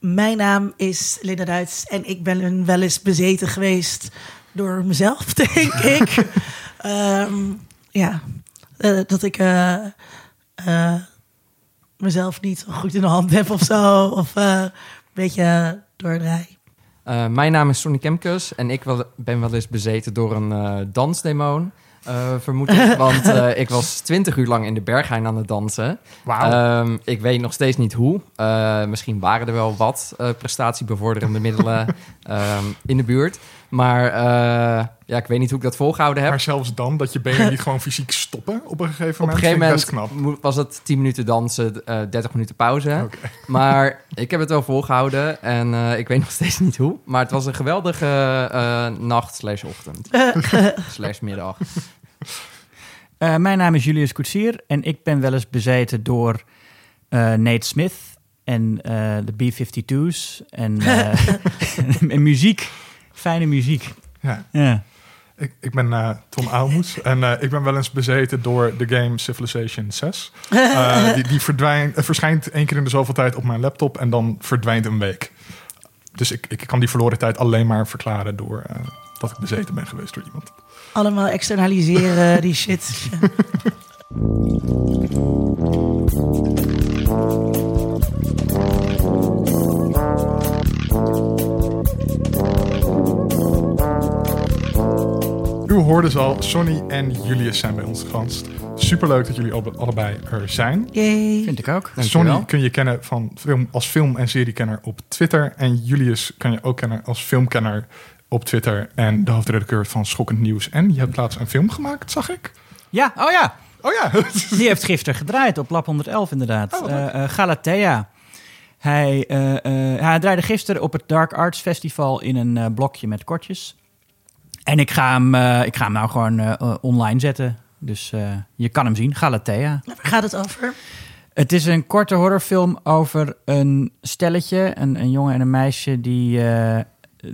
mijn naam is Linda Duits en ik ben wel eens bezeten geweest door mezelf, denk ik. Ehm, ja, eh, dat ik eh, eh, mezelf niet zo goed in de hand heb of zo. Of een beetje doordraai. Mijn naam is Sonny Kemkes en ik wel- ben wel eens bezeten door een dansdemon. Eh, vermoed ik, want eh, ik was twintig uur lang in de Berghain aan het dansen. Ehm, ik weet nog steeds niet hoe. Eh, misschien waren er wel wat prestatiebevorderende middelen ehm, in de buurt. Maar eh, ja, ik weet niet hoe ik dat volgehouden heb. maar zelfs dan, dat je benen niet gewoon fysiek stoppen op een gegeven Op een moment, gegeven moment best knap. mo- was het 10 minuten dansen, eh 30 minuten pauze. Maar ik heb het wel volgehouden en eh, ik weet nog steeds niet hoe. Maar het was een geweldige eh, nacht slash ochtend slash middag. Eh, mijn naam is Julius Koetsier en ik ben wel eens bezeten door eh, Nate Smith en eh, de B-52's en, eh, en muziek. Fijne muziek. Ja. Ja. Ik, ik ben eh, Tom Aalmoes en eh, ik ben wel eens bezeten door de game Civilization 6. Eh, die die verdwijnt, verschijnt één keer in de zoveel tijd op mijn laptop en dan verdwijnt een week. Dus ik, ik kan die verloren tijd alleen maar verklaren door dat ik bezeten ben geweest door iemand. Allemaal externaliseren, die shit. U hoorde ze al, Sonny en Julius zijn bij ons gast. Superleuk dat jullie alle- allebei er zijn. Yay. Vind ik ook. Sonny kun je kennen van film, als film- en seriekenner op Twitter. En Julius kan je ook kennen als filmkenner op Twitter. En de hoofdredacteur van Schokkend Nieuws. En je hebt laatst een film gemaakt, zag ik. Ja, oh ja. Oh ja, Die heeft gisteren gedraaid op Lab 111 inderdaad. Oh. Eh, eh, Galatea. Hij, eh, eh, hij draaide gisteren op het Dark Arts Festival in een blokje met kortjes. En ik ga hem, eh, ik ga hem nou gewoon eh, online zetten. Dus eh, je kan hem zien, Galatea. Waar gaat het over? Het is een korte horrorfilm over een stelletje, een, een jongen en een meisje die, eh,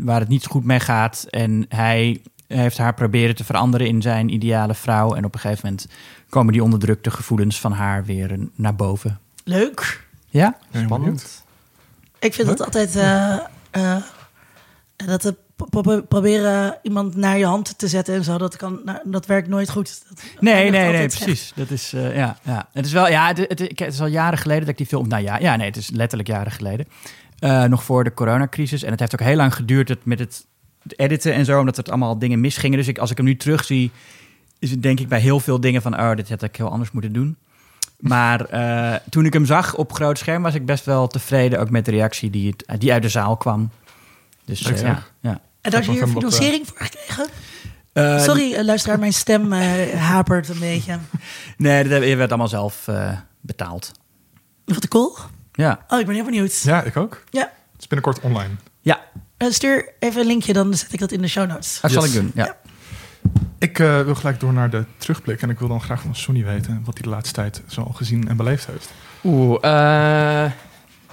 waar het niet goed mee gaat. En hij heeft haar proberen te veranderen in zijn ideale vrouw. En op een gegeven moment komen die onderdrukte gevoelens van haar weer naar boven. Leuk. Ja? Spannend. Ik vind het altijd... eh, eh, dat pro- proberen iemand naar je hand te zetten en zo, dat, kan, nou, dat werkt nooit goed. Dat Nee, nee, nee, precies. Dat is, eh, ja, ja. Het is wel, ja, het, het, is al jaren geleden dat ik die film, nou ja, ja, nee, het is letterlijk jaren geleden. Eh, nog voor de coronacrisis. En het heeft ook heel lang geduurd het, met het, het editen en zo, omdat het allemaal dingen misgingen. Dus ik, als ik hem nu terugzie, is het denk ik bij heel veel dingen van, oh, dit had ik heel anders moeten doen. Maar eh, toen ik hem zag op groot scherm, was ik best wel tevreden ook met de reactie die, het, die uit de zaal kwam. Dus eh, ja, ja. En daar heb je hier financiering voor gekregen? Eh, Sorry, eh, luisteraar, mijn stem eh, hapert een beetje. Nee, dat werd allemaal zelf eh, betaald. Wat cool. Ja. Oh, ik ben heel benieuwd. ja, ik ook. Ja. Het is binnenkort online. Ja, Eh, stuur even een linkje, dan zet ik dat in de show notes. dat zal ik doen. Ja. Ik eh, wil gelijk door naar de terugblik. En ik wil dan graag van Sonny weten wat hij de laatste tijd zo al gezien en beleefd heeft. Oeh, eh,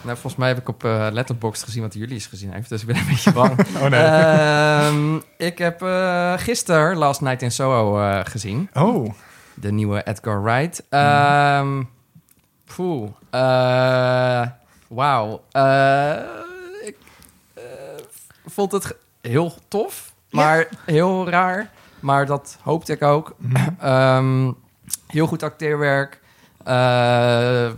nou volgens mij heb ik op eh Letterboxd gezien wat jullie eens gezien heeft, dus ik ben een beetje bang. Oh nee. Ehm, ik heb eh gisteren Last Night in Soho eh, gezien. oh, De nieuwe Edgar Wright. Ehm poeh. eh, Wauw. Ik vond het heel tof, maar heel raar. Maar dat hoopte ik ook. Mhm. Ehm, heel goed acteerwerk. Eh,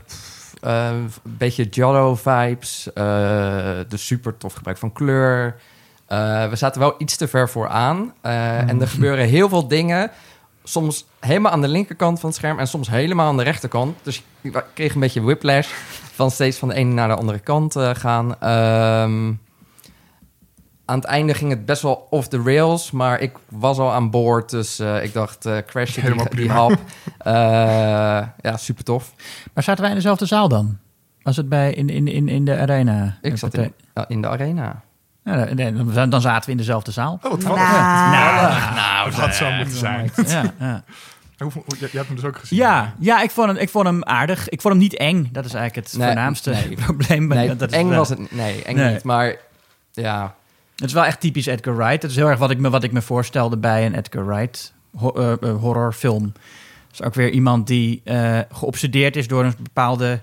pff, eh, een beetje Giallo-vibes. eh, de super tof gebruik van kleur. Eh, we zaten wel iets te ver vooraan. Eh, En er gebeuren heel veel dingen. Soms helemaal aan de linkerkant van het scherm... en soms helemaal aan de rechterkant. Dus ik kreeg een beetje whiplash... van steeds van de ene naar de andere kant gaan. Ehm, aan het einde ging het best wel off the rails... maar ik was al aan boord, dus eh, ik dacht... eh crash Helemaal die, die prima. hap. Eh, ja, super tof. Maar zaten wij in dezelfde zaal dan? Was het bij in, in, in, in de arena? Ik zat in, in de arena. Ja, nee, dan, dan zaten we in dezelfde zaal. oh wat Nou, toevallig. nou, dat had zo moeten zijn. Ja, ja. Je, hebt hem dus ook gezien. ja, ja ik, vond hem, ik vond hem aardig. Ik vond hem niet eng. Dat is eigenlijk het Nee, voornaamste nee. probleem. Nee, dat is eng was het Nee, eng Nee. niet. Maar ja, Het is wel echt typisch Edgar Wright. Het is heel erg wat ik me, wat ik me voorstelde bij een Edgar Wright ho- eh, eh, horrorfilm. Het is ook weer iemand die eh, geobsedeerd is door een bepaalde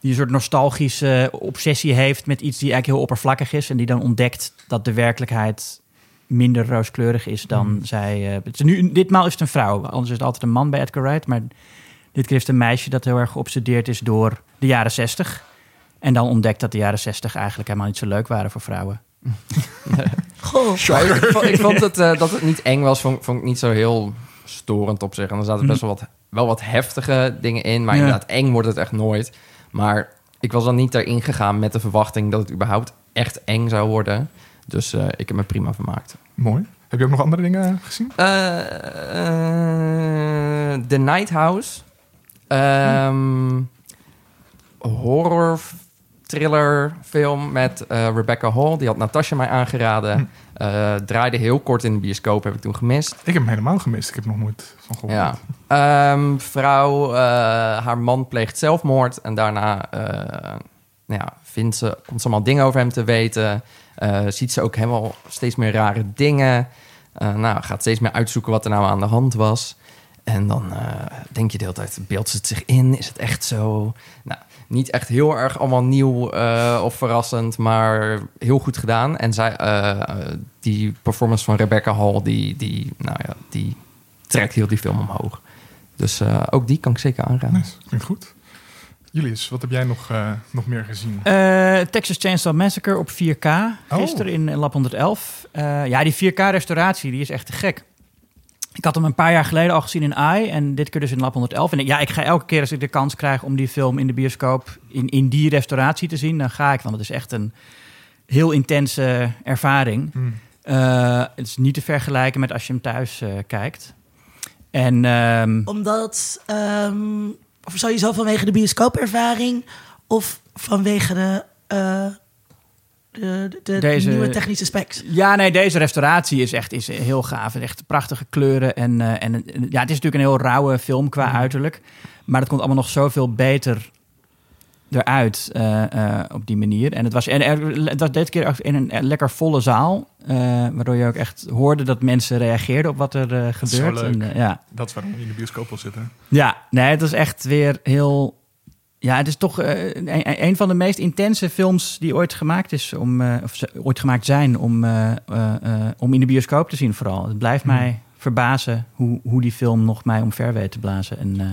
die een soort nostalgische obsessie heeft met iets die eigenlijk heel oppervlakkig is. En die dan ontdekt dat de werkelijkheid minder rooskleurig is dan Hmm. zij. het is nu, ditmaal is het een vrouw, anders is het altijd een man bij Edgar Wright. Maar dit keer is het een meisje dat heel erg geobsedeerd is door de jaren 60. En dan ontdekt dat de jaren 60 eigenlijk helemaal niet zo leuk waren voor vrouwen. Goh. Ik, vond, ik vond het, eh, dat het niet eng was, vond, vond ik niet zo heel storend op zich. En er zaten best wel wat, wel wat heftige dingen in. Maar Ja. inderdaad, eng wordt het echt nooit. Maar ik was dan niet erin gegaan met de verwachting dat het überhaupt echt eng zou worden. Dus eh, ik heb me prima vermaakt. Mooi. Heb je ook nog andere dingen gezien? Eh, The Night House. Ehm, horror thriller film met eh, Rebecca Hall. Die had Natasha mij aangeraden. Eh, draaide heel kort in de bioscoop, heb ik toen gemist. Ik heb hem helemaal gemist. Ik heb nog nooit van gehoord. Ja. Ehm, vrouw, eh, haar man pleegt zelfmoord. En daarna nou ja, vindt ze, komt ze allemaal dingen over hem te weten. Ziet ze ook helemaal steeds meer rare dingen. Nou, gaat steeds meer uitzoeken wat er nou aan de hand was. En dan denk je de hele tijd, beeldt ze het zich in? Is het echt zo? Nou, niet echt heel erg allemaal nieuw eh, of verrassend, maar heel goed gedaan. En zij, eh, die performance van Rebecca Hall, die, die, nou ja, die trekt heel die film omhoog. Dus eh, ook die kan ik zeker aanraden. Nice. Klinkt goed. Julius, wat heb jij nog, eh, nog meer gezien? Eh, Texas Chainsaw Massacre op 4K. Oh. Gisteren in Lab 111. Eh, ja, die 4K-restauratie die is echt te gek. Ik had hem een paar jaar geleden al gezien in AI en dit keer dus in Lab 111. En ja, ik ga elke keer als ik de kans krijg om die film in de bioscoop in, in die restauratie te zien, dan ga ik. Want het is echt een heel intense ervaring. Hmm. Eh, het is niet te vergelijken met als je hem thuis eh, kijkt. En ehm, Omdat, ehm, of sowieso vanwege de bioscoopervaring of vanwege de, eh, de, de, de Deze- nieuwe technische specs. Ja, nee, deze restauratie is echt is heel gaaf. Echt prachtige kleuren. En, eh, en en- ja, het is natuurlijk een heel rauwe film qua Mhm. uiterlijk. Maar het komt allemaal nog zoveel beter eruit eh, eh, op die manier. En het was, en er, het was dit keer ook in een lekker volle zaal. eh, waardoor je ook echt hoorde dat mensen reageerden op wat er eh, gebeurt. En, eh, ja. Dat is waarom je in de bioscoop wil zitten. Ja, nee, het is echt weer heel. Ja, het is toch eh, een, een van de meest intense films die ooit gemaakt is om, eh, of ooit gemaakt zijn om, eh, om in de bioscoop te zien. Vooral. Het blijft Hmm. mij verbazen hoe, hoe die film nog mij omver weet te blazen en eh,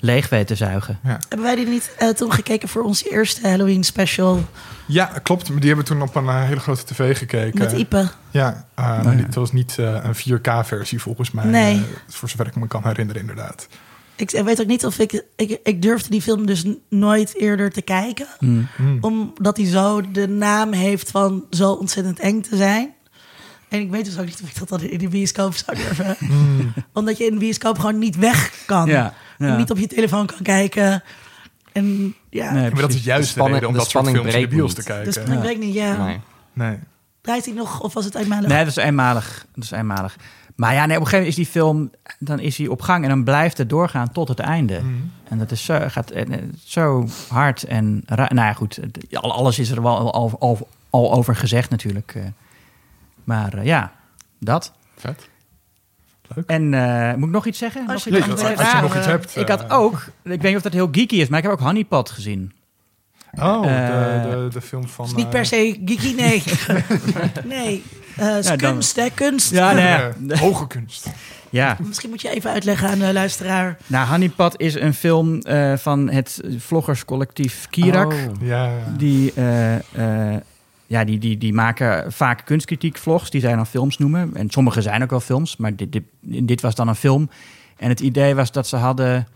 leeg weet te zuigen. Hebben wij die niet eh, toen gekeken voor onze eerste Halloween special Ja, klopt. Maar die hebben we toen op een hele grote tv gekeken. met Ipe? Ja, eh, Oh, ja. die- het was niet eh, een 4K-versie volgens mij. Nee. voor zover ik me kan herinneren, inderdaad. Ik weet ook niet of ik, ik... Ik durfde die film dus nooit eerder te kijken. Hmm. Hmm. Omdat hij zo de naam heeft van zo ontzettend eng te zijn. En ik weet dus ook niet of ik dat dan in de bioscoop zou durven. Hmm. Omdat je in de bioscoop gewoon niet weg kan. Ja, En ja. niet op je telefoon kan kijken. En ja, Nee, Maar dat is juist De spanning- de reden om de dat soort spanning films in de bios te kijken. dus Ja. weet ik niet. Ja. Nee. Nee. Draait hij nog of was het eenmalig? Nee, dat is eenmalig. Dat is eenmalig. Maar ja, nee, op een gegeven moment is die film, dan is hij op gang en dan blijft het doorgaan tot het einde. Hmm. En dat is zo, gaat eh, eh, zo hard en ra- Nou ja, goed. het- Alles is er wel al, al, over gezegd natuurlijk. eh. Maar eh, ja, dat. Vet. En eh, moet ik nog iets zeggen? Als je nog iets iets anders? hebt. als je Ja, nog iets hebt. Ik had ook, ik weet niet of dat heel geeky is, maar ik heb ook Honeypot gezien. Oh, de, de, de film van... is niet per se geeky, nee. nee, eh is Ja, dan- kunst, hè, kunst. Ja, nee. hoge kunst. Ja, Misschien moet je even uitleggen aan de luisteraar. nou, Honeypot is een film eh, van het vloggerscollectief Kirak. Oh. Ja, ja. Die, eh, eh, ja, die, die, die maken vaak kunstkritiek vlogs, die zij dan films noemen. En sommige zijn ook wel films, maar dit, dit, dit was dan een film. En het idee was dat ze hadden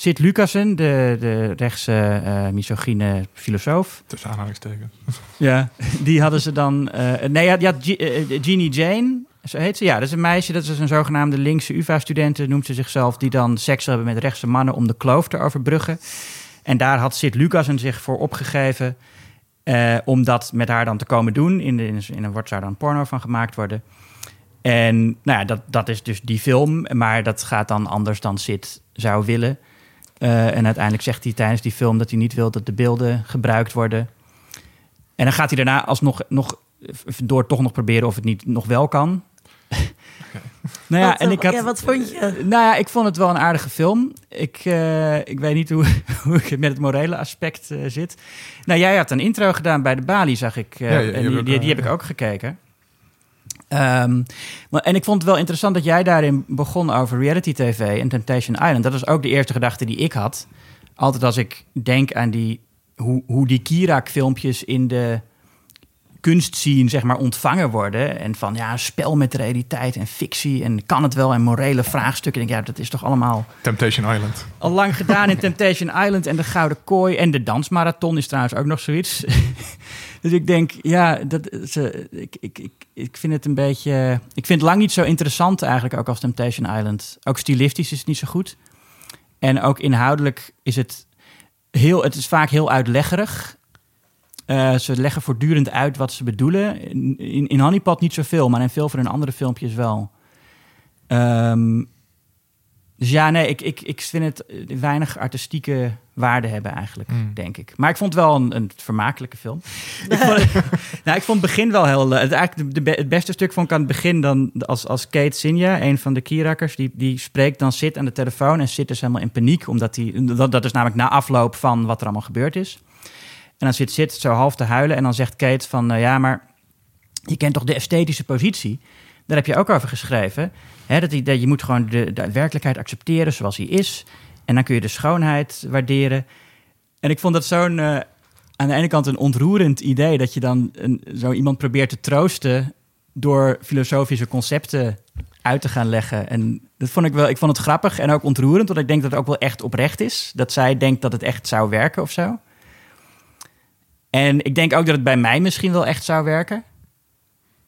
Sid Lucassen, de, de rechtse eh misogyne filosoof. Tussen aanhalingstekens. Ja. Die hadden ze dan... eh, nee, ja, Ge- eh, Jeannie Jane, zo heet ze. Ja, dat is een meisje, dat is een zogenaamde linkse UvA-studenten, noemt ze zichzelf, die dan seks hebben met rechtse mannen om de kloof te overbruggen. En daar had Sid Lucassen zich voor opgegeven eh, om dat met haar dan te komen doen. In, de, in, een- wordt zou dan porno van gemaakt worden. En nou ja, dat, dat is dus die film, maar dat gaat dan anders dan Sid zou willen. Eh, en uiteindelijk zegt hij tijdens die film dat hij niet wil dat de beelden gebruikt worden. En dan gaat hij daarna alsnog nog, door toch nog proberen of het niet nog wel kan. Nou ja, wat, en ik had, ja, wat vond je? Nou ja, ik vond het wel een aardige film. Ik, eh, ik weet niet hoe, hoe ik met het morele aspect eh, zit. Nou, jij had een intro gedaan bij de Bali, zag ik. eh, Ja, ja, en je die, heb ik ook gekeken. Ehm, maar, en ik vond het wel interessant dat jij daarin begon over reality tv en Temptation Island. Dat was ook de eerste gedachte die ik had. Altijd als ik denk aan die, hoe, hoe die Kirak-filmpjes in de kunstscene zeg maar ontvangen worden. En van ja, spel met realiteit en fictie en kan het wel en morele vraagstukken. Ik denk, ja, dat is toch allemaal Temptation Island. al lang gedaan in Temptation Island en de Gouden Kooi. En de dansmarathon is trouwens ook nog zoiets. Dus ik denk, ja, dat, ze, ik, ik, ik, ik vind het een beetje... Ik vind het lang niet zo interessant eigenlijk ook als Temptation Island. Ook stilistisch is het niet zo goed. En ook inhoudelijk is het heel... Het is vaak heel uitleggerig. Eh, ze leggen voortdurend uit wat ze bedoelen. In, in, in Honeypot niet zoveel, maar in veel van hun andere filmpjes wel. Ehm, dus ja, nee, ik, ik, ik vind het eh, weinig artistieke waarde hebben eigenlijk, Mm. denk ik. Maar ik vond het wel een, een vermakelijke film. ik, vond het, nou, ik vond het begin wel heel... eh, Het, eigenlijk de, de, het beste stuk vond ik aan het begin dan als, als Kate Sinja, een van de Kierakkers, die, die spreekt dan zit aan de telefoon en zit dus helemaal in paniek. Omdat hij, dat, dat is namelijk na afloop van wat er allemaal gebeurd is. En dan zit zit zo half te huilen en dan zegt Kate van... eh, ja, maar je kent toch de esthetische positie? Daar heb je ook over geschreven. Hè, dat, dat je moet gewoon de, de werkelijkheid accepteren zoals die is. En dan kun je de schoonheid waarderen. En ik vond dat zo'n... eh, aan de ene kant een ontroerend idee... dat je dan zo iemand probeert te troosten... door filosofische concepten uit te gaan leggen. En dat vond ik wel... Ik vond het grappig en ook ontroerend... want ik denk dat het ook wel echt oprecht is. Dat zij denkt dat het echt zou werken of zo. En ik denk ook dat het bij mij misschien wel echt zou werken.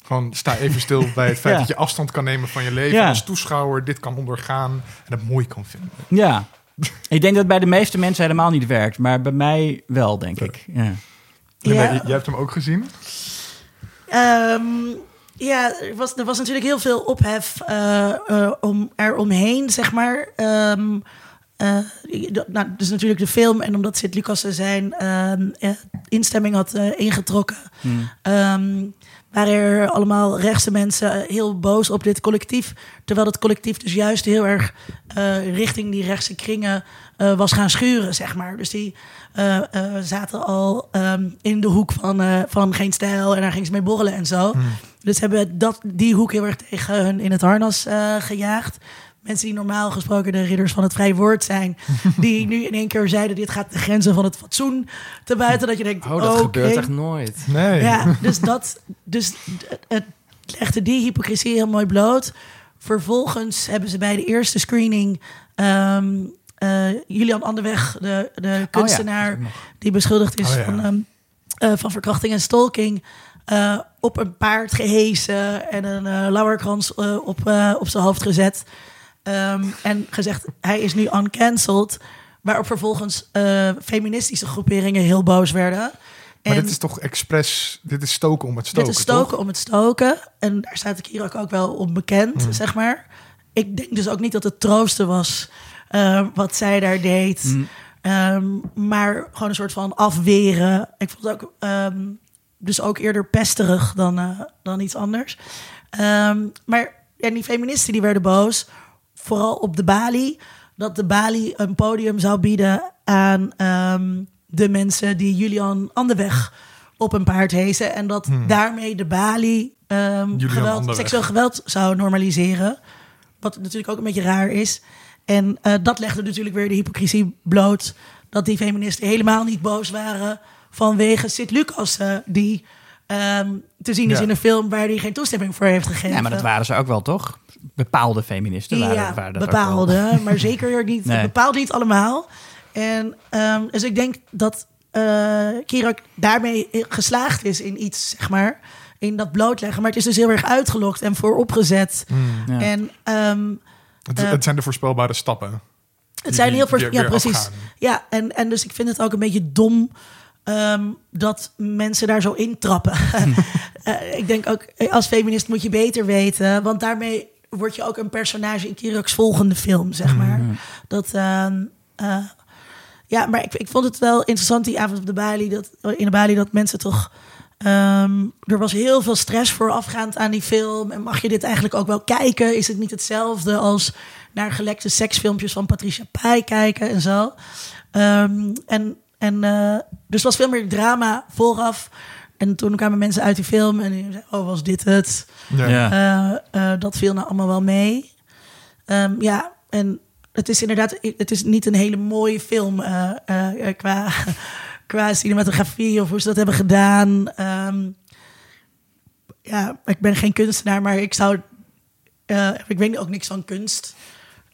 Gewoon sta even stil bij het feit Ja. dat je afstand kan nemen van je leven Ja. als toeschouwer, dit kan ondergaan en het mooi kan vinden. Ja. ik denk dat het bij de meeste mensen helemaal niet werkt, maar bij mij wel, denk ik. Ja. Linda, Ja. j- jij hebt hem ook gezien? Ehm, ja, er was, er was natuurlijk heel veel ophef eh, eh, om, er omheen, zeg maar. Ehm, eh, nou, dus natuurlijk de film en omdat Sint Lucas zijn ehm, eh, instemming had eh, ingetrokken, Hmm. ehm, waren er allemaal rechtse mensen heel boos op dit collectief. Terwijl het collectief dus juist heel erg eh, richting die rechtse kringen eh, was gaan schuren, zeg maar. Dus die eh, eh, zaten al ehm, in de hoek van, eh, van geen stijl en daar gingen ze mee borrelen en zo. Dus hebben dat, die hoek heel erg tegen hun in het harnas eh, gejaagd. Mensen die normaal gesproken de ridders van het vrije woord zijn, die nu in één keer zeiden: dit gaat de grenzen van het fatsoen te buiten. Dat je denkt: Oh, dat gebeurt echt nooit. Nee. Ja, dus dat, dus het legde die hypocrisie heel mooi bloot. Vervolgens hebben ze bij de eerste screening ehm, eh, Julian Anderweg, de, de kunstenaar die beschuldigd is Oh ja. van, ehm, eh, van verkrachting en stalking, eh, op een paard gehesen en een eh lauwerkrans eh, op, eh, op zijn hoofd gezet. Ehm, en gezegd, hij is nu uncancelled. Waarop vervolgens eh, feministische groeperingen heel boos werden. Maar dit is toch expres, dit is stoken om het stoken, dit is stoken toch? om het stoken. En daar staat ik hier ook, ook wel om bekend, Hmm. zeg maar. Ik denk dus ook niet dat het troosten was eh, wat zij daar deed. Hmm. Ehm, maar gewoon een soort van afweren. Ik vond het ook ehm, dus ook eerder pesterig dan, eh, dan iets anders. Ehm, maar ja, die feministen die werden boos. Vooral op de Bali. Dat de Bali een podium zou bieden aan ehm, de mensen die Julian Anderweg op een paard hezen. En dat daarmee de Bali ehm, geweld, seksueel geweld zou normaliseren. Wat natuurlijk ook een beetje raar is. En eh, dat legde natuurlijk weer de hypocrisie bloot. Dat die feministen helemaal niet boos waren vanwege Sint Lucas, eh, die ehm, te zien is Ja. in een film waar hij geen toestemming voor heeft gegeven. ja, maar dat waren ze ook wel, toch? Bepaalde feministen waren, ja, waren dat ook wel. bepaalde, maar zeker niet, Nee. bepaald niet allemaal. En ehm, dus ik denk dat eh Kirak daarmee geslaagd is in iets, zeg maar, in dat blootleggen. Maar het is dus heel erg uitgelokt en vooropgezet. Ja. En ehm, Het, Eh, het zijn de voorspelbare stappen. het zijn heel veel. Ja, precies. afgaan. Ja, en, en dus ik vind het ook een beetje dom ehm, dat mensen daar zo intrappen. Eh, ik denk ook, eh, als feminist moet je beter weten, want daarmee word je ook een personage in Kirok's volgende film, zeg maar. Dat, ehm, eh, ja, maar ik, ik vond het wel interessant die avond op de Bali, dat, in de Bali, dat mensen toch Ehm, er was heel veel stress voorafgaand aan die film. En mag je dit eigenlijk ook wel kijken? Is het niet hetzelfde als naar gelekte seksfilmpjes van Patricia Pai kijken en zo? En en eh, dus het was veel meer drama vooraf. En toen kwamen mensen uit die film en die zeiden, oh, was dit het? Ja. Eh, eh, dat viel nou allemaal wel mee. Ehm, ja, en het is inderdaad, het is niet een hele mooie film eh, eh, eh, qua, qua cinematografie of hoe ze dat hebben gedaan. Ehm, ja, ik ben geen kunstenaar, maar ik zou, eh, ik weet ook niks van kunst.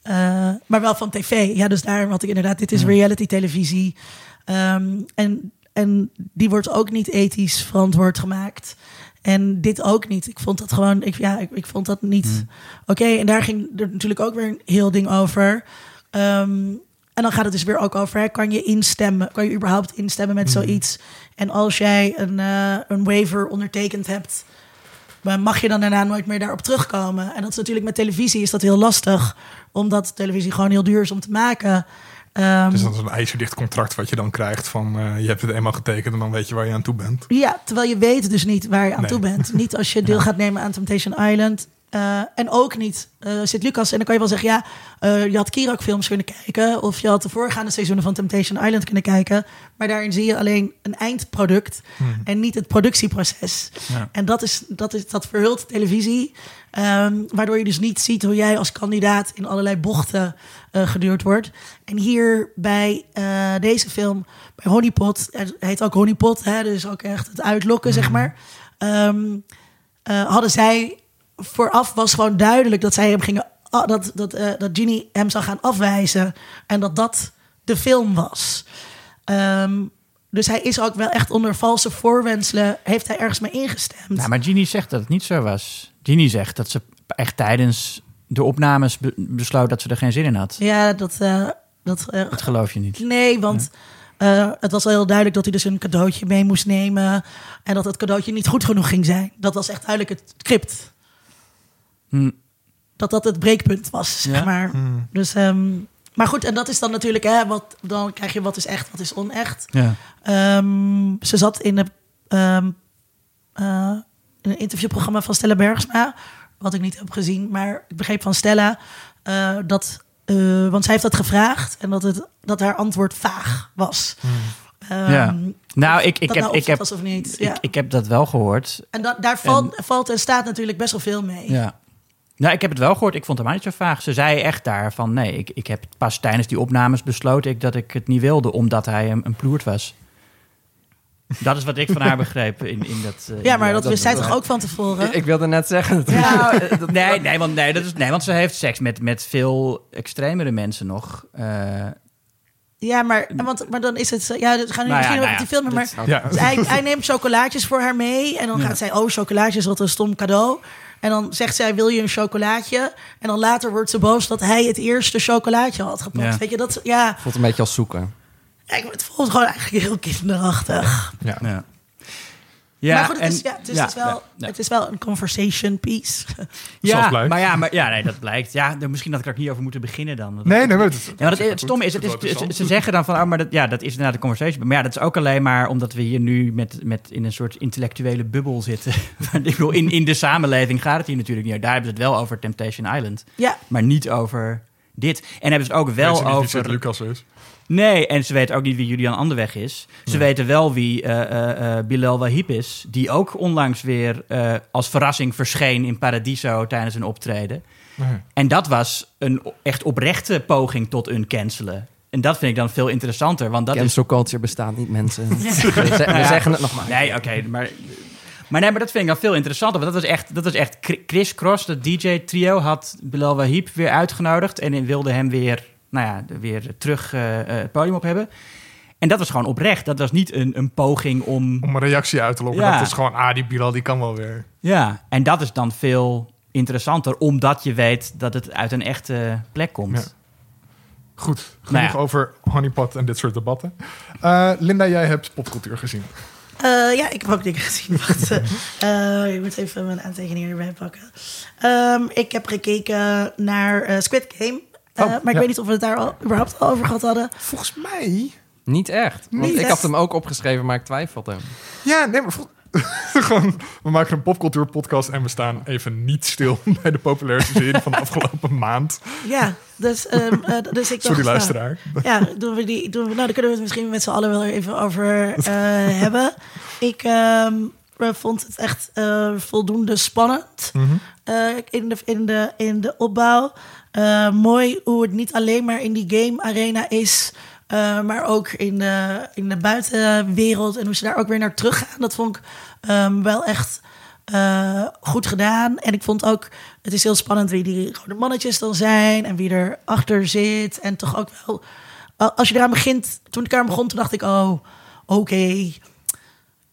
Eh, maar wel van tv. Ja, dus daarom had ik inderdaad, dit is reality televisie. Ehm, en, en die wordt ook niet ethisch verantwoord gemaakt. En dit ook niet. Ik vond dat gewoon, ik, ja, ik, ik vond dat niet oké. En daar ging er natuurlijk ook weer een heel ding over. Ehm, en dan gaat het dus weer ook over, hè, kan je instemmen? Kan je überhaupt instemmen met zoiets? En als jij een, eh, een waiver ondertekend hebt, maar mag je dan daarna nooit meer daarop terugkomen? En dat is natuurlijk met televisie is dat heel lastig, omdat televisie gewoon heel duur is om te maken. Ehm, Dus dat is een ijzerdicht contract wat je dan krijgt van eh, je hebt het eenmaal getekend en dan weet je waar je aan toe bent. Ja, terwijl je weet dus niet waar je aan Nee. toe bent. Niet als je deel gaat nemen aan Temptation Island. Eh, en ook niet eh Sint-Lucas. En dan kan je wel zeggen, ja, eh, je had Kirak-films kunnen kijken. Of je had de voorgaande seizoenen van Temptation Island kunnen kijken. Maar daarin zie je alleen een eindproduct. En niet het productieproces. Ja. En dat, is, dat, is, dat verhult televisie. ehm, waardoor je dus niet ziet hoe jij als kandidaat in allerlei bochten geduurd wordt. En hier bij deze film, bij Honeypot, het heet ook Honeypot, hè, dus ook echt het uitlokken, zeg maar. ehm, eh, hadden zij vooraf was gewoon duidelijk dat zij hem gingen, ah, dat, dat, eh, dat Ginny hem zou gaan afwijzen en dat dat de film was. Ehm, dus hij is ook wel echt onder valse voorwenselen, heeft hij ergens mee ingestemd. Nou, maar Ginny zegt dat het niet zo was. Ginny zegt dat ze echt tijdens de opnames be- besloot dat ze er geen zin in had. Ja, dat, eh, dat eh, Dat geloof je niet. Nee, want het was al heel duidelijk dat hij dus een cadeautje mee moest nemen. En dat het cadeautje niet goed genoeg ging zijn. Dat was echt duidelijk het script. Hm. Dat dat het breekpunt was, zeg maar. Dus, ehm, maar goed, en dat is dan natuurlijk, hè, wat, dan krijg je wat is echt, wat is onecht. Ja. Ehm, ze zat in, de, ehm, eh, in een interviewprogramma van Stella Bergsma. Wat ik niet heb gezien, maar ik begreep van Stella eh, dat. eh, want zij heeft dat gevraagd en dat, het, dat haar antwoord vaag was. Ehm, Ja. Nou, ik, ik, dat heb, nou ik, heb, opvalt of niet. ik, Ja. ik heb dat wel gehoord. en da- daar valt, valt en staat natuurlijk best wel veel mee. Ja. Nou, ik heb het wel gehoord. Ik vond het helemaal niet zo vaag. Ze zei echt daar van... nee, ik, ik heb pas tijdens die opnames besloten ik dat ik het niet wilde... omdat hij een, een ploert was. Dat is wat ik van haar begreep in, in dat... eh, Ja, maar dat dat- wist zij dat- toch ook van tevoren? Ik wilde net zeggen. Nou, dat- nee, nee, want, nee, dat is, nee, want ze heeft seks met, met veel extremere mensen nog. Eh, Ja, maar, want, maar dan is het... Ja, we gaan nu Nou ja, misschien nou ja, die filmen, maar... dat- Ja, hij, hij neemt chocolaatjes voor haar mee. En dan Ja. gaat zij, oh, chocolaatjes, wat een stom cadeau. En dan zegt zij, wil je een chocolaatje? En dan later wordt ze boos dat hij het eerste chocolaatje had gepakt. Ja. Weet je, dat, ja, voelt een beetje als zoeken. ja, ik- het voelt gewoon eigenlijk heel kinderachtig. ja. ja. Ja, maar goed, het, is, ja, het, is, ja, het, is wel, ja, ja. het is wel een conversation piece. Zoals Ja, blijkt. maar ja, maar, ja, nee, dat blijkt. Ja, misschien had ik er ook niet over moeten beginnen dan. Nee, nee, maar het, Ja, maar het, het stomme is, het is, ze zeggen dan van, oh, maar dat, ja, dat is inderdaad de conversation. Maar ja, dat is ook alleen maar omdat we hier nu met, met in een soort intellectuele bubbel zitten. ik bedoel, in, in de samenleving gaat het hier natuurlijk niet. Daar hebben ze het wel over Temptation Island, Ja, maar niet over dit. En hebben ze het ook Weet wel over... Sint-Lucas is. Nee, en ze weten ook niet wie Julian Anderweg is. Ze weten wel wie eh, eh, eh, Bilal Wahib is, die ook onlangs weer eh, als verrassing verscheen in Paradiso tijdens een optreden. Nee. En dat was een echt oprechte poging tot een cancelen. En dat vind ik dan veel interessanter, want dat is... Cancel culture bestaat niet, mensen. We, ze- we Ja. zeggen het nog maar. Nee, oké, maar... Maar nee, maar dat vind ik dan veel interessanter. Want dat was echt, dat was echt Chri- Chris Cross, de DJ-trio, had Bilal Wahib weer uitgenodigd. En wilde hem weer, nou ja, weer terug eh, eh, het podium op hebben. En dat was gewoon oprecht. Dat was niet een, een poging om... Om een reactie uit te lokken. Ja. Dat is gewoon, ah, die Bilal die kan wel weer. Ja, en dat is dan veel interessanter, omdat je weet dat het uit een echte plek komt. Ja. Goed, genoeg Nou ja. over honeypot en dit soort debatten. Eh, Linda, jij hebt popcultuur gezien. Eh, ja, ik heb ook dingen gezien. Wacht, ik moet even mijn aantekeningen erbij pakken. Ehm, ik heb gekeken naar Squid Game. Eh, Oh, maar ik ja. weet niet of we het daar al, überhaupt al over gehad hadden. Volgens mij... Niet echt. Want Niet ik echt. had hem ook opgeschreven, maar ik twijfelde. Ja, nee, maar Gewoon, we maken een popcultuurpodcast en we staan even niet stil bij de populairste serie van de afgelopen maand. Ja, dus, ehm, eh, dus ik dacht... Sorry, nou, luisteraar. Ja, doen we die, doen we, nou, daar kunnen we het misschien met z'n allen wel even over eh, hebben. Ik ehm, eh, vond het echt eh, voldoende spannend Mhm. eh, in, de, in, de, in de opbouw. Eh, mooi hoe het niet alleen maar in die game arena is, eh, maar ook in de, in de buitenwereld en hoe ze daar ook weer naar teruggaan. Dat vond ik ehm, wel echt eh, goed gedaan. En ik vond ook, het is heel spannend wie die mannetjes dan zijn en wie er achter zit. En toch ook wel, als je eraan begint, toen ik eraan begon, toen dacht ik, oh, oké.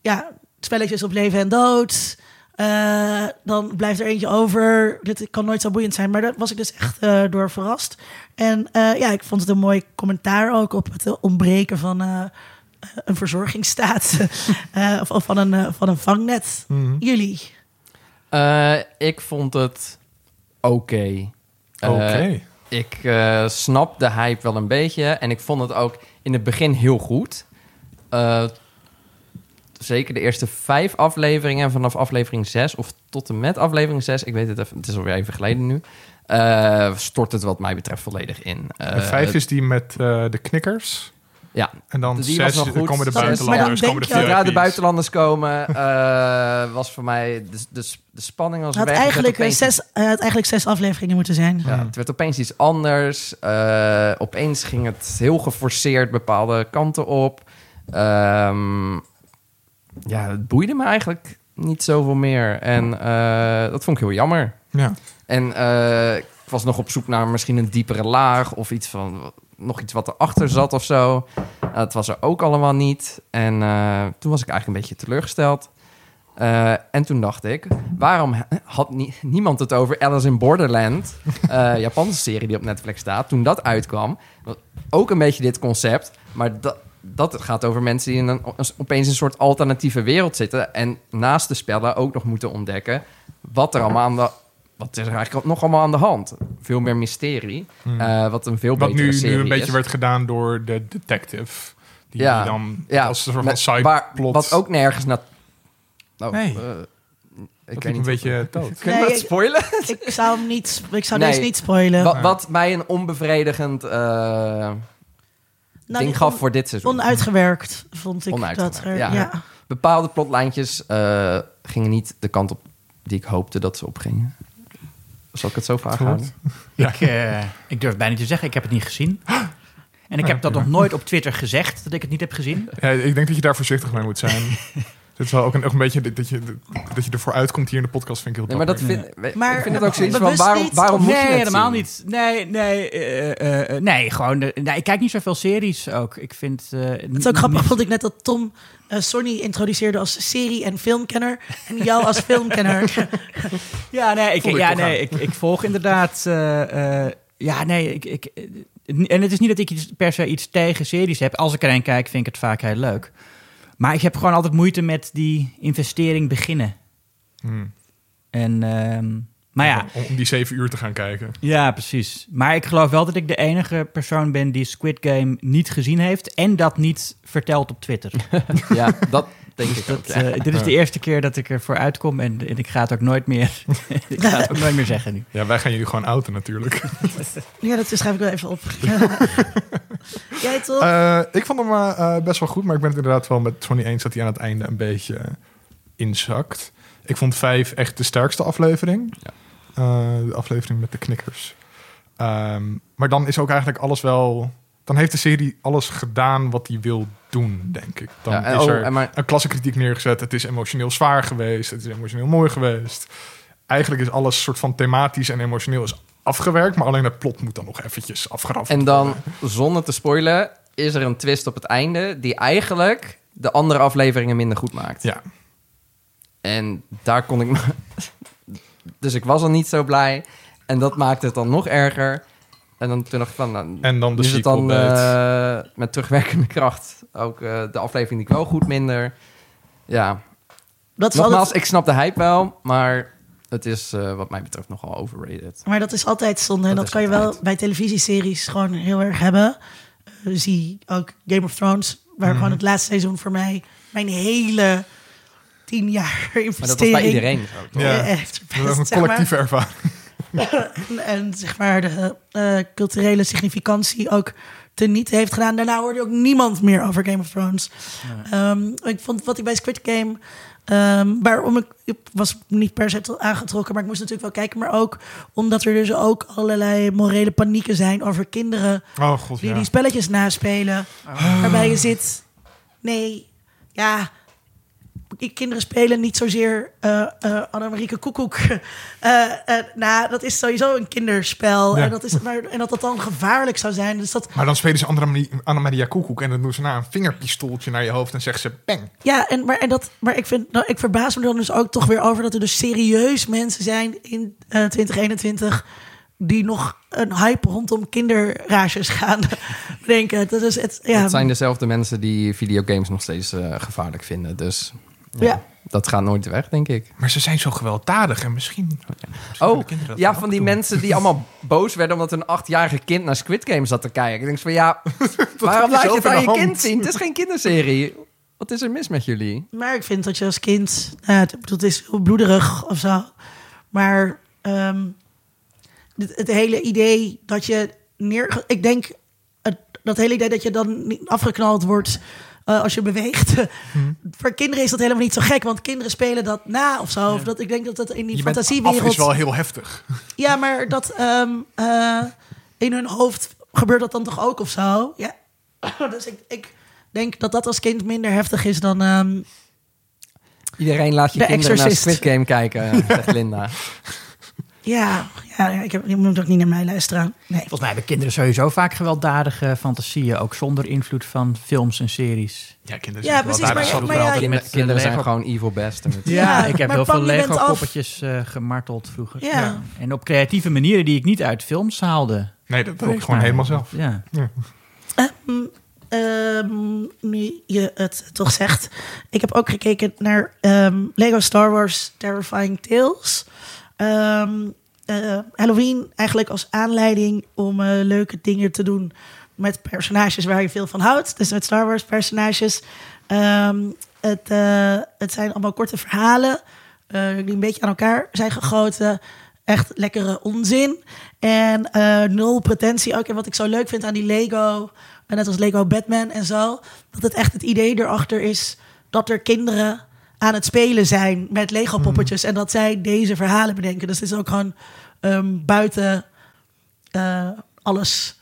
Ja, spelletjes op leven en dood. Eh, dan blijft er eentje over. Dit kan nooit zo boeiend zijn, maar daar was ik dus echt eh, door verrast. En eh, ja, ik vond het een mooi commentaar ook op het ontbreken van eh, een verzorgingsstaat Eh, of, of van, een, eh, van een vangnet. Mhm. Jullie? Eh, ik vond het oké. Oké. Ik eh, snap de hype wel een beetje. En ik vond het ook in het begin heel goed. Zeker de eerste vijf afleveringen. En vanaf aflevering zes of tot en met aflevering zes. Ik weet het even, het is alweer even geleden nu. eh, stort het wat mij betreft volledig in. Eh, En vijf is die met eh, de knikkers. Ja, En dan Die zes goed. komen de buitenlanders, Maar dan komen de denk je- Zodra de buitenlanders komen, eh, was voor mij de, de, de spanning als Het had weg. Het eigenlijk, opeens zes, eh, had eigenlijk zes afleveringen moeten zijn. Ja, het werd opeens iets anders. Eh, opeens ging het heel geforceerd bepaalde kanten op. Ehm, ja, het boeide me eigenlijk niet zoveel meer. En eh, dat vond ik heel jammer. Ja. En eh, ik was nog op zoek naar misschien een diepere laag of iets van nog iets wat erachter zat of zo. Nou, dat was er ook allemaal niet. En toen was ik eigenlijk een beetje teleurgesteld. En toen dacht ik, waarom had nie- niemand het over Alice in Borderland, Japanse serie die op Netflix staat, toen dat uitkwam? Ook een beetje dit concept, maar dat, dat gaat over mensen die in een, opeens een soort alternatieve wereld zitten en naast de spellen ook nog moeten ontdekken wat er allemaal aan de wat is er eigenlijk nog allemaal aan de hand? Veel meer mysterie. Hmm. eh, wat een veel Wat betere nu, serie nu een beetje is. werd gedaan door de detective. Die Ja. dan ja, als een soort van met- side waar- plot... Wat ook nergens naar... Oh, Nee. eh, ik dat weet een beetje dood. Kun je Nee, dat ik- spoilen? Ik zou hem niet, ik zou Nee. deze niet spoilen. Wat, wat mij een onbevredigend eh, Nou, ding gaf on- voor dit seizoen. Onuitgewerkt, vond ik Onuitgewerkt, dat er. ja. Ja. Bepaalde plotlijntjes eh, gingen niet de kant op die ik hoopte dat ze opgingen. Zal ik het zo vaak Klopt. houden? Ja. Ik, eh, ik durf bijna niet te zeggen, ik heb het niet gezien. En ik heb dat nog nooit op Twitter gezegd, dat ik het niet heb gezien. Ja, ik denk dat je daar voorzichtig mee moet zijn. Dit is wel ook een, ook een beetje dat je, dat je ervoor uitkomt hier in de podcast, vind ik heel Nee, maar dat vind, Maar ik vind het ook zoiets van, waarom, waarom moet je nee, helemaal zien? niet. Nee, nee, eh, eh, eh, nee gewoon. de- nee, ik kijk niet zoveel series ook. Ik vind. eh, Het is ook grappig, vond ik net dat Tom Sonny introduceerde als serie- en filmkenner. En jou als filmkenner. Ja, nee, ik, ja, nee ik, ik volg inderdaad. eh, eh, ja, nee, ik, ik, en het is niet dat ik per se iets tegen series heb. Als ik er een kijk, vind ik het vaak heel leuk. Maar ik heb gewoon altijd moeite met die investering beginnen. Hmm. En, ehm, maar ja, Om, om die zeven uur te gaan kijken. ja, precies. Maar ik geloof wel dat ik de enige persoon ben die Squid Game niet gezien heeft. En dat niet vertelt op Twitter. Ja, dat denk ik ook. Dat, ja. eh, dit is de eerste keer dat ik ervoor uitkom. En, en ik ga het ook nooit meer. ik ga het ook nooit meer zeggen nu. Ja, wij gaan jullie gewoon outen natuurlijk. ja, dat schrijf ik wel even op. Jij toch? Eh, ik vond hem eh, eh, best wel goed, maar ik ben het inderdaad wel met Sonny eens dat hij aan het einde een beetje inzakt. Ik vond vijf echt de sterkste aflevering. Ja. Eh, de aflevering met de knikkers. Ehm, maar dan is ook eigenlijk alles wel... Dan heeft de serie alles gedaan wat hij wil doen, denk ik. Dan Ja, en- is oh, er maar- een klassenkritiek neergezet. Het is emotioneel zwaar geweest. Het is emotioneel mooi geweest. Eigenlijk is alles soort van thematisch en emotioneel is afgewerkt. Maar alleen het plot moet dan nog eventjes afgerafd En dan, worden. zonder te spoilen, is er een twist op het einde... die eigenlijk de andere afleveringen minder goed maakt. Ja, En daar kon ik... dus ik was al niet zo blij. En dat maakte het dan nog erger. En dan toen dacht ik van... Nou, en dan de nu is het dan eh, met terugwerkende kracht. Ook eh, de aflevering die ik wel goed minder. Ja, dat is nogmaals, altijd, ik snap de hype wel. Maar het is eh, wat mij betreft nogal overrated. maar dat is altijd zonde. En Dat kan je wel bij televisieseries gewoon heel erg hebben. Zie ook Game of Thrones, waar Mhm. gewoon het laatste seizoen voor mij mijn hele tien jaar Maar investering. dat was bij iedereen zo, toch? Ja. heeft Dat is een zeg maar. collectieve ervaring. En, zeg maar de eh, culturele significantie ook teniet heeft gedaan. Daarna hoorde ook niemand meer over Game of Thrones. Ehm, ik vond wat ik bij Squid Game... ehm, waarom ik, ik was niet per se aangetrokken, maar ik moest natuurlijk wel kijken. Maar ook omdat er dus ook allerlei morele panieken zijn over kinderen Oh god, die ja. die spelletjes naspelen. Waarbij je zit, nee, ja, kinderen spelen niet zozeer eh eh Annemarieke Koekoek. Eh, eh, nou, dat is sowieso een kinderspel. Ja. En, dat is, maar, en dat dat dan gevaarlijk zou zijn. Dus dat, Maar dan spelen ze Anne- Anne-Maria Koekoek en dan doen ze na een vingerpistooltje naar je hoofd en zeggen ze bang. ja, en, maar, en dat, maar ik, vind, nou, ik verbaas me dan dus ook toch weer over dat er dus serieus mensen zijn in eh 2021 die nog een hype rondom kinderrages gaan bedenken. Dat is het, ja. Het zijn dezelfde mensen die videogames nog steeds gevaarlijk vinden. Dus ja, Ja. dat gaat nooit weg, denk ik. Maar ze zijn zo gewelddadig en misschien... misschien Oh, dat ja, van die doen. mensen die allemaal boos werden... omdat een achtjarige kind naar Squid Game zat te kijken. Ik denk van ja, waarom laat je het aan je hand. kind zien? Het is geen kinderserie. Wat is er mis met jullie? Maar ik vind dat je als kind, nou, het, is heel bloederig of zo. Maar ehm, het, het hele idee dat je neer, ik denk het, dat hele idee dat je dan niet afgeknald wordt eh, als je beweegt. Voor kinderen is dat helemaal niet zo gek, want kinderen spelen dat na of zo. Of dat ik denk dat dat in die Je bent af fantasiewereld. is wel heel heftig. Ja, maar dat ehm, eh, in hun hoofd gebeurt dat dan toch ook of zo. Ja. dus ik, ik denk dat dat als kind minder heftig is dan. ehm, Iedereen laat je De kinderen naar Exorcist. Squid Game kijken, zegt Linda. Ja, ja, ja, ik heb, je moet ook niet naar mij luisteren. Nee. Volgens mij hebben kinderen sowieso vaak gewelddadige fantasieën. Ook zonder invloed van films en series. Ja, kinderen Ja, zijn precies, wel maar- maar ja, kinderen zijn gewoon evil best. Ja, ik heb heel Pam, veel je bent Lego af. poppetjes eh, gemarteld vroeger. Ja. En op creatieve manieren die ik niet uit films haalde. Nee, dat doe ik gewoon helemaal zelf. Ja. Ehm, ehm, nu je het toch zegt. Ik heb ook gekeken naar ehm, Lego Star Wars Terrifying Tales. Ehm, eh, Halloween eigenlijk als aanleiding om eh, leuke dingen te doen met personages waar je veel van houdt. Dus met Star Wars personages. Ehm, het, eh, het zijn allemaal korte verhalen die een beetje aan elkaar zijn gegoten. Echt lekkere onzin. En nul pretentie ook. En wat ik zo leuk vind aan die Lego, net als Lego Batman en zo, dat het echt het idee erachter is dat er kinderen aan het spelen zijn met Lego poppetjes. En dat zij deze verhalen bedenken. Dus het is ook gewoon ehm, buiten eh, alles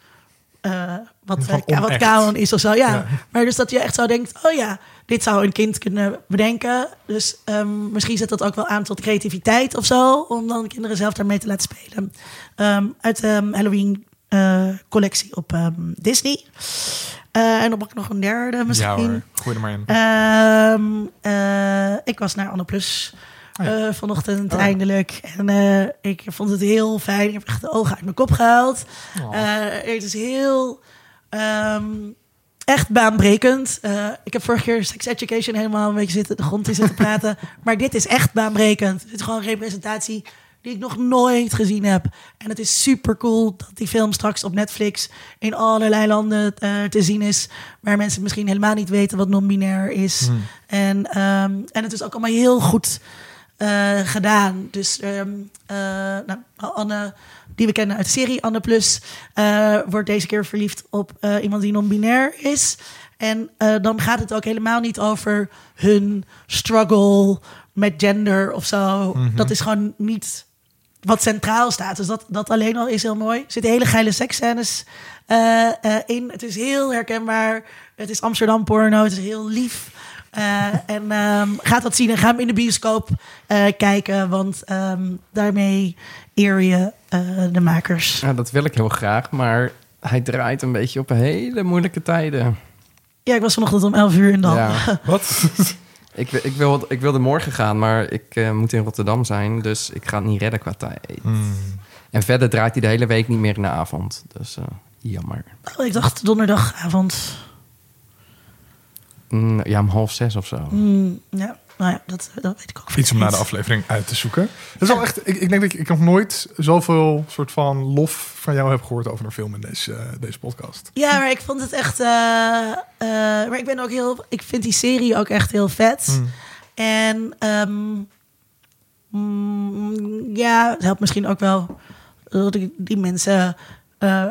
eh, wat, eh, wat kanon is of zo. Ja. Ja. Maar dus dat je echt zo denkt, oh ja, dit zou een kind kunnen bedenken. Dus ehm, misschien zet dat ook wel aan tot creativiteit of zo. Om dan kinderen zelf daarmee te laten spelen. Ehm, uit de Halloween collectie op Disney. Eh, en dan mag ik nog een derde Ja misschien. hoor, gooi er maar in. Ehm, eh, ik was naar Anne Plus Oh ja. eh, vanochtend Oh ja. eindelijk. En ik vond het heel fijn. Ik heb echt de ogen uit mijn kop gehaald. Oh. Het is heel... ehm, echt baanbrekend. Ik heb vorige keer Sex Education helemaal een beetje zitten, de grond in zitten praten. maar dit is echt baanbrekend. Het is gewoon representatie die ik nog nooit gezien heb. En het is super cool dat die film straks op Netflix in allerlei landen eh, te zien is. Waar mensen misschien helemaal niet weten wat non-binair is. Hmm. En, ehm, en het is ook allemaal heel goed eh, gedaan. Dus ehm, eh, nou, Anne, die we kennen uit de serie, Anne Plus, wordt deze keer verliefd op iemand die non-binair is. En dan gaat het ook helemaal niet over hun struggle met gender of zo. Mhm. Dat is gewoon niet wat centraal staat. Dus dat, dat alleen al is heel mooi. Er zitten hele geile seksscènes eh, eh, in. Het is heel herkenbaar. Het is Amsterdam porno. Het is heel lief. Eh, en ehm, gaat dat zien en ga hem in de bioscoop eh, kijken. Want ehm, daarmee eer je eh, de makers. Ja, dat wil ik heel graag, maar hij draait een beetje op hele moeilijke tijden. Ja, ik was vanochtend om 11 uur in Dal. Ja. Wat? Ik, ik, wil, ik wilde morgen gaan, maar ik eh, moet in Rotterdam zijn, dus ik ga het niet redden qua tijd. Hmm. En verder draait hij de hele week niet meer in de avond, dus eh, jammer. Oh, ik dacht donderdagavond. Mm, ja, om half zes of zo. Hmm, ja, nou ja, dat, dat weet ik ook. Iets om na de aflevering uit te zoeken. Dat is wel echt, ik, ik denk dat ik, ik nog nooit zoveel soort van lof van jou heb gehoord over een film in deze, eh, deze podcast. Ja, maar ik vond het echt. eh, eh, maar ik ben ook heel. Ik vind die serie ook echt heel vet. Hmm. En ehm, mm, ja, het helpt misschien ook wel dat ik die mensen eh,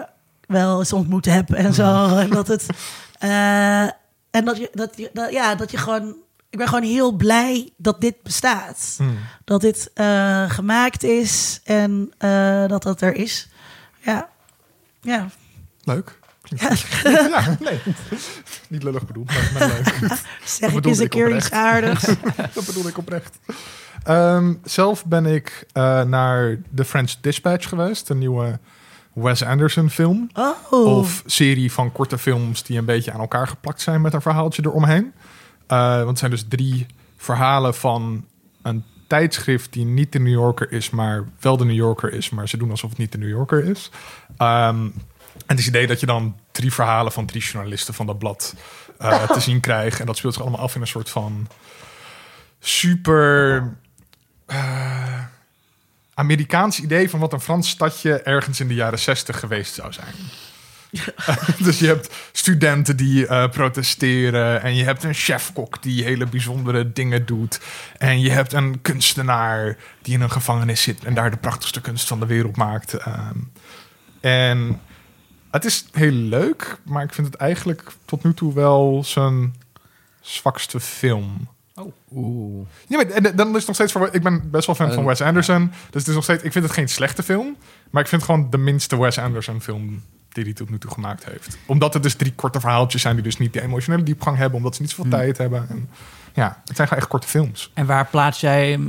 wel eens ontmoet heb en zo. En dat het. eh, en dat je, dat, je, dat, ja, dat je gewoon. Ik ben gewoon heel blij dat dit bestaat. Hmm. Dat dit eh, gemaakt is en eh, dat dat er is. Ja. Ja. Leuk. ja. Ja, nee. Niet lullig bedoeld, maar, maar leuk. Zeg ik eens een keer iets aardigs. Dat bedoel ik oprecht. Ehm, zelf ben ik eh, naar The French Dispatch geweest. Een nieuwe Wes Anderson film. Oh. Of serie van korte films die een beetje aan elkaar geplakt zijn met een verhaaltje eromheen. Eh, want het zijn dus drie verhalen van een tijdschrift die niet de New Yorker is, maar wel de New Yorker is. Maar ze doen alsof het niet de New Yorker is. Ehm, en het idee dat je dan drie verhalen van drie journalisten van dat blad eh, te zien krijgt. En dat speelt zich allemaal af in een soort van super eh, Amerikaans idee van wat een Frans stadje ergens in de jaren zestig geweest zou zijn. dus je hebt studenten die eh, protesteren. En je hebt een chefkok die hele bijzondere dingen doet. En je hebt een kunstenaar die in een gevangenis zit en daar de prachtigste kunst van de wereld maakt. Ehm, en het is heel leuk, maar ik vind het eigenlijk tot nu toe wel zijn zwakste film. Oeh. Ja, maar en dan is het nog steeds voor. Ik ben best wel fan van Eh. Wes Anderson. Dus het is nog steeds. Ik vind het geen slechte film. Maar ik vind het gewoon de minste Wes Anderson film die hij tot nu toe gemaakt heeft. Omdat het dus drie korte verhaaltjes zijn die dus niet de emotionele diepgang hebben, omdat ze niet zoveel Hmm. tijd hebben. En ja, het zijn gewoon echt korte films. En waar plaats jij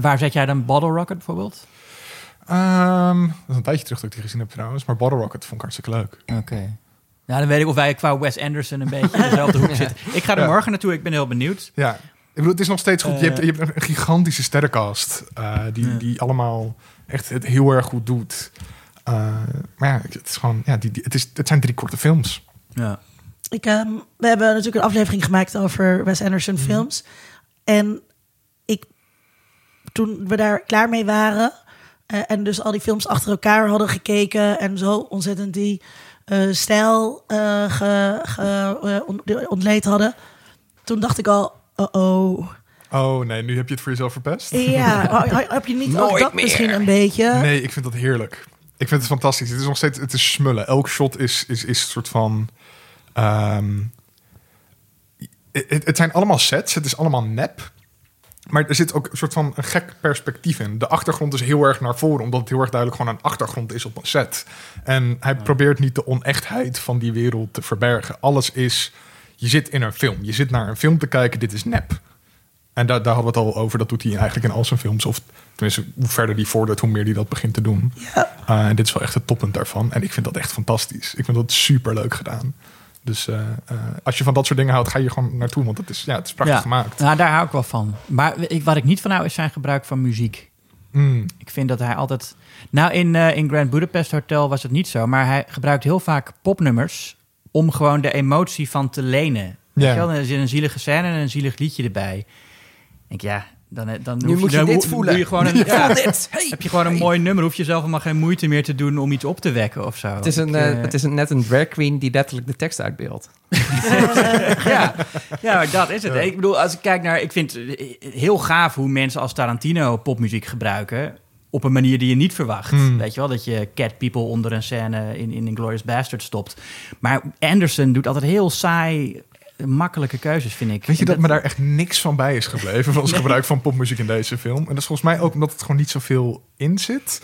Waar zet jij dan Bottle Rocket bijvoorbeeld? Ehm, dat is een tijdje terug dat ik die gezien heb trouwens. Maar Bottle Rocket vond ik hartstikke leuk. Oké. Ja, dan weet ik of wij qua Wes Anderson een beetje in dezelfde hoek zitten. Ik ga er Ja. morgen naartoe. Ik ben heel benieuwd. Ja, ik bedoel, het is nog steeds goed. je, hebt, Eh. je hebt een gigantische sterrencast eh, die, Ja. die allemaal echt het heel erg goed doet. Eh, maar ja, het is gewoon, ja, die, die- het, is, het zijn drie korte films. Ja. Ik, ehm, we hebben natuurlijk een aflevering gemaakt over Wes Anderson films. En ik, toen we daar klaar mee waren... eh, en dus al die films achter elkaar hadden gekeken... en zo ontzettend die eh, stijl eh, ge, ge, eh, on- ontleed hadden... toen dacht ik al, oh-oh. Oh nee, nu heb je het voor jezelf verpest? Ja, heb je niet ook Nooit dat meer. misschien een beetje? Nee, ik vind dat heerlijk. Ik vind het fantastisch. Het is nog steeds, het is smullen. Elk shot is, is, is een soort van. ehm, het, het zijn allemaal sets. Het is allemaal nep. Maar er zit ook een soort van een gek perspectief in. De achtergrond is heel erg naar voren, omdat het heel erg duidelijk gewoon een achtergrond is op een set. En hij probeert niet de onechtheid van die wereld te verbergen. Alles is, je zit in een film. Je zit naar een film te kijken, dit is nep. En daar, daar hadden we het al over. Dat doet hij eigenlijk in al zijn films. Of tenminste, hoe verder die vordert, hoe meer hij dat begint te doen. Ja. Uh, en dit is wel echt het toppunt daarvan. En ik vind dat echt fantastisch. Ik vind dat super leuk gedaan. Dus uh, uh, als je van dat soort dingen houdt, ga je gewoon naartoe. Want het is, ja, het is prachtig Ja. gemaakt. Nou, daar hou ik wel van. Maar ik, wat ik niet van hou is zijn gebruik van muziek. Mm. Ik vind dat hij altijd... Nou, in, eh, in Grand Budapest Hotel was het niet zo. Maar hij gebruikt heel vaak popnummers... om gewoon de emotie van te lenen. Weet je wel? Dan is er een zielige scène en een zielig liedje erbij. Ik denk, ja, dan, dan Nu hoef moet je dan dit voelen. je gewoon een, ja, dit. Hey. heb je gewoon een Hey. mooi nummer. Hoef je zelf helemaal geen moeite meer te doen om iets op te wekken of zo. Het is, een, Ik, eh, eh, het is een, net een drag queen die letterlijk de tekst uitbeeldt. ja, ja, dat is het. Ik bedoel, als ik kijk naar... Ik vind het heel gaaf hoe mensen als Tarantino popmuziek gebruiken... op een manier die je niet verwacht. Hmm. Weet je wel, dat je Cat People onder een scène in, in Inglourious Bastard stopt. Maar Anderson doet altijd heel saai, makkelijke keuzes, vind ik. Weet je dat me daar echt niks van bij is gebleven? Van het gebruik van popmuziek in deze film. En dat is volgens mij ook omdat het gewoon niet zoveel in zit.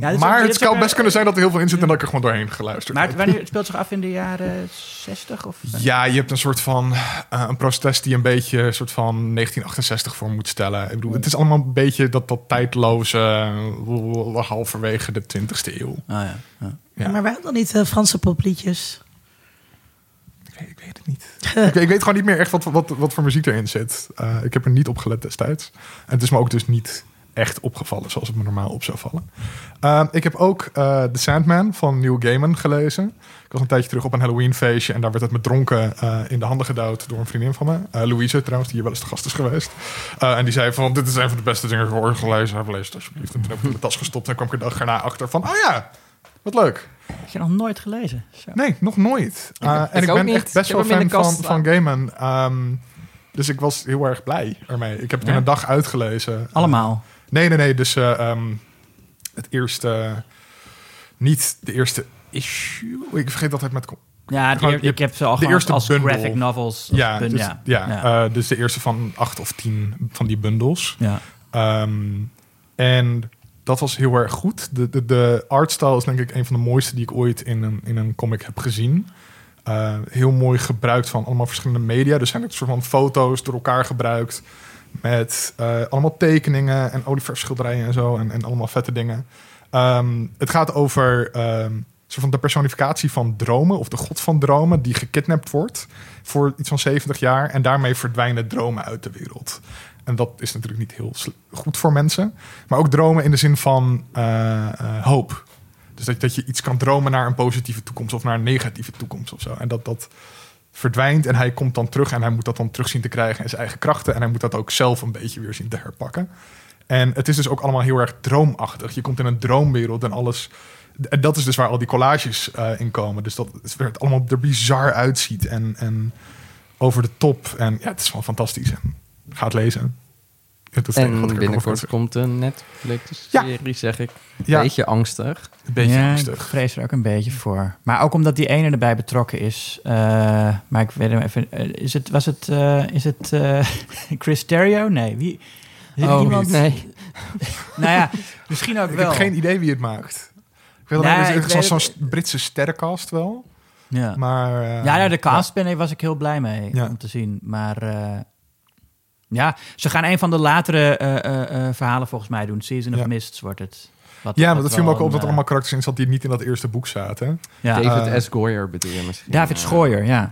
ook- maar het kan best kunnen zijn dat er heel veel in zit en dat ik er gewoon doorheen geluisterd Maar heb. wanneer, het speelt zich af in de jaren 60? Of? Ja, je hebt een soort van eh, een protest die een beetje een soort van 1968 voor moet stellen. Ik bedoel, het is allemaal een beetje dat, dat tijdloze halverwege de 20e eeuw. Oh, ja. ja. Ja. Maar waarom dan niet eh, Franse popliedjes? Ik weet, het niet. ik, ik weet gewoon niet meer echt wat, wat, wat voor muziek erin zit. Eh, ik heb er niet op gelet destijds. En het is me ook dus niet echt opgevallen zoals het me normaal op zou vallen. Eh, ik heb ook eh The Sandman van Neil Gaiman gelezen. Ik was een tijdje terug op een Halloween feestje en daar werd het me dronken eh, in de handen gedouwd door een vriendin van me. Louise trouwens, die hier wel eens te gast is geweest. En die zei van, dit is een van de beste dingen die ik ooit gelezen heb. Lees het alsjeblieft. En toen heb ik in mijn tas gestopt en kwam ik er de dag erna achter van, oh ja, wat leuk. Heb je nog nooit gelezen? Zo. Nee, nog nooit. Uh, en ik ben niet. echt best wel fan van, van Gaiman. Ehm, Dus ik was heel erg blij ermee. Ik heb het Ja? in een dag uitgelezen. Allemaal. Nee, nee, nee. Dus eh, ehm, het eerste... niet de eerste issue. Ik vergeet altijd met... Ja, de ik heb ze al de eerste als bundel. graphic novels. Ja, dus, ja. ja, ja. eh, dus de eerste van acht of tien van die bundels. ja. Ehm, en dat was heel erg goed. De, de, de artstyle is denk ik een van de mooiste die ik ooit in een, in een comic heb gezien. Eh, heel mooi gebruikt van allemaal verschillende media. Dus zijn het soort van foto's door elkaar gebruikt. Met eh, allemaal tekeningen en olieverschilderijen en zo. En, en allemaal vette dingen. Ehm, het gaat over ehm, soort van de personificatie van dromen. Of de god van dromen die gekidnapt wordt. Voor iets van 70 jaar. En daarmee verdwijnen dromen uit de wereld. En dat is natuurlijk niet heel goed voor mensen. Maar ook dromen in de zin van eh, eh, hoop. Dus dat, dat je iets kan dromen naar een positieve toekomst of naar een negatieve toekomst of zo. En dat dat verdwijnt en hij komt dan terug en hij moet dat dan terug zien te krijgen in zijn eigen krachten. En hij moet dat ook zelf een beetje weer zien te herpakken. En het is dus ook allemaal heel erg droomachtig. Je komt in een droomwereld en alles. En dat is dus waar al die collages eh, in komen. Dus dat het allemaal er bizar uitziet en, en over de top. En ja, het is gewoon fantastisch. En ga het lezen. Dat het En ik binnenkort komt een Netflix-serie, zeg ik. Ja. Beetje angstig. beetje ja, ik angstig. vrees er ook een beetje voor. Maar ook omdat die ene erbij betrokken is. eh, maar ik weet hem even. eh, is het, was het, eh, is het eh, Chris Terrio? Nee, wie? Is het Oh, iemand? nee. Nou ja, misschien ook Ik wel. heb geen idee wie het maakt. Ik weet Nee, ik het is zo'n Britse sterrencast wel. Ja. Maar, eh, Ja, nou, de cast ben ik, was ik heel blij mee Ja. om te zien. Maar eh, ja, ze gaan een van de latere eh, eh, eh, verhalen volgens mij doen. Season of Ja. Mists wordt het. Wat, Ja, maar dat viel me ook op dat er allemaal karakters in zat die niet in dat eerste boek zaten. ja. David S. Goyer bedoel je misschien. David Schooier, ja.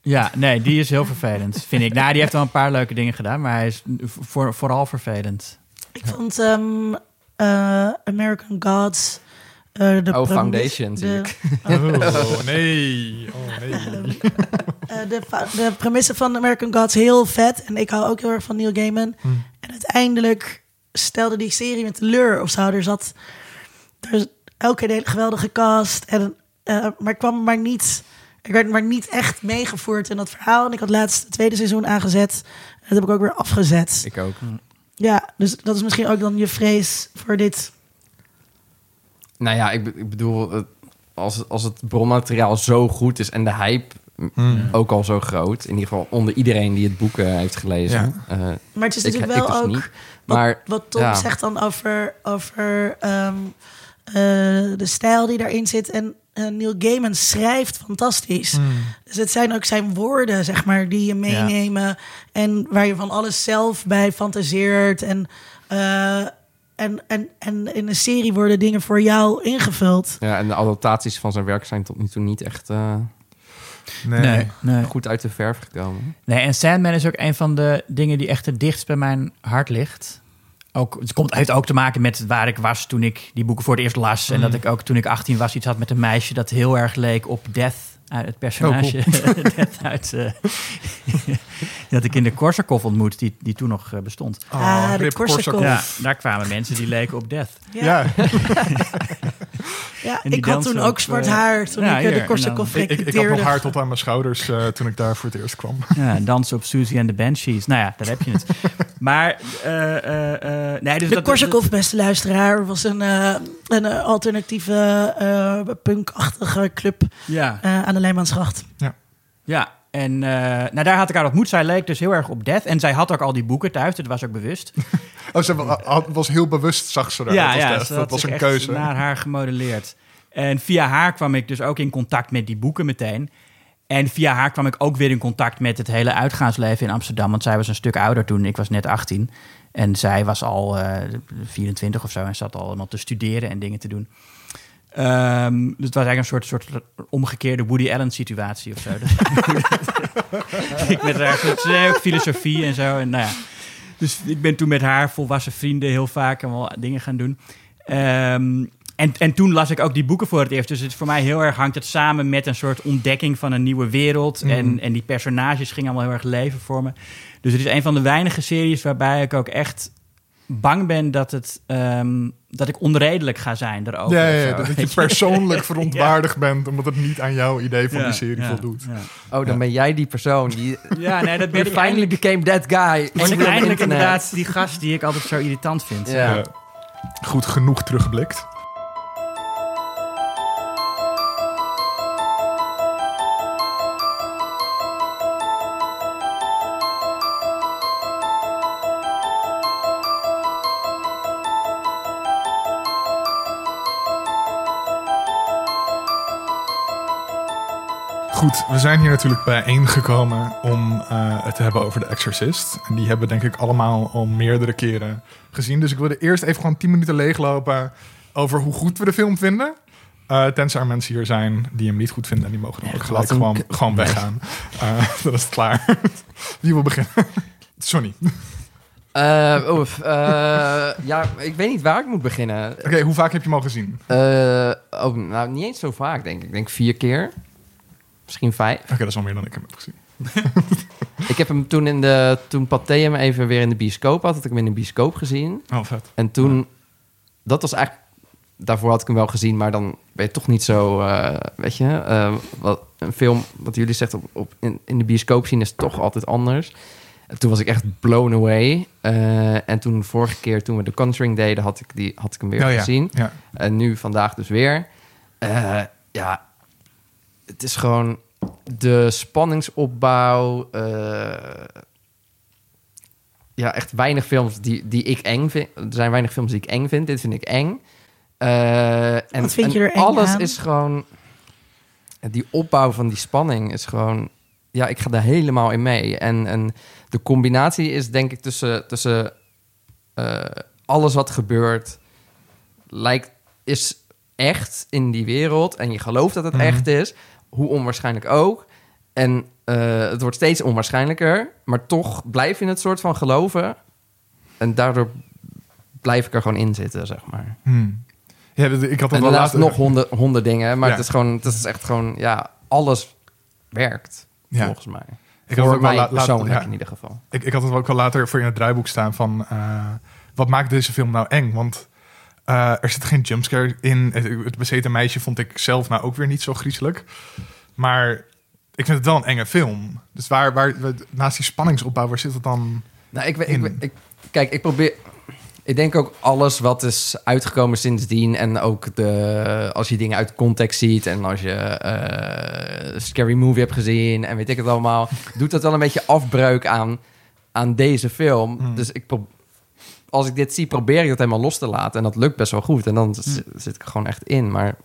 Ja, nee, die is heel vervelend, vind ik. Nou, die heeft wel een paar leuke dingen gedaan, maar hij is voor, vooral vervelend. Ik vond ehm, eh, American Gods... eh, de Oh, Foundation, zie de- ik. Oh, nee. Oh, nee. Eh, de, de premisse van American Gods heel vet. En ik hou ook heel erg van Neil Gaiman. Hmm. En uiteindelijk stelde die serie met teleur of zo. Er zat er is elke keer een hele geweldige cast. En, eh, maar ik kwam maar niet... Ik werd maar niet echt meegevoerd in dat verhaal. En ik had laatst het tweede seizoen aangezet. En dat heb ik ook weer afgezet. Ik ook. Ja, dus dat is misschien ook dan je vrees voor dit. Nou ja, ik, ik bedoel, het- als, als het bronmateriaal zo goed is en de hype Hmm. ook al zo groot, in ieder geval onder iedereen die het boek eh, heeft gelezen. eh, Maar het is Ik- natuurlijk ik wel dus ook... niet. Wat, Maar, wat Tom ja. zegt dan over, over ehm, eh, de stijl die daarin zit. En eh, Neil Gaiman schrijft fantastisch. Hmm. Dus het zijn ook zijn woorden, zeg maar, die je meenemen. En waar je van alles zelf bij fantaseert. En, eh, en, en, en in een serie worden dingen voor jou ingevuld. ja, en de adaptaties van zijn werk zijn tot nu toe niet echt eh, Nee. Nee, nee. goed uit de verf gekomen. nee, en Sandman is ook een van de dingen die echt het dichtst bij mijn hart ligt. Ook, het komt, heeft ook te maken met waar ik was toen ik die boeken voor het eerst las. En dat ik ook toen ik 18 was iets had met een meisje dat heel erg leek op Death. Uit het personage Death uit... eh, dat ik in de Korsakoff ontmoet, die, die toen nog eh, bestond. Ah, de. Ja, daar kwamen mensen die leken op Death. Ja, Ja, En die ik had toen ook, zwart eh, haar toen ja, ik eh, hier, de Korsakoff ik, ik, ik had nog haar tot aan mijn schouders eh, toen ik daar voor het eerst kwam. Ja, dansen op Susie en de Banshees. Nou ja, daar heb je het. Maar, nee, dus De. Korsakoff, beste luisteraar, was een, een alternatieve punkachtige club Ja, aan de Leijmansgracht. ja. En eh, nou, daar had ik haar ontmoet. Zij leek dus heel erg op Death. En zij had ook al die boeken thuis. Dat was ook bewust. Oh, ze was heel bewust, zag ze Death. ze dat was een keuze. naar haar gemodelleerd. En via haar kwam ik dus ook in contact met die boeken meteen. En via haar kwam ik ook weer in contact met het hele uitgaansleven in Amsterdam. Want zij was een stuk ouder toen. Ik was net 18. En zij was al eh 24 of zo. En zat al allemaal te studeren en dingen te doen. Ehm, dus het was eigenlijk een soort, soort omgekeerde Woody Allen situatie of zo. ik met haar soort filosofie en zo. En nou ja. Dus ik ben toen met haar volwassen vrienden heel vaak allemaal dingen gaan doen. Ehm, en, en toen las ik ook die boeken voor het eerst. Dus het, voor mij heel erg hangt het samen met een soort ontdekking van een nieuwe wereld. En, en die personages gingen allemaal heel erg leven voor me. Dus het is een van de weinige series waarbij ik ook echt bang ben dat, het, ehm, dat ik onredelijk ga zijn erover. Ja, dat je persoonlijk verontwaardigd bent... omdat het niet aan jouw idee van Ja, die serie ja, voldoet. Ja, Oh, dan ben jij die persoon die ja nee, dat ben ik finally became that guy. word ik eindelijk internet. inderdaad die gast die ik altijd zo irritant vind. Ja. Ja. Goed genoeg teruggeblikt. Goed, we zijn hier natuurlijk bijeengekomen om eh, het te hebben over The Exorcist. En die hebben we denk ik allemaal al meerdere keren gezien. Dus ik wilde eerst even gewoon 10 minuten leeglopen over hoe goed we de film vinden. Eh, tenzij er mensen hier zijn die hem niet goed vinden en die mogen dan ook gelijk gewoon, gewoon weggaan. Eh, dan is het klaar. Wie wil beginnen? Sonny. Oké, Eh, oef, eh, ja, ik weet niet waar ik moet beginnen. hoe vaak heb je hem al gezien? Eh, oh, nou, niet eens zo vaak, denk ik. Ik denk vier keer. Misschien vijf. Oké, dat is al meer dan ik hem heb gezien. Ik heb hem toen in de... Toen Pathé hem even weer in de bioscoop had, had ik hem in de bioscoop gezien. Oh, vet. En toen... Dat was eigenlijk... Daarvoor had ik hem wel gezien, maar dan ben je toch niet zo... eh, weet je, eh, wat, een film, wat jullie zegt, op, op, in, in de bioscoop zien is toch altijd anders. En toen was ik echt blown away. Eh, en toen vorige keer, toen we The Conjuring deden, had ik, die, had ik hem weer Oh, gezien. Ja. En nu vandaag dus weer. Ja, het is gewoon de spanningsopbouw. eh, ja, echt weinig films die, die ik eng vind. Er zijn weinig films die ik eng vind. Dit vind ik eng. Eh, en, Wat vind je en er eng alles aan? is gewoon... Die opbouw van die spanning is gewoon... Ja, ik ga daar helemaal in mee. En, en de combinatie is denk ik tussen... tussen eh, alles wat gebeurt... lijkt is echt in die wereld en je gelooft dat het Mhm. echt is, hoe onwaarschijnlijk ook. En eh, het wordt steeds onwaarschijnlijker, maar toch blijf je het soort van geloven. En daardoor blijf ik er gewoon in zitten, zeg maar. Hmm. Ja, ik had dat En daarnaast nog honderd, honderd dingen, maar Ja. het is gewoon, het is echt gewoon, ja, alles werkt, Ja. volgens mij. Ik had het ook wel la- later- ja. in ieder geval. Ik, ik had het ook wel later voor in het draaiboek staan van... eh, wat maakt deze film nou eng? Want eh, er zit geen jumpscare in. Het, het bezeten meisje vond ik zelf nou ook weer niet zo griezelig. Maar ik vind het wel een enge film. Dus waar, waar, naast die spanningsopbouw, waar zit het dan? Nou, ik, in. ik, kijk, ik probeer. Ik denk ook alles wat is uitgekomen sindsdien. En ook de, als je dingen uit context ziet. En als je eh Scary Movie hebt gezien. En weet ik het allemaal. doet dat wel een beetje afbreuk aan, aan deze film. Hmm. Dus ik pro- als ik dit zie, probeer ik dat helemaal los te laten. En dat lukt best wel goed. En dan z- zit ik er gewoon echt in. Maar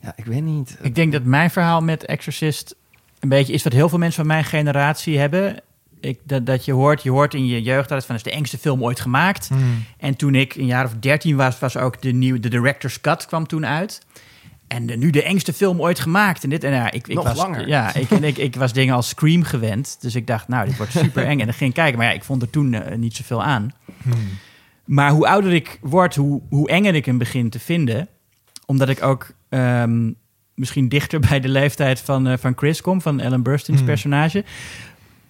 ja, ik weet niet. Ik denk dat mijn verhaal met Exorcist een beetje is wat heel veel mensen van mijn generatie hebben. Ik, dat, dat je hoort, je hoort in je jeugd dat het van het is de engste film ooit gemaakt. En toen ik een jaar of dertien was, was ook de nieuwe de director's cut kwam toen uit. En de, nu de engste film ooit gemaakt. En dit en ja, ik, ik Nog was, langer. Ja, ik, en ik, ik was dingen als Scream gewend. Dus ik dacht, nou, dit wordt super eng. En dan ging ik kijken. Maar ja, ik vond er toen eh, niet zoveel aan. Hmm. Maar hoe ouder ik word, hoe, hoe enger ik hem begin te vinden. Omdat ik ook ehm, misschien dichter bij de leeftijd van, eh, van Chris kom, van Ellen Burstyn's Hmm. personage.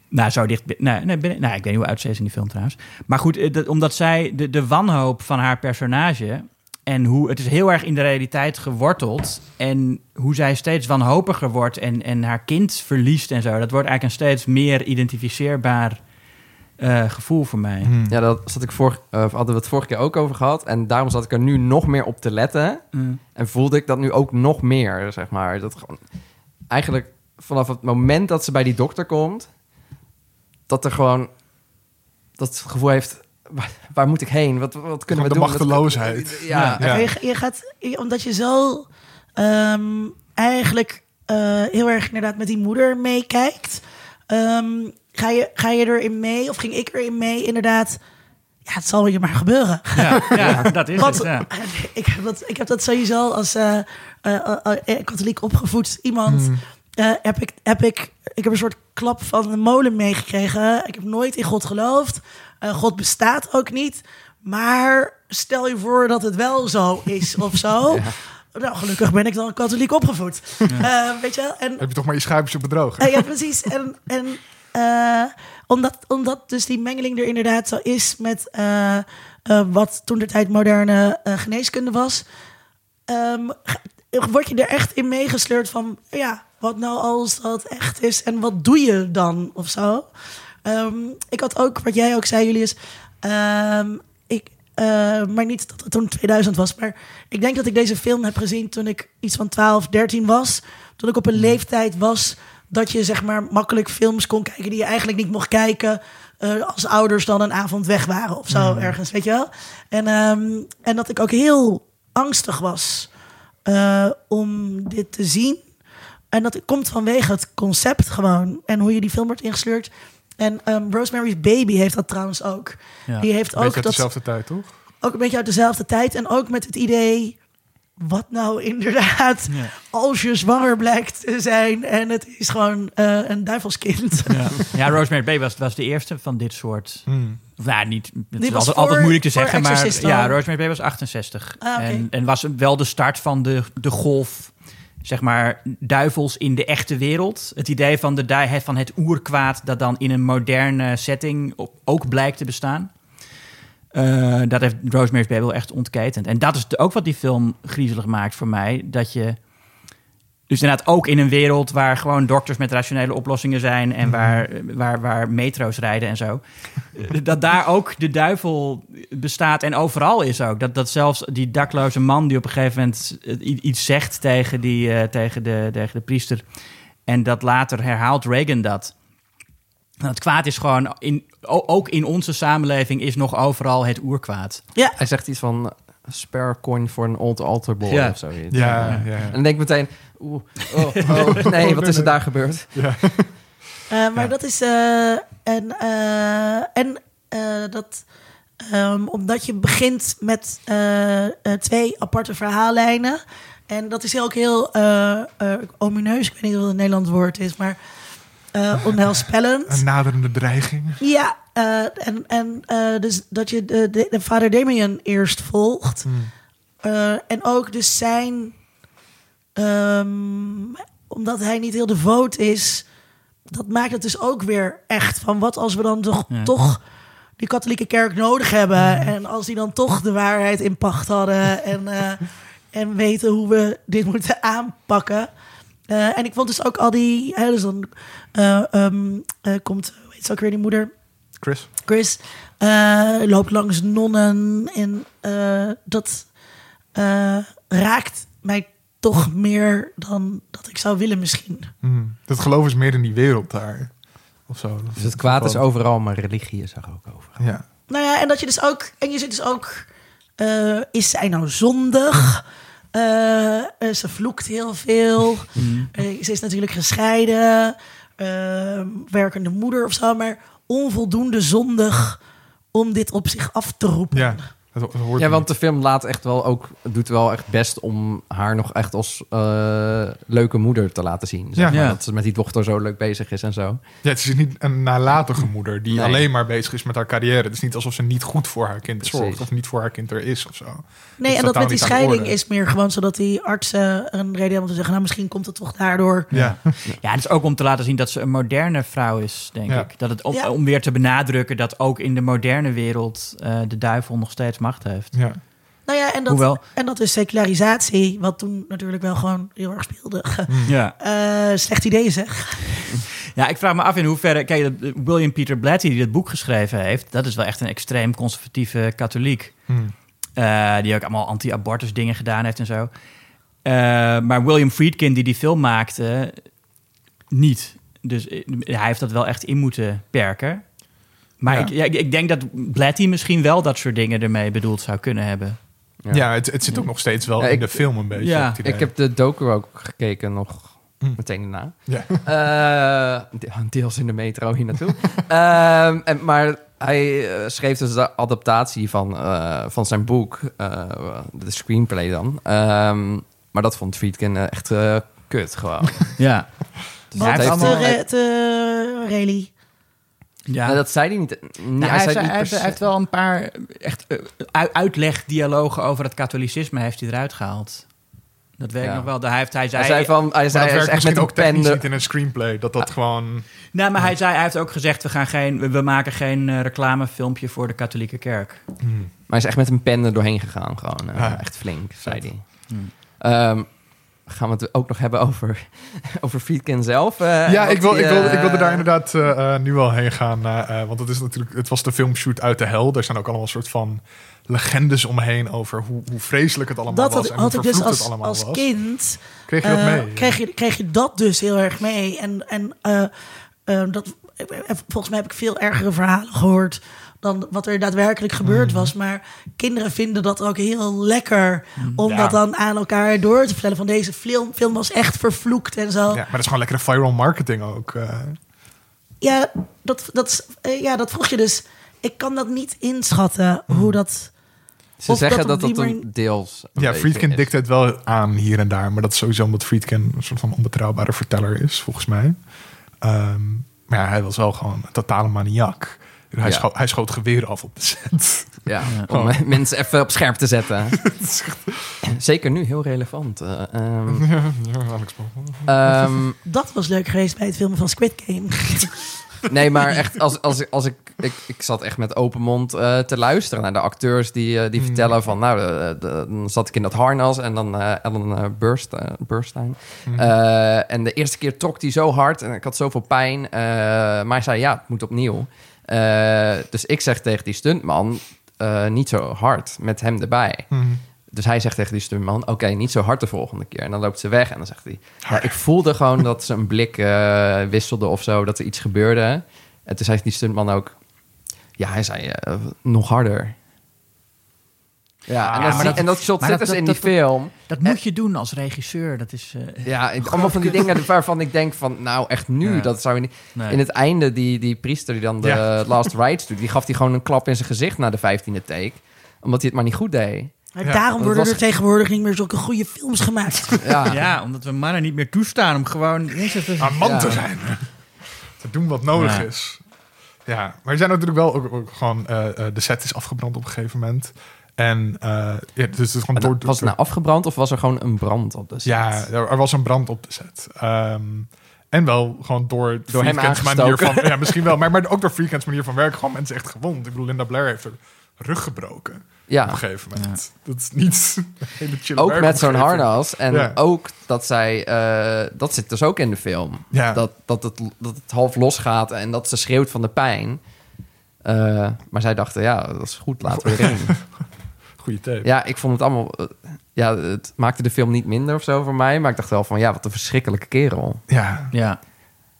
Nou, zo dicht. ben- Nee, nee, ben ik- nou, ik weet niet hoe oud ze is in die film trouwens. Maar goed, eh, dat- omdat zij de, de wanhoop van haar personage. En hoe het is heel erg in de realiteit geworteld. En hoe zij steeds wanhopiger wordt en, en haar kind verliest en zo. Dat wordt eigenlijk een steeds meer identificeerbaar eh, gevoel voor mij. Hmm. Ja, dat zat ik vor, eh, hadden we het vorige keer ook over gehad. En daarom zat ik er nu nog meer op te letten. Mm. En voelde ik dat nu ook nog meer, zeg maar. Dat gewoon, eigenlijk vanaf het moment dat ze bij die dokter komt, dat er gewoon dat het gevoel heeft: waar, waar moet ik heen? Wat, wat kunnen we de doen? machteloosheid. Wat- ja, Ja. Je, je gaat, je- omdat je zo ehm, eigenlijk eh, heel erg inderdaad met die moeder meekijkt, ehm, ga, je, ga je erin mee, of ging ik erin mee, inderdaad. Ja, het zal je maar gebeuren. Ja, ja, dat is Want het. Ja. ik, heb dat, ik heb dat sowieso als eh, eh, katholiek opgevoed iemand. Hmm. eh, heb ik, heb ik, ik heb een soort klap van de molen meegekregen. Ik heb nooit in God geloofd. Eh, God bestaat ook niet. Maar stel je voor dat het wel zo is of zo. Nou, gelukkig ben ik dan katholiek opgevoed. Eh, weet je wel? En Heb je toch maar je schuipjes op bedrogen? eh, ja, precies. En, en eh, omdat, omdat dus die mengeling er inderdaad zo is met wat toen de tijd moderne geneeskunde was, ehm, word je er echt in meegesleurd van, ja, wat nou als dat echt is en wat doe je dan of zo. Ehm, ik had ook, wat jij ook zei, Julius, ehm, ik, eh, maar niet dat het toen 2000 was, maar ik denk dat ik deze film heb gezien toen ik iets van 12, 13 was. Toen ik op een leeftijd was dat je zeg maar makkelijk films kon kijken die je eigenlijk niet mocht kijken. eh, als ouders dan een avond weg waren of zo ergens, weet je wel. En, ehm, en dat ik ook heel angstig was eh, om dit te zien. En dat komt vanwege het concept gewoon. En hoe je die film wordt ingesleurd. En ehm, Rosemary's Baby heeft dat trouwens ook. Ja. Die heeft ook uit dat dezelfde tijd, toch? ook een beetje uit dezelfde tijd. En ook met het idee, wat nou inderdaad, Ja. als je zwanger blijkt te zijn en het is gewoon eh, een duivelskind. Ja, ja Rosemary Baby was, was de eerste van dit soort. Hmm. Of, nou, niet, het Die is was altijd, voor- altijd moeilijk te zeggen, maar ja. Rosemary Baby was 68. Ah, en, en was wel de start van de, de golf, zeg maar, duivels in de echte wereld. Het idee van, de, van het oerkwaad dat dan in een moderne setting ook blijkt te bestaan. Eh, dat heeft Rosemary's Baby echt ontketend. En dat is ook wat die film griezelig maakt voor mij. Dat je dus inderdaad ook in een wereld waar gewoon dokters met rationele oplossingen zijn... en waar, waar, waar metro's rijden en zo. dat daar ook de duivel bestaat en overal is ook. Dat, dat zelfs die dakloze man die op een gegeven moment iets zegt tegen, die, eh, tegen, de, tegen de priester... en dat later herhaalt Reagan dat... Het kwaad is gewoon, in, ook in onze samenleving is nog overal het oerkwaad. Ja, Hij zegt iets van spare coin voor een old altar boy Ja. of zoiets. Ja, ja. En ja. dan denk ik meteen, oeh, oh, oh, nee, wat is er daar gebeurd? Eh, maar Ja. dat is. eh, en eh, en eh, dat. ehm, omdat je begint met eh, eh, twee aparte verhaallijnen. En dat is ook heel eh, eh, omineus. Ik weet niet wat het Nederlands woord is, maar. eh onheilspellend. Een naderende dreiging. Ja, eh, en, en eh, dus dat je de, de, de vader Damien eerst volgt. Hmm. Eh, en ook dus zijn... ehm, omdat hij niet heel devoot is... dat maakt het dus ook weer echt van... wat als we dan toch, Ja. toch die katholieke kerk nodig hebben... en als die dan toch de waarheid in pacht hadden... en, eh, en weten hoe we dit moeten aanpakken... Eh, en ik vond dus ook al die... Hè, dus dan eh, ehm, eh, komt... Ze ook weer die moeder? Chris? Chris loopt langs nonnen en dat raakt mij toch meer dan dat ik zou willen misschien. Hmm. Dat geloof is meer in die wereld daar. Of zo. Dat Dus het kwaad is overal, maar religie is er ook overal. Ja. Nou ja, en dat je dus ook, en je zit dus ook, eh, is zij nou zondig? Eh, eh, ze vloekt heel veel. Eh, ze is natuurlijk gescheiden, werkende moeder of zo, maar onvoldoende zondig om dit op zich af te roepen. Ja, dat, dat hoort Ja, want de film laat echt wel ook, doet wel echt best om haar nog echt als eh, leuke moeder te laten zien. Zeg Ja. maar. Ja. Dat ze met die dochter zo leuk bezig is en zo. Ja, het is niet een nalatige moeder die Nee. alleen maar bezig is met haar carrière. Het is niet alsof ze niet goed voor haar kind Precies. zorgt of niet voor haar kind er is of zo. Nee, is en dat met die scheiding is meer gewoon zodat die artsen een reden hebben om te zeggen... nou, misschien komt het toch daardoor. Ja, Ja, het is ook om te laten zien dat ze een moderne vrouw is, denk Ja. ik. Dat het om, Ja. om weer te benadrukken dat ook in de moderne wereld eh, de duivel nog steeds macht heeft. ja. Nou ja, en dat, Hoewel, en dat is secularisatie, wat toen natuurlijk wel gewoon heel erg speelde. ja. Eh, slecht idee zeg. ja, ik vraag me af in hoeverre... Kijk, dat- William Peter Blatty, die dit boek geschreven heeft... dat is wel echt een extreem conservatieve katholiek. Hmm. Eh, die ook allemaal anti-abortus dingen gedaan heeft en zo. Eh, maar William Friedkin, die die film maakte, niet. Dus eh, hij heeft dat wel echt in moeten perken. Maar Ja. ik, ja, ik- ik denk dat Blatty misschien wel dat soort dingen ermee bedoeld zou kunnen hebben. ja. het, het zit ook nog steeds wel Ja, in ik- de film een beetje. Ja. Ik heb de docu ook gekeken nog Mm. meteen daarna. Ja. Eh, de- deels in de metro hier naartoe. Ehm, en, maar hij eh, schreef dus de adaptatie van, eh, van zijn boek, eh, de screenplay dan. Ehm, maar dat vond Friedkin eh, echt eh, kut gewoon. Ja. Dus Wat heeft te, allemaal... re- te rally. Ja. Nou, dat zei hij niet. Nou, hij, zei heeft, niet hij, per heeft, se- hij heeft wel een paar echt uh, uitlegdialogen over het katholicisme heeft hij eruit gehaald. Dat weet ik nog wel. Hij, heeft, hij zei, Hij zei van, hij zei hij is werkt echt met ook pen. de- niet in een screenplay. Dat dat gewoon... Nee, maar hij, zei, hij heeft ook gezegd, we, gaan geen, we- maken geen eh, reclamefilmpje voor de katholieke kerk. hmm. Maar hij is echt met een pen er doorheen gegaan. Gewoon eh, Ja. echt flink, zei hij. Hmm. Ehm, gaan we het ook nog hebben over, over Friedkin zelf? eh, Ja, ik, wil, ik, wil, ik wilde eh, daar inderdaad eh, eh, nu wel heen gaan. eh, eh, want het, is natuurlijk, het was de filmshoot uit de hel. Daar zijn ook allemaal soort van legendes omheen over hoe, hoe vreselijk het allemaal Dat was. hoe had ik dus vervloekt als, het allemaal als was. kind. Kreeg je dat eh, mee? Kreeg je, kreeg je dat dus heel erg mee. En, en eh, eh, dat, eh, volgens mij heb ik veel ergere verhalen gehoord dan wat er daadwerkelijk gebeurd Mhm. was. Maar kinderen vinden dat ook heel lekker om Ja. dat dan aan elkaar door te vertellen. Van deze film, film was echt vervloekt en zo. Ja, maar dat is gewoon lekkere viral marketing ook. eh. Ja, dat, dat, is- eh, ja, dat vroeg je dus. Ik kan dat niet inschatten, Mhm. hoe dat... Ze Of zeggen dat dat dat die een deels... een ja, Friedkin dikt het wel aan hier en daar. Maar dat is sowieso omdat Friedkin een soort van onbetrouwbare verteller is, volgens mij. Ehm, maar ja, hij was wel gewoon een totale maniak. Hij, Ja. schoot, hij schoot geweren af op de set. Ja, Ja. om mensen even op scherp te zetten. Zeker nu, heel relevant. eh, ehm, ja, Alex ehm, Dat was leuk geweest bij het filmen van Squid Game. nee, maar echt, als, als, als ik, ik... Ik zat echt met open mond eh, te luisteren naar de acteurs die, eh, die Mm. vertellen van... Nou, de- de- dan zat ik in dat harnas en dan eh, Ellen Burst, Burstein. Mhm. Eh, en de eerste keer trok hij zo hard en ik had zoveel pijn. eh, maar hij zei, ja, het moet opnieuw. Eh, dus ik zeg tegen die stuntman, eh, niet zo hard, met hem erbij. Mhm. Dus hij zegt tegen die stuntman, oké, niet zo hard de volgende keer. En dan loopt ze weg en dan zegt hij... Ja, ik voelde gewoon dat ze een blik eh, wisselde of zo, dat er iets gebeurde. En toen zei die stuntman ook... Ja, hij zei, nog harder. Ja, en, maar dat, zie- dat- en dat shot maar zit dat- dus in dat- die film. Dat moet je doen als regisseur. Dat is... eh, Ja, ik- allemaal van die dingen waarvan ik denk van... Nou, echt nu, Ja. dat zou je niet... nee. In het einde, die, die priester die dan de Ja. Last Rites doet... die gaf hij gewoon een klap in zijn gezicht na de vijftiende take. Omdat hij het maar niet goed deed. Maar Ja, daarom dat worden was- er tegenwoordig niet meer zulke goede films gemaakt. Ja, Ja, omdat we mannen niet meer toestaan om gewoon... Jezus, dat is- aan man Ja. te zijn. te doen wat nodig Ja. is. Ja, maar er zijn natuurlijk wel ook, ook gewoon... eh, eh, de set is afgebrand op een gegeven moment. En eh, ja, dus het is gewoon door... was het nou afgebrand of was er gewoon een brand op de set? Ja, er, er was een brand op de set. Ehm, en wel gewoon door, Door hem manier van... Ja, misschien wel. Maar, maar ook door Friedkins manier van werken. Gewoon mensen echt gewond. Ik bedoel, Linda Blair heeft haar rug gebroken. Op Ja, een gegeven moment. Dat is niet hele chill ook met zo'n harnas. En Ja. ook dat zij... eh, dat zit dus ook in de film. Ja. Dat, dat, het, dat het half losgaat en dat ze schreeuwt van de pijn. Eh, maar zij dachten, ja, dat is goed, laten we erin. Tape. Ja, ik vond het allemaal... eh, ja, het maakte de film niet minder of zo voor mij. Maar ik dacht wel van, ja, wat een verschrikkelijke kerel. Ja. Ja.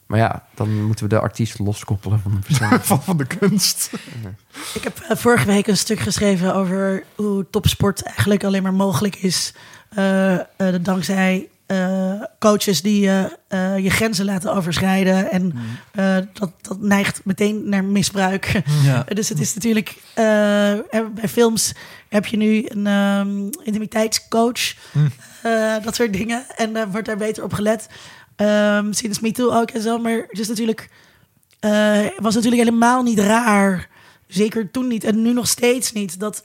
Maar ja, dan moeten we de artiest loskoppelen van de persoon. Van, van de kunst. Ik heb eh, vorige week een stuk geschreven over hoe topsport eigenlijk alleen maar mogelijk is. eh, eh, dankzij eh, coaches die eh, je grenzen laten overschrijden. En eh, dat, dat neigt meteen naar misbruik. Ja. Dus het is natuurlijk... bij films heb je nu een ehm, intimiteitscoach. Eh, dat soort dingen. En wordt daar beter op gelet. Ehm sinds MeToo ook en zo. Maar het is natuurlijk... was natuurlijk helemaal niet raar. Zeker toen niet. En nu nog steeds niet. Dat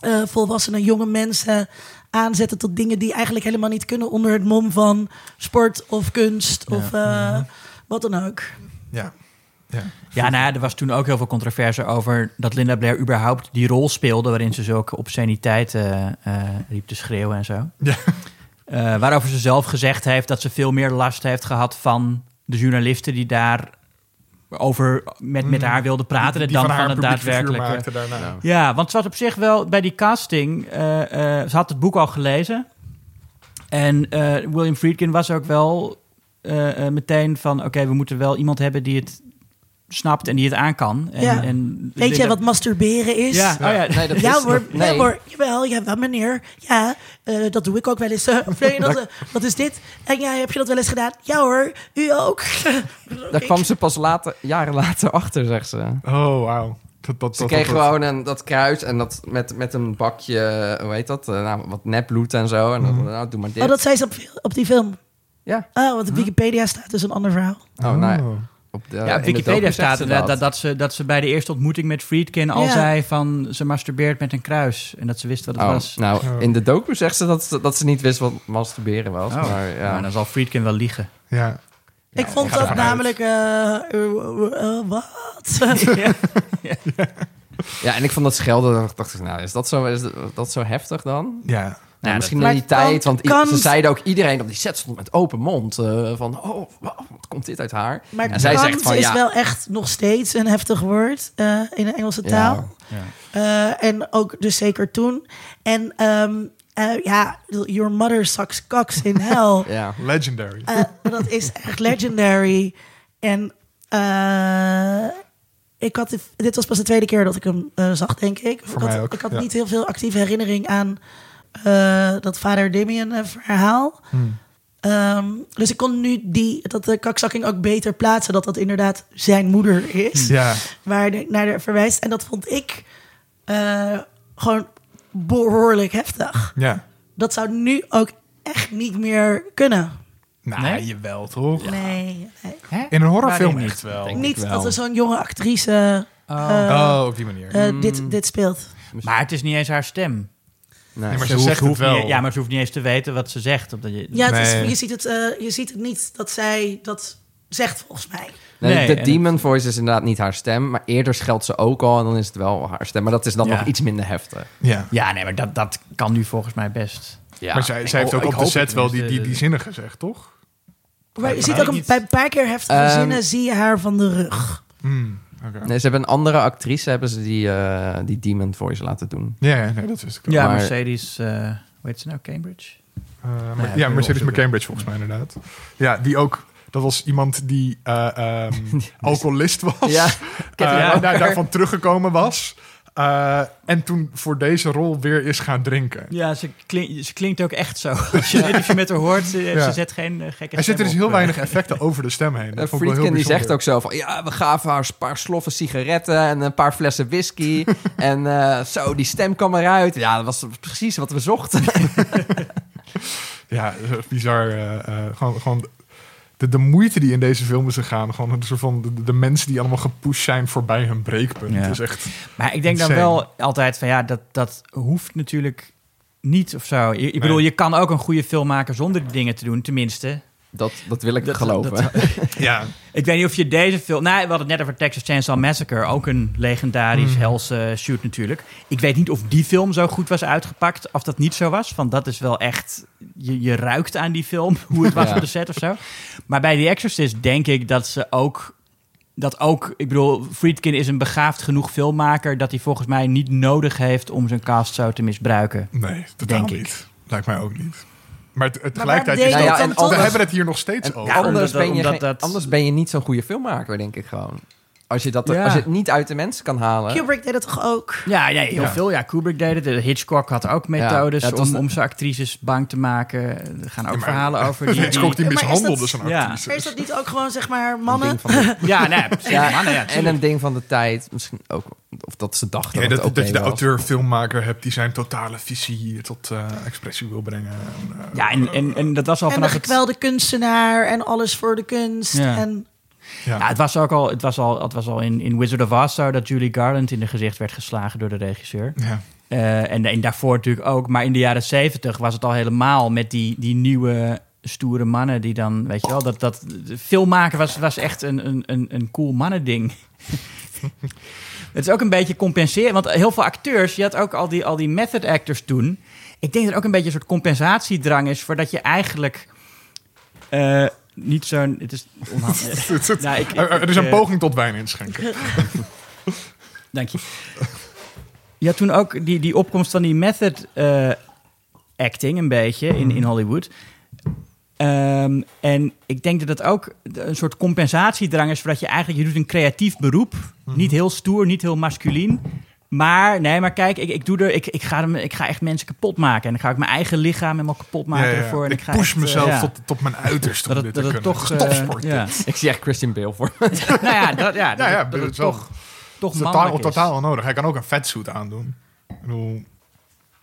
eh, volwassenen jonge mensen aanzetten tot dingen die eigenlijk helemaal niet kunnen onder het mom van sport of kunst Ja. of eh, wat dan ook. Ja. ja. Ja, nou ja, er was toen ook heel veel controverse over dat Linda Blair überhaupt die rol speelde... waarin ze zulke obsceniteiten eh liep te schreeuwen en zo. Ja. Eh, waarover ze zelf gezegd heeft dat ze veel meer last heeft gehad van de journalisten... die daar over met, met Mm. haar wilden praten Die dan van het daadwerkelijke... maakte daarna. Ja. Ja, want ze was op zich wel bij die casting. eh, eh, ze had het boek al gelezen. En eh, William Friedkin was ook wel meteen van: oké, we moeten wel iemand hebben die het snapt en die het aan kan. En, Ja. en Weet jij wat masturberen is? Ja, oh ja. Nee, dat Ja is- hoor, nee. hoor, jawel, ja, wel meneer. Ja, eh, dat doe ik ook wel eens. eh, of nee, dat, eh, wat is dit? En ja, heb je dat wel eens gedaan? Ja hoor, u ook. Daar kwam ze pas later, jaren later achter, zegt ze. Oh, wauw. Dat, dat, Ze dat, kreeg dat- gewoon een, dat kruis en dat met, met een bakje, hoe heet dat? Eh, nou, wat nepbloed en zo. En dan, Mhm. nou, doe maar dit. Oh, dat zei ze op, op die film. Ja. Oh, want op Wikipedia staat dus een ander verhaal. Oh, nou ja. Oh. op de, ja, op Wikipedia staat dat, dat, dat, ze, dat ze bij de eerste ontmoeting met Friedkin al Ja. zei van ze masturbeert met een kruis. En dat ze wist wat het Oh, was. nou, Ja. in de docu zegt ze dat, dat ze niet wist wat masturberen was. Oh, Maar ja. Maar dan zal Friedkin wel liegen. Ja. Ik vond dat namelijk... eh, eh, eh, wat? ja, en ik vond dat schelden. dacht ik, nou, is dat zo, is dat zo heftig dan? Ja. Nou, misschien dat- in die kan- tijd, want kan- ze zeiden ook iedereen op die set stond met open mond. eh, van, oh, wow, wat komt dit uit haar? Maar en zij zegt van, is ja, wel echt nog steeds een heftig woord eh, in de Engelse Ja. taal. Ja. Eh, en ook dus zeker toen. En ehm, eh, ja, your mother sucks cocks in hell. ja. Legendary. Eh, dat is echt legendary. En eh, ik had, dit was pas de tweede keer dat ik hem zag, denk ik. Voor ik mij had, ook, ik had ja. niet heel veel actieve herinnering aan eh, dat vader Damien eh, verhaal. Hmm. Ehm, dus ik kon nu die, dat de kakzakking ook beter plaatsen. Dat dat inderdaad zijn moeder is. Ja. Waar de, naar de verwijst. En dat vond ik eh, gewoon behoorlijk heftig. Ja. Dat zou nu ook echt niet meer kunnen. Nou, Nee? jawel, toch? Nee, nee. In een horrorfilm echt wel. Niet wel. dat er zo'n jonge actrice Oh. Oh, op die manier. eh, dit, dit speelt. Maar het is niet eens haar stem. Nee. Nee, maar Ze ze hoeft- zegt het wel. Niet, ja, maar ze hoeft niet eens te weten wat ze zegt. Omdat je, Ja, het is, je, ziet het, eh, je ziet het niet dat zij dat zegt, volgens mij. Nee, Nee, de demon voice is inderdaad niet haar stem. Maar eerder scheldt ze ook al en dan is het wel haar stem. Maar dat is dan Ja. nog iets minder heftig. Ja. Ja, nee, maar dat, dat kan nu volgens mij best. Ja. maar zij, zij heeft ook op de set wel die, die, die zinnen gezegd, toch? Maar je ziet ook een, niet- bij een paar keer heftige Ehm, zinnen zie je haar van de rug. Hmm, oké. Nee, ze hebben een andere actrice hebben ze die, eh, die demon voice laten doen. Ja, ja, nee, dat wist ik wel. Ja, Maar- Mercedes, eh hoe heet ze nou? Cambridge? Eh, maar- Nee, ja, wil Mercedes. McCambridge volgens mij inderdaad. Ja, die ook... Dat was iemand die eh, ehm, alcoholist was. Ja, daar, daarvan teruggekomen was. Eh, en toen voor deze rol weer is gaan drinken. Ja, ze, klink- ze klinkt ook echt zo. Als je met haar hoort, ze, Ja. ze zet geen eh, gekke Er zitten dus heel op, weinig eh. effecten over de stem heen. Uh, Dat vond ik wel heel Friedkin die zegt ook zo van... Ja, we gaven haar een paar sloffen sigaretten en een paar flessen whisky. en eh, zo, die stem kwam eruit. Ja, dat was precies wat we zochten. Ja, dat is bizar. eh, eh, gewoon, gewoon de, de moeite die in deze film is gegaan. Gewoon een soort van de, de mensen die allemaal gepusht zijn voorbij hun breekpunt. Ja. Is echt... Maar ik denk dan wel altijd van ja, dat, dat hoeft natuurlijk niet of zo. Ik bedoel, je kan ook een goede film maken zonder die dingen te doen, tenminste. Dat, dat wil ik Dat- geloven. dat- Ja, Ik weet niet of je deze film... Nou, we hadden het net over Texas Chainsaw Massacre. Ook een legendarisch Mm. helse shoot natuurlijk. Ik weet niet of die film zo goed was uitgepakt. Of dat niet zo was. Want dat is wel echt... Je, je ruikt aan die film, hoe het was Ja. op de set of zo. Maar bij The Exorcist denk ik dat ze ook... Dat ook, ik bedoel, Friedkin is een begaafd genoeg filmmaker... dat hij volgens mij niet nodig heeft om zijn cast zo te misbruiken. nee, totaal Denk ik. niet. Lijkt mij ook niet. Maar tegelijkertijd is Nou dat- we hebben het hier nog steeds over. Ja, anders, ben je anders ben je niet zo'n goede filmmaker, denk ik gewoon. Als je, dat, Ja. als je het niet uit de mensen kan halen... Kubrick deed het toch ook? Ja, ja heel Ja. veel. Ja, Kubrick deed het. De Hitchcock had ook methodes Ja, om, de- om zijn actrices bang te maken. Er gaan ook maar- verhalen over die... Hitchcock die mishandelde zijn Ja. actrices. Maar is dat niet ook gewoon, zeg maar, mannen? de- Ja, nee, precies. Ja, mannen, ja, en een ding van de tijd. Misschien ook... Of dat ze dachten Ja, dat, dat, het dat je de was. auteur-filmmaker hebt die zijn totale visie tot eh, expressie wil brengen. En, eh, Ja, en, en, en dat was al En de vanaf het... gekwelde kunstenaar en alles voor de kunst. Ja. En ja. Ja, het was ook al, het was al, het was al in, in Wizard of Oz zo dat Julie Garland in de gezicht werd geslagen door de regisseur. Ja. Eh, en, en daarvoor natuurlijk ook. Maar in de jaren zeventig was het al helemaal met die, die nieuwe stoere mannen die dan, weet je wel, dat, dat filmmaken was, was echt een, een, een, een cool mannending. het is ook een beetje compenseren, want heel veel acteurs, je had ook al die, al die method actors toen. Ik denk dat er ook een beetje een soort compensatiedrang is voordat je eigenlijk eh, niet zo'n. Het is onhandig. Nou, ik- ik- er, er is een eh, poging tot wijn inschenken. Dank je. Je had toen ook die, die opkomst van die method eh, acting een beetje in, in Hollywood. Ehm, en ik denk dat het ook een soort compensatiedrang is... voordat je eigenlijk... je doet een creatief beroep. Niet heel stoer, niet heel masculien. Maar, nee, maar kijk, ik, ik, doe er, ik, ik, ga hem, ik ga echt mensen kapot maken. En dan ga ik mijn eigen lichaam helemaal kapot maken Ja, ja. ervoor. En Ik, ga push echt, eh, mezelf ja. tot, tot mijn uiterste om Dat te dat het kunnen. toch... Dat is eh, topsport. ja. Ik zie echt Christian Bale voor. nou ja, dat, ja, dat, dat dat toch, toch Dat is mannelijk totaal, is. totaal onnodig. Hij kan ook een vetsuit aandoen. Ik bedoel,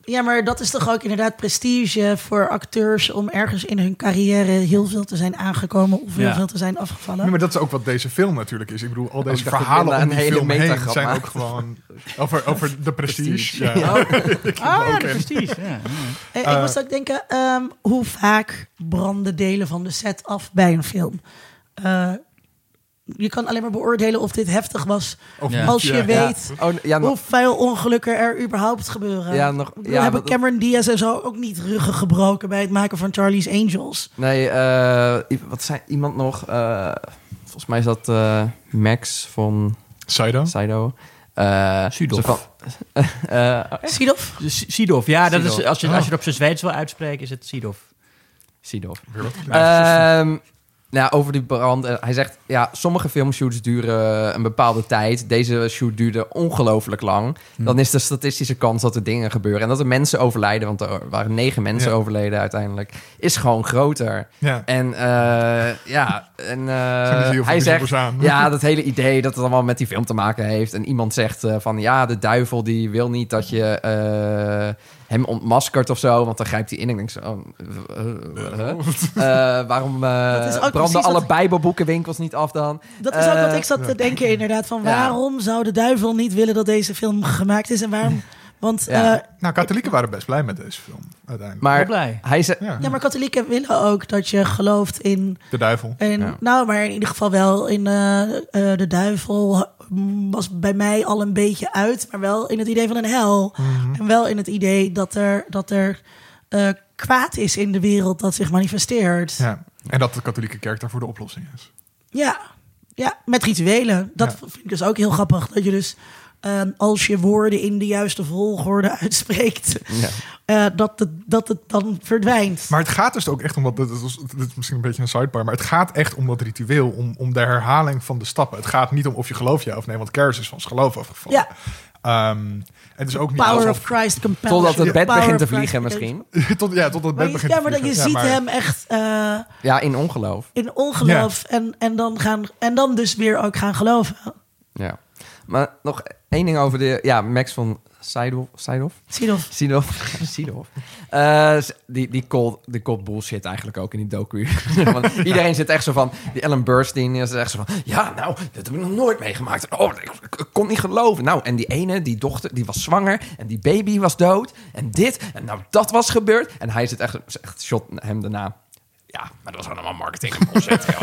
Ja, maar dat is toch ook inderdaad prestige voor acteurs om ergens in hun carrière heel veel te zijn aangekomen of heel Ja. veel te zijn afgevallen. Nee, maar dat is ook wat deze film natuurlijk is. Ik bedoel, al deze verhalen om een die hele film heen zijn ook gewoon over, over de prestige. Prestige. Ja. ah, ja, ook de in. prestige. Ja, ja. Eh, ik moest ook denken, ehm, hoe vaak branden delen van de set af bij een film? Eh, je kan alleen maar beoordelen of dit heftig was Of Ja. als je ja. weet Oh, ja, nog, hoeveel ongelukken er überhaupt gebeuren. Ja, nog- ja, hebben dat- Cameron Diaz en zo ook niet ruggen gebroken bij het maken van Charlie's Angels. nee, eh, wat zei iemand nog? Eh, volgens mij is dat eh, Max van Saido? Eh, van- eh, Sidov? Sidov, ja, dat is, Sidov. als, je, Oh. als je het op zijn Zweeds wil uitspreken, is het Sidov. Wat? Ehm, nou, over die brand. eh, hij zegt, ja, sommige filmshoots duren een bepaalde tijd. Deze shoot duurde ongelooflijk lang. Hm. Dan is de statistische kans dat er dingen gebeuren. En dat er mensen overlijden, want er waren negen mensen Ja. overleden uiteindelijk. Is gewoon groter. Ja. En eh, ja, en eh, veel hij zegt... Ja, dat hele idee dat het allemaal met die film te maken heeft. En iemand zegt eh, van ja, de duivel die wil niet dat je eh, hem ontmaskert of zo. Want dan grijpt hij in. En ik denk zo, oh, eh, eh, eh, waarom Dat branden alle wat- bijbelboekenwinkels niet af dan? Dat is ook wat ik zat te denken inderdaad. Van ja. waarom zou de duivel niet willen dat deze film gemaakt is? En waarom... Want Ja. eh, Nou, katholieken waren best blij met deze film, uiteindelijk. Maar blij. hij zegt... ja, ja, maar katholieken willen ook dat je gelooft in... de duivel. in Ja. Nou, maar in ieder geval wel in eh, eh, de duivel was bij mij al een beetje uit. Maar wel in het idee van een hel. Mhm. En wel in het idee dat er, dat er eh, kwaad is in de wereld dat zich manifesteert. Ja, Ja. En dat de katholieke kerk daarvoor de oplossing is. ja, met rituelen. Dat Ja. vind ik dus ook heel grappig. Dat je dus als je woorden in de juiste volgorde uitspreekt, Ja. eh, dat, het, dat het dan verdwijnt. Maar het gaat dus ook echt om dat. Dit is, dit is misschien een beetje een sidebar. Maar het gaat echt om dat ritueel. Om, om de herhaling van de stappen. Het gaat niet om of je gelooft ja of nee. Want Kerst is van zijn geloof afgevallen. Ja. Ehm, het is ook niet Power alsof- of Christ compels. Totdat het bed begint te vliegen misschien. tot, ja, tot het Maar bed je, begint ja, te maar dat je. Ja, ziet maar- hem echt eh, Ja, in ongeloof. in ongeloof en, en, dan gaan, en dan dus weer ook gaan geloven. Ja. Maar nog één ding over de... Ja, Max van Seidhoff. Seidhoff? Sidolf. Sidolf. Sidolf. Eh, die, die called, die bullshit eigenlijk ook in die docu. Want iedereen zit echt zo van... Die Ellen Burstyn is echt zo van... Ja, nou, dat heb ik nog nooit meegemaakt. Oh, ik, ik, ik kon niet geloven. Nou, en die ene, die dochter, die was zwanger. En die baby was dood. En dit. En nou, dat was gebeurd. En hij zit echt... echt shot hem daarna. Ja, maar dat was allemaal marketing en bullshit.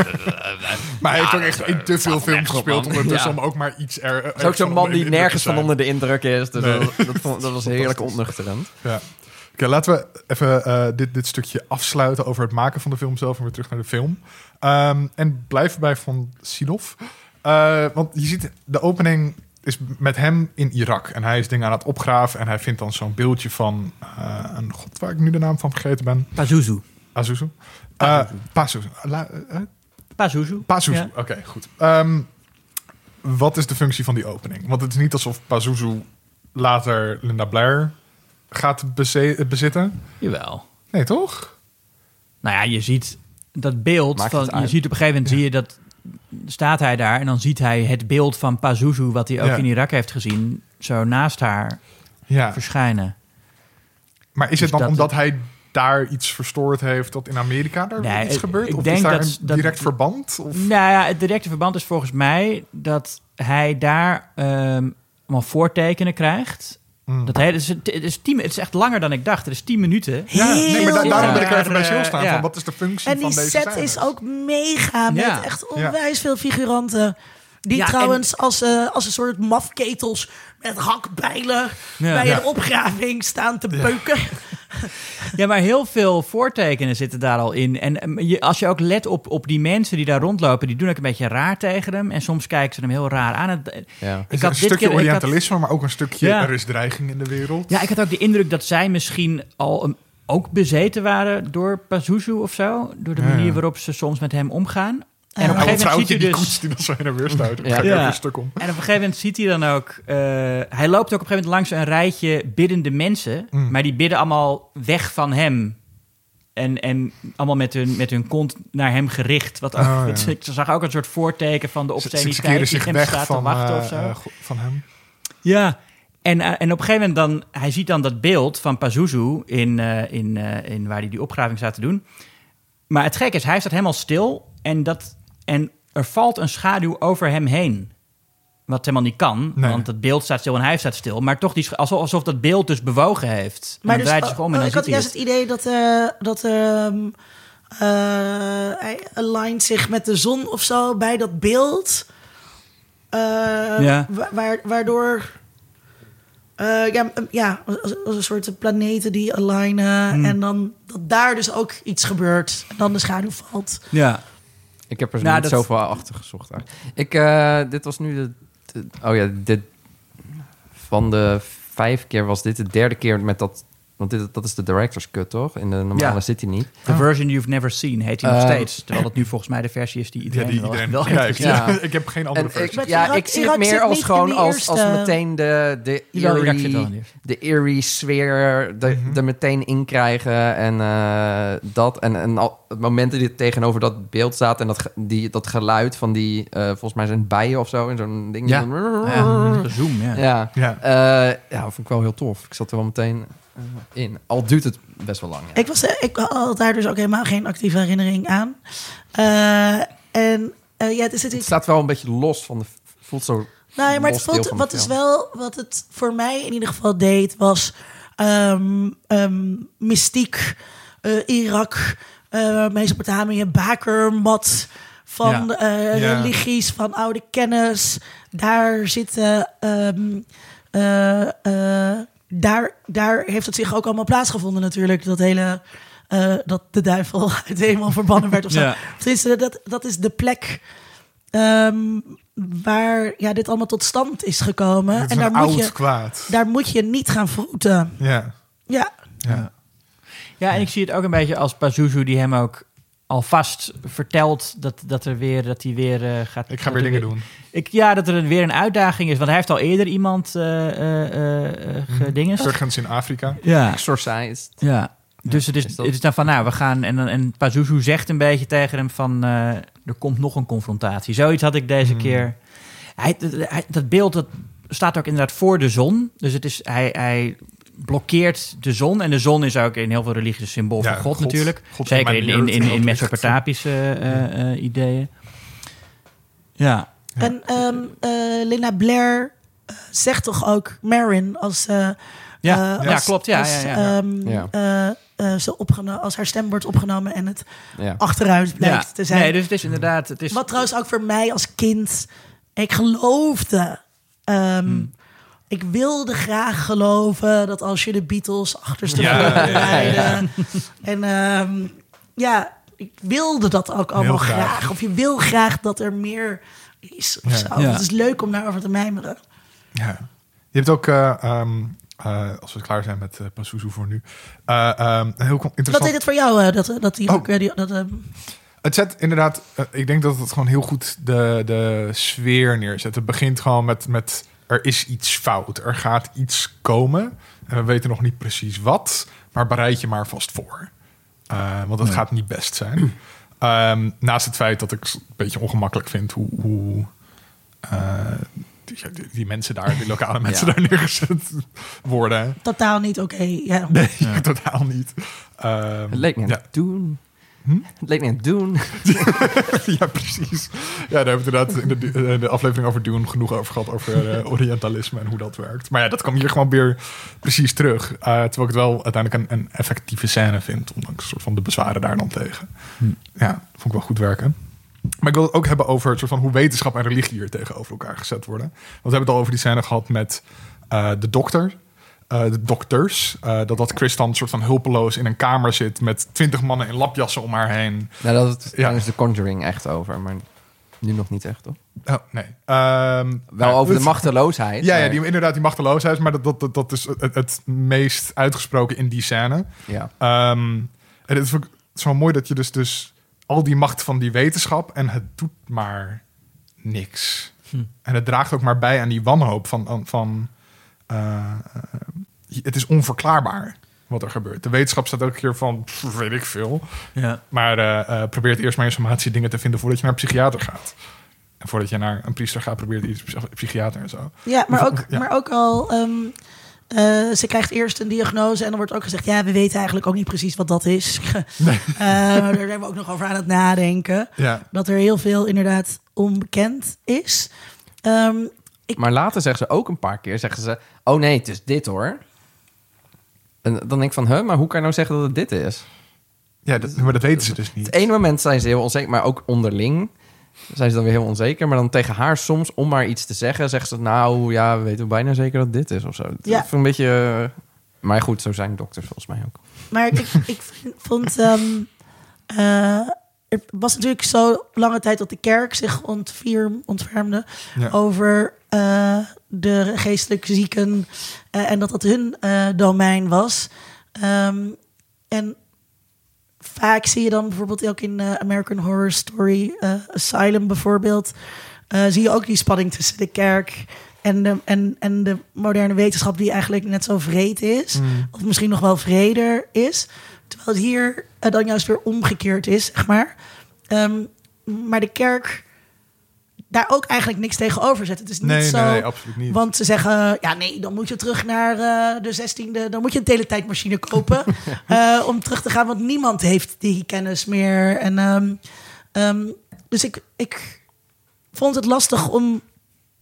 Maar hij heeft ook echt in dat te veel films gespeeld ondertussen Ja. om ook maar iets er. Het is ook zo'n man die nergens van onder de indruk is. Dus Nee. dat, dat, vond- dat was heerlijk ontnuchterend. Ja. Oké, laten we even eh, dit, dit stukje afsluiten over het maken van de film zelf en weer terug naar de film. Ehm, en blijven bij Van Sydow. Eh, want je ziet, de opening is met hem in Irak. En hij is dingen aan het opgraven en hij vindt dan zo'n beeldje van eh, een god waar ik nu de naam van vergeten ben. Pazuzu. Azuzu. Uh, Pazuzu. La- eh, Pazuzu. Pazuzu, Ja. oké, goed. Ehm, wat is de functie van die opening? Want het is niet alsof Pazuzu later Linda Blair gaat beze- bezitten. Jawel. Nee, toch? Nou ja, je ziet dat beeld Maakt van. Je ziet op een gegeven moment zie je dat staat hij daar en dan ziet hij het beeld van Pazuzu wat hij ook Ja. in Irak heeft gezien, zo naast haar Ja. verschijnen. Maar is Dus het dan dat- omdat hij daar iets verstoord heeft dat in Amerika daar Nee, iets gebeurt? ik of denk is daar dat- een dat- direct verband? Of? Nou ja, het directe verband is volgens mij dat hij daar ehm allemaal voortekenen krijgt. Mm. Dat hele, het, is, het, is tien, het is echt langer dan ik dacht. Het is 10 minuten. Ja, nee, maar daarom wil ik er even bij stilstaan. Ja. Van wat is de functie En van die deze set scènes? is ook mega met Ja. echt onwijs veel figuranten. Die Ja, trouwens als, eh, als een soort mafketels met hakbijlen Ja. bij Ja. een opgraving staan te beuken. Ja, maar heel veel voortekenen zitten daar al in. En ehm, je, als je ook let op, op die mensen die daar rondlopen, die doen ook een beetje raar tegen hem. En soms kijken ze hem heel raar aan. Het- Ja. Het Ik is had een dit stukje keer- ik had- Orientalisme, maar ook een stukje Ja. er is dreiging in de wereld. Ja, ik had ook de indruk dat zij misschien al een, ook bezeten waren door Pazuzu of zo. Door de manier waarop ze soms met hem omgaan. En op een gegeven moment ziet die hij koets dus... die dan zo weer stuit. Ja. Ja. een stuk om. En op een gegeven moment ziet hij dan ook... eh, hij loopt ook op een gegeven moment langs een rijtje biddende mensen. Mm. Maar die bidden allemaal weg van hem. En, en allemaal met hun, met hun kont naar hem gericht. Wat ook, Oh, ja. het- ik zag ook een soort voorteken van de Ze, ze obsceniteit die zich hem weg staat van, te wachten eh, of zo. eh, van hem. Ja, En, en op een gegeven moment dan, hij ziet dan dat beeld van Pazuzu in, eh, in, eh, in waar hij die opgraving staat te doen. Maar het gekke is, hij staat helemaal stil en, dat, en er valt een schaduw over hem heen. Wat helemaal niet kan, Nee. want het beeld staat stil en hij staat stil. Maar toch die, alsof, alsof dat beeld dus bewogen heeft. En Maar dan dus, draait zich om en oh, dan ik had juist het. idee dat, eh dat ehm, eh, hij aligned zich met de zon of zo bij dat beeld. Eh, Ja. wa- waar, waardoor... eh, ja, ja als, als een soort planeten die alignen. Hmm. En dan dat daar dus ook iets gebeurt. En dan de schaduw valt. Ja. Ik heb er Nou, niet dat- zoveel achter gezocht. Ik, eh, dit was nu de, de- Oh ja, dit... Van de vijf keer was dit de derde keer met dat... Want dit, dat is de director's cut, toch? In de normale Ja. zit hij niet. The version you've never seen heet hij nog Eh, steeds. Terwijl het nu volgens mij de versie is die Ja, iedereen die wel, iedereen wel heeft. Ja. ik heb geen andere En versie. ik, ja, Irak- ik zie Irak het meer als gewoon als, als meteen de, de eerie, de eerie sfeer de, Mhm. er meteen in krijgen. En eh, dat. En, en al, het moment dat hij tegenover dat beeld staat en dat, die, dat geluid van die, eh, volgens mij zijn bijen of zo. En zo'n ding. Ja. Ja, gezoom, ja. Ja. Ja. Eh, ja, vond ik wel heel tof. Ik zat er wel meteen in. Al duurt het best wel lang. ja. Ik, was, ik had daar dus ook helemaal geen actieve herinnering aan. Eh, en eh, ja, het is het Het staat wel een beetje los van de... Voelt zo... Nou ja, maar het voelt, wat is wel, wat het voor mij in ieder geval deed, was ehm, ehm, mystiek, eh, Irak, eh, Mesopotamië, bakermat van Ja. eh, Ja. religies, van oude kennis. Daar zitten. ehm, eh, eh, daar, daar heeft het zich ook allemaal plaatsgevonden, natuurlijk. Dat hele. eh, dat de duivel uit de hemel verbannen werd of zo. Ja. Tenminste, dat, dat is de plek ehm, waar ja, dit allemaal tot stand is gekomen. Is en daar moet, oud je, kwaad. daar moet je niet gaan vroeten. Ja. Ja, Ja. Ja, en ik zie het ook een beetje als Pazuzu die hem ook alvast vertelt dat, dat, er weer, dat hij weer eh, gaat... Ik ga weer er dingen doen. Ik, ja, dat er weer een uitdaging is. Want hij heeft al eerder iemand eh eh eh, eh, gedingest. Surgens in Afrika. Ja, Exorcised. ja. Dus het is, is dat- het is dan van, nou, we gaan... En, dan- en Pazuzu zegt een beetje tegen hem van... eh, er komt nog een confrontatie. Zoiets had ik deze Hmm. keer... Hij, dat- hij, dat beeld dat staat ook inderdaad voor de zon. Dus het is, hij, hij blokkeert de zon. En de zon is ook in heel veel religies een symbool Ja, van God, God. natuurlijk. God Zeker in, in, in, in. Mesopotamische eh, eh, ideeën. Ja. Ja. en ehm eh, Linda Blair zegt toch ook Marin als... eh, Ja, ja, als- klopt. Ja, als, ja, ja. ehm, Ja. eh, eh, ze opgeno- als haar stem wordt opgenomen en het Ja. achteruit blijkt ja. te zijn. Nee, dus het is inderdaad... Het is, Wat trouwens ook voor mij als kind, ik geloofde. ehm, Hmm. Ik wilde graag geloven dat als je de Beatles achterstevoren Ja, ja, ja, ja, ja. rijden. En ehm, ja, ik wilde dat ook allemaal graag. graag. Of je wil graag dat er meer is. Of Ja. zo. Ja. Het is leuk om daarover te mijmeren. Ja. Je hebt ook, eh, ehm, eh, als we klaar zijn met uh, voor nu, eh, ehm, een heel con- Wat interessant... deed het voor jou? eh, dat, dat die Oh. ook, die, dat, Het zet inderdaad, ik denk dat het gewoon heel goed de, de sfeer neerzet. Het begint gewoon met, met er is iets fout, er gaat iets komen. En we weten nog niet precies wat, maar bereid je maar vast voor. Eh, want het gaat niet best zijn. Ehm, naast het feit dat ik s- een beetje ongemakkelijk vind hoe, hoe eh, die, die- die mensen daar, die lokale mensen Ja. daar neergezet worden. totaal niet oké. ja. Nee, totaal niet. Ehm, Het leek me ja. het doen. Hm? Het leek het doen. ja, precies. Ja, daar hebben we inderdaad in de, eh, de aflevering over Dune genoeg over gehad. Over eh, Orientalisme en hoe dat werkt. Maar ja, dat kwam hier gewoon weer precies terug. Eh, terwijl ik het wel uiteindelijk een, een effectieve scène vind. Ondanks een soort van de bezwaren daar dan tegen. Ja, vond ik wel goed werken. Maar ik wil het ook hebben over het soort van hoe wetenschap en religie hier tegenover elkaar gezet worden. Want we hebben het al over die scène gehad met eh, de dokter. Eh, de dokters. eh, dat dat Chris dan soort van hulpeloos in een kamer zit met twintig mannen in lapjassen om haar heen. Nou, dat Ja. is de Conjuring echt over, maar nu nog niet echt, toch? Oh, nee. Ehm, Wel ja, over de machteloosheid. Ja, ja die, inderdaad, die machteloosheid. Maar dat, dat, dat, dat is het, het meest uitgesproken in die scène. ja. Ehm, en het is, ook- wel mooi dat je dus, dus al die macht van die wetenschap... en het doet maar niks. Hm. En het draagt ook maar bij aan die wanhoop van... van eh, het is onverklaarbaar wat er gebeurt. De wetenschap staat elke keer van, pff, weet ik veel. Ja. Maar eh, eh, probeert eerst maar informatie dingen te vinden voordat je naar een psychiater gaat. En voordat je naar een priester gaat, probeert iets psychiater en zo. Ja, maar ook, ja. maar ook al. ehm, eh, ze krijgt eerst een diagnose en dan wordt ook gezegd: ja, we weten eigenlijk ook niet precies wat dat is. Eh, daar zijn we ook nog over aan het nadenken. Ja, Dat er heel veel inderdaad onbekend is. Ehm, Maar later zeggen ze ook een paar keer, zeggen ze... Oh nee, het is dit hoor. En dan denk ik van, huh, maar hoe kan je nou zeggen dat het dit is? ja dat, maar dat weten ze dus niet. Het ene moment zijn ze heel onzeker, maar ook onderling zijn ze dan weer heel onzeker. Maar dan tegen haar soms, om maar iets te zeggen, zeggen ze... Nou ja, we weten bijna zeker dat dit is of zo. Dat Ja. vind ik een beetje... eh, Maar goed, zo zijn dokters volgens mij ook. Maar ik, ik vond. ehm, eh, er was natuurlijk zo lange tijd dat de kerk zich ontvier, ontfermde Ja. over eh, de geestelijk zieken eh, en dat dat hun eh, domein was. Ehm, en vaak zie je dan bijvoorbeeld ook in American Horror Story Asylum bijvoorbeeld, zie je ook die spanning tussen de kerk en de, en, en de moderne wetenschap die eigenlijk net zo vreed is, Mm. of misschien nog wel vreder is, terwijl het hier eh, dan juist weer omgekeerd is, zeg maar. Ehm, maar de kerk daar ook eigenlijk niks tegenover zet. Het is niet Nee, zo... nee, nee, absoluut niet. Want ze zeggen, ja nee, dan moet je terug naar eh, de 16e. Dan moet je een teletijdmachine kopen eh, om terug te gaan. Want niemand heeft die kennis meer. En, ehm, ehm, dus ik, ik vond het lastig om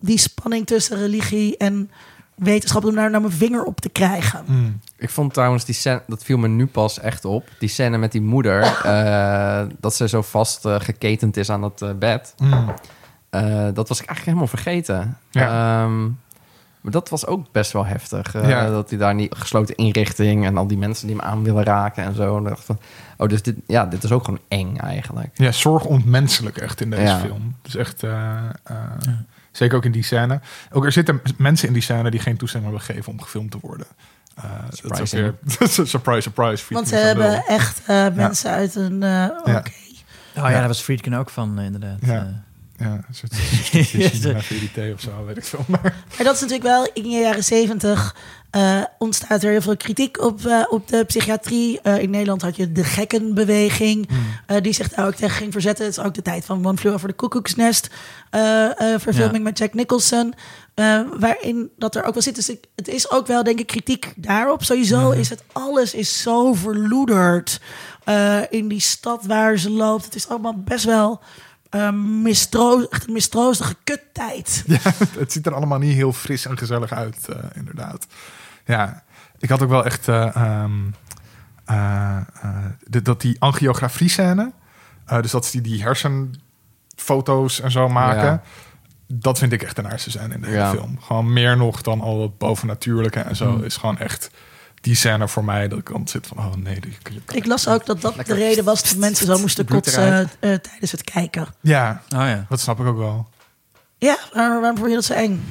die spanning tussen religie en wetenschap... om daar naar mijn vinger op te krijgen. Mm. Ik vond trouwens die scène, dat viel me nu pas echt op. Die scène met die moeder, eh, dat ze zo vast eh, geketend is aan dat eh, bed. Mm. Eh, dat was ik eigenlijk helemaal vergeten. Ja. Ehm, maar dat was ook best wel heftig. eh, Ja. Dat hij daar niet gesloten inrichting en al die mensen die hem aan willen raken en zo. En dacht van, oh, dus dit, ja, dit is ook gewoon eng eigenlijk. Ja, zorg ontmenselijk echt in deze Ja. film. Dus echt, eh, eh, zeker ook in die scène. Ook er zitten mensen in die scène die geen toestemming hebben gegeven om gefilmd te worden. Eh, dat is weer, surprise, surprise. Want ze hebben echt eh, mensen uit een... eh, Oké. Ja. Oh ja, daar was Friedkin ook van, inderdaad. Ja. Ja, een soort verité of zo, weet ik veel. Maar, Maar dat is natuurlijk wel in de jaren zeventig eh, ontstaat er heel veel kritiek op, eh, op de psychiatrie. Eh, in Nederland had je de gekkenbeweging, eh, die zich daar ook tegen ging verzetten. Het is ook de tijd van One Flew Over the Cuckoo's Nest, eh, eh, verfilming Ja. met Jack Nicholson. waarin dat er ook wel zit. Dus ik, het is ook wel, denk ik, kritiek daarop. Sowieso is het, alles is zo verloederd in die stad waar ze loopt. Het is allemaal best wel eh, mistroos, echt een mistroostige kuttijd. ja, het ziet er allemaal niet heel fris en gezellig uit, eh, inderdaad. Ja, ik had ook wel echt... eh, ehm, eh, eh, de- dat die angiografie-scène... eh, dus dat ze die, die hersenfoto's en zo maken... Ja. Dat vind ik echt een aardige scène in de hele film. Gewoon meer nog dan al het bovennatuurlijke en zo. Mm. Is gewoon echt die scène voor mij dat ik dan zit van... Oh nee, die, die- Ik las ook dat dat de reden was dat mensen zo moesten kotsen eh, tijdens het kijken. Ja, Oh ja. dat snap ik ook wel. Ja, maar waarom vond je dat zo eng?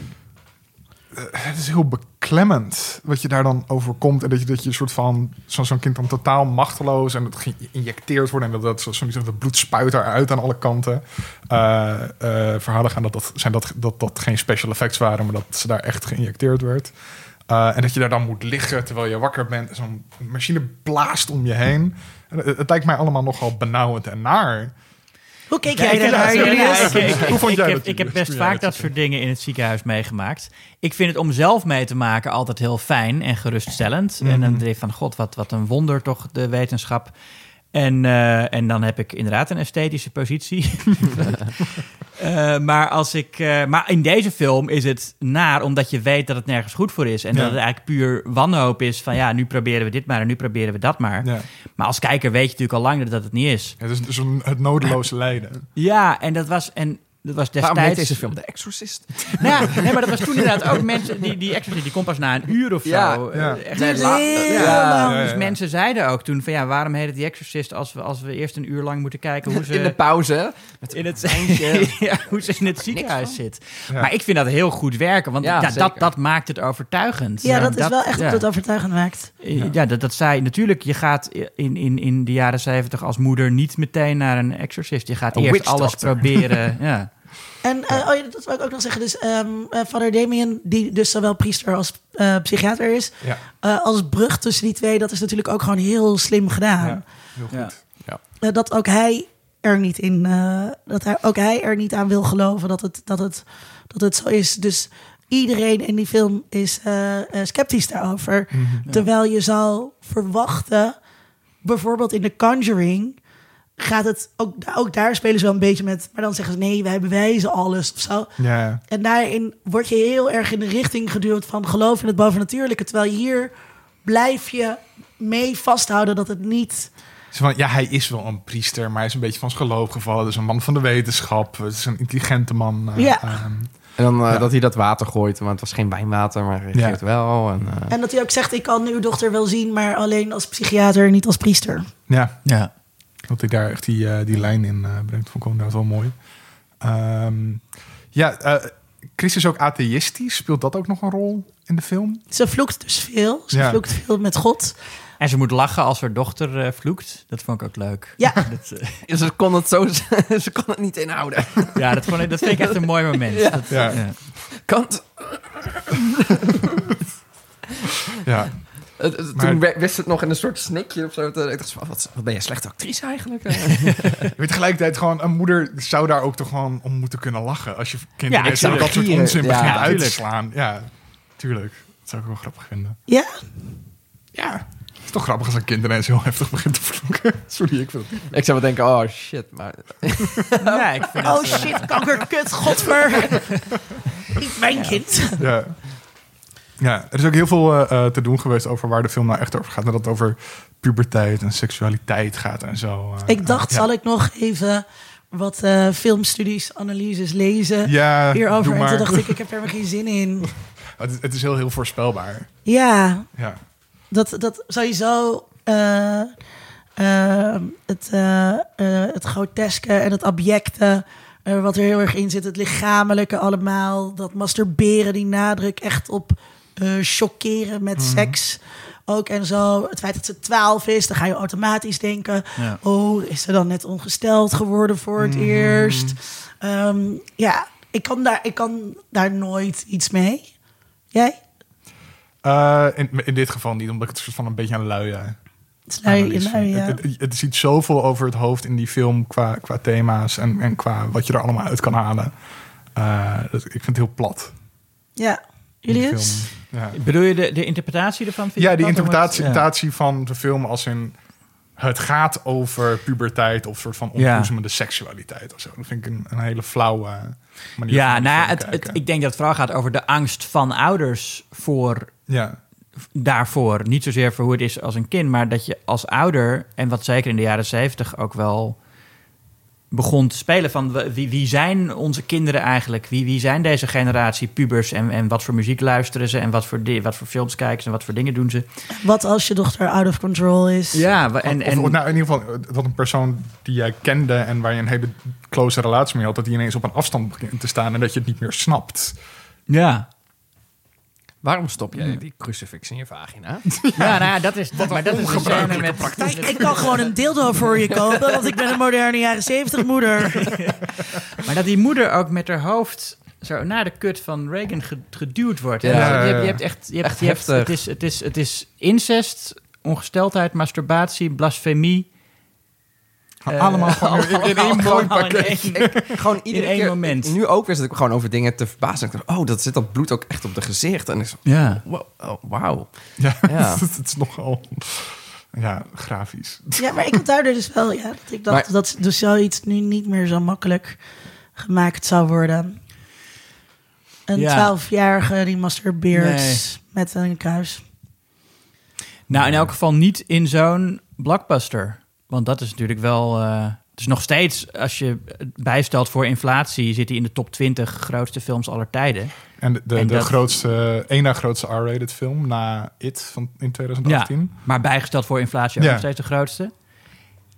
het is heel beklemmend wat je daar dan overkomt. En dat je, dat je een soort van zo- zo'n kind dan totaal machteloos en dat geïnjecteerd wordt. En dat, dat, zo, dat bloed spuit eruit aan alle kanten. Eh, eh, verhalen gaan dat dat, zijn dat, dat dat geen special effects waren, maar dat ze daar echt geïnjecteerd werd. Eh, en dat je daar dan moet liggen terwijl je wakker bent. En zo'n machine blaast om je heen. En het, het lijkt mij allemaal nogal benauwend en naar. Hoe keek jij ik, heb- daarnaar, ja, Julius? ik, heb, dat, ik heb Julius, best vaak dat soort dingen in het ziekenhuis meegemaakt. Ik vind het om zelf mee te maken altijd heel fijn en geruststellend. En dan Mhm. denk ik van, god, wat, wat een wonder toch, de wetenschap. En, eh, en dan heb ik inderdaad een esthetische positie. Eh, maar, als ik, eh, maar in deze film is het naar, omdat je weet dat het nergens goed voor is. En Ja. dat het eigenlijk puur wanhoop is van, ja, nu proberen we dit maar en nu proberen we dat maar. Ja. Maar als kijker weet je natuurlijk al lang dat het niet is. Het is dus een, het nodeloze lijden. Ja, en dat was, en dat was Waarom heet destijds... deze film The Exorcist? Nou, ja, nee, maar dat was toen inderdaad ook mensen... Die, die Exorcist, die komt pas na een uur of zo. Ja, ja. echt lang. Dus mensen zeiden ook toen van... Ja, waarom heet het die Exorcist als we, als we eerst een uur lang moeten kijken hoe ze... In de pauze. in het, ja, hoe ze in het ziekenhuis zit. Ja. Maar ik vind dat heel goed werken. Want Ja, dat, dat maakt het overtuigend. Ja, dat is wel echt ja. wat het overtuigend maakt. Eh, Ja, dat, dat zei natuurlijk. Je gaat in, in, in de jaren zeventig als moeder niet meteen naar een exorcist. Je gaat eerst alles doctor. proberen. Ja. En eh, oh ja, dat wil ik ook nog zeggen. Dus ehm eh, vader Damien, die dus zowel priester als eh, psychiater is... Ja, eh, als brug tussen die twee, dat is natuurlijk ook gewoon heel slim gedaan. ja heel goed. Ja. Eh, dat ook hij er niet in, eh, dat hij, ook hij er niet aan wil geloven dat het, dat het, dat het zo is. Dus iedereen in die film is eh, eh, sceptisch daarover. Terwijl je zou verwachten, bijvoorbeeld in The Conjuring, gaat het ook, ook daar spelen ze wel een beetje met, maar dan zeggen ze nee, wij bewijzen alles of zo. Ja, En daarin word je heel erg in de richting geduwd van geloof in het bovennatuurlijke. Terwijl hier blijf je mee vasthouden dat het niet. Van, ja, hij is wel een priester, maar hij is een beetje van zijn geloof gevallen. Dus een man van de wetenschap. Het is een intelligente man. eh, Ja. ehm, En dan eh, Ja. dat hij dat water gooit, want het was geen wijnwater, maar hij Ja. reageert wel. En, eh, En dat hij ook zegt: Ik kan uw dochter wel zien, maar alleen als psychiater, niet als priester. ja, Ja. Dat hij daar echt die, eh, die lijn in eh, brengt. Vond ik inderdaad wel mooi. Ehm, ja, eh, Chris is ook atheïstisch. Speelt dat ook nog een rol in de film? Ze vloekt dus veel. Ze Ja. vloekt veel met God. En ze moet lachen als haar dochter eh, vloekt. Dat vond ik ook leuk. Ja. Dat, ze kon het zo, ze kon het niet inhouden. ja, dat, vond ik, dat vind ik echt een mooi moment. Dat, Ja. ja. Kant. Ja, Het- het- Maar- Toen wist het nog in een soort snikje of zo. Ik dacht, van, wat, wat ben je een slechte actrice eigenlijk? Eh, Je weet tegelijkertijd gewoon, een moeder zou daar ook toch gewoon om moeten kunnen lachen. Als je kinderen Ja, dat soort onzin Ja, begint uit te tuurlijk. slaan. Ja, tuurlijk. Dat zou ik wel grappig vinden. Ja, Ja, het is toch grappig als een kind ineens heel heftig begint te vloeken. Sorry, ik vind het ik zou wel denken, oh shit. Maar Ja, ik vind oh het, eh, shit, kanker, kut, godver. Niet mijn kind. Ja. Ja, er is ook heel veel eh, eh, te doen geweest over waar de film nou echt over gaat. En dat het over puberteit en seksualiteit gaat en zo. eh. Ik dacht, ja. zal ik nog even wat eh, filmstudies, analyses lezen Ja, hierover? En maar. toen dacht ik, ik heb er maar geen zin in. het, is- het is heel, heel voorspelbaar. Ja, Ja. dat, dat sowieso het, het groteske en het abjecte, wat er heel erg in zit, het lichamelijke allemaal, dat masturberen, die nadruk echt op eh chockeren met seks. Ook en zo. Het feit dat ze 12 is, dan ga je automatisch denken: Ja. oh, is ze dan net ongesteld geworden voor het eerst? Ehm, ja, ik kan, daar, ik kan daar nooit iets mee. Jij? Eh, in, in dit geval niet, omdat ik het soort van een beetje aan lui. ja, is lui- ja. het, het, het ziet zoveel over het hoofd in die film qua, qua thema's en, en qua wat je er allemaal uit kan halen. Eh, dat, ik vind het heel plat. Ja, Julius? Ja. Bedoel je de, de interpretatie ervan? Ja? Omdat- interpretatie ja. van de film als in... Het gaat over puberteit of soort van ontboezemende seksualiteit of zo. Dat vind ik een, een hele flauwe manier Ja, van nou het, het, ik denk dat het vooral gaat over de angst van ouders voor Ja, daarvoor. Niet zozeer voor hoe het is als een kind, maar dat je als ouder, en wat zeker in de jaren zeventig ook wel begon te spelen van wie, wie zijn onze kinderen eigenlijk? Wie, wie zijn deze generatie pubers en, en wat voor muziek luisteren ze en wat voor, di- wat voor films kijken ze en wat voor dingen doen ze? Wat als je dochter out of control is? Ja, en, of, en of, nou, in ieder geval dat een persoon die jij kende en waar je een hele close relatie mee had, dat die ineens op een afstand begint te staan en dat je het niet meer snapt. ja. Waarom stop jij die crucifix in je vagina? Ja, nou ja, dat is, maar dat is de met, Ik kan gewoon een dildo voor je kopen, want ik ben een moderne jaren 70 moeder. Maar dat die moeder ook met haar hoofd zo naar de kut van Reagan ge- geduwd wordt. Ja, Ja, ja, je, hebt, je hebt echt, je hebt, Echt je hebt- heftig. het, is, het, is, het is incest, ongesteldheid, masturbatie, blasfemie. Eh, allemaal gewoon in, in één mooi in gewoon iedere één keer, moment. Nu ook weer zit ik gewoon over dingen te verbazen. Ik dacht, oh, dat zit dat bloed ook echt op de gezicht. En ik zo, Ja. wow, oh, wauw. Ja, Ja. het is nogal ja, grafisch. Ja, maar ik had daar dus wel, ja, dat ik dacht Maar- dat dus zoiets nu niet meer zo makkelijk gemaakt zou worden. Een Ja. twaalfjarige die masturbeert Nee. met een kruis. Nou, in elk geval niet in zo'n blockbuster. Want dat is natuurlijk wel... eh, het is nog steeds, als je bijstelt voor inflatie... zit hij in de top 20 grootste films aller tijden. En de, de, En de dat- grootste, één na grootste R-rated film na It van in 2018. Maar bijgesteld voor inflatie ook Ja. nog steeds de grootste.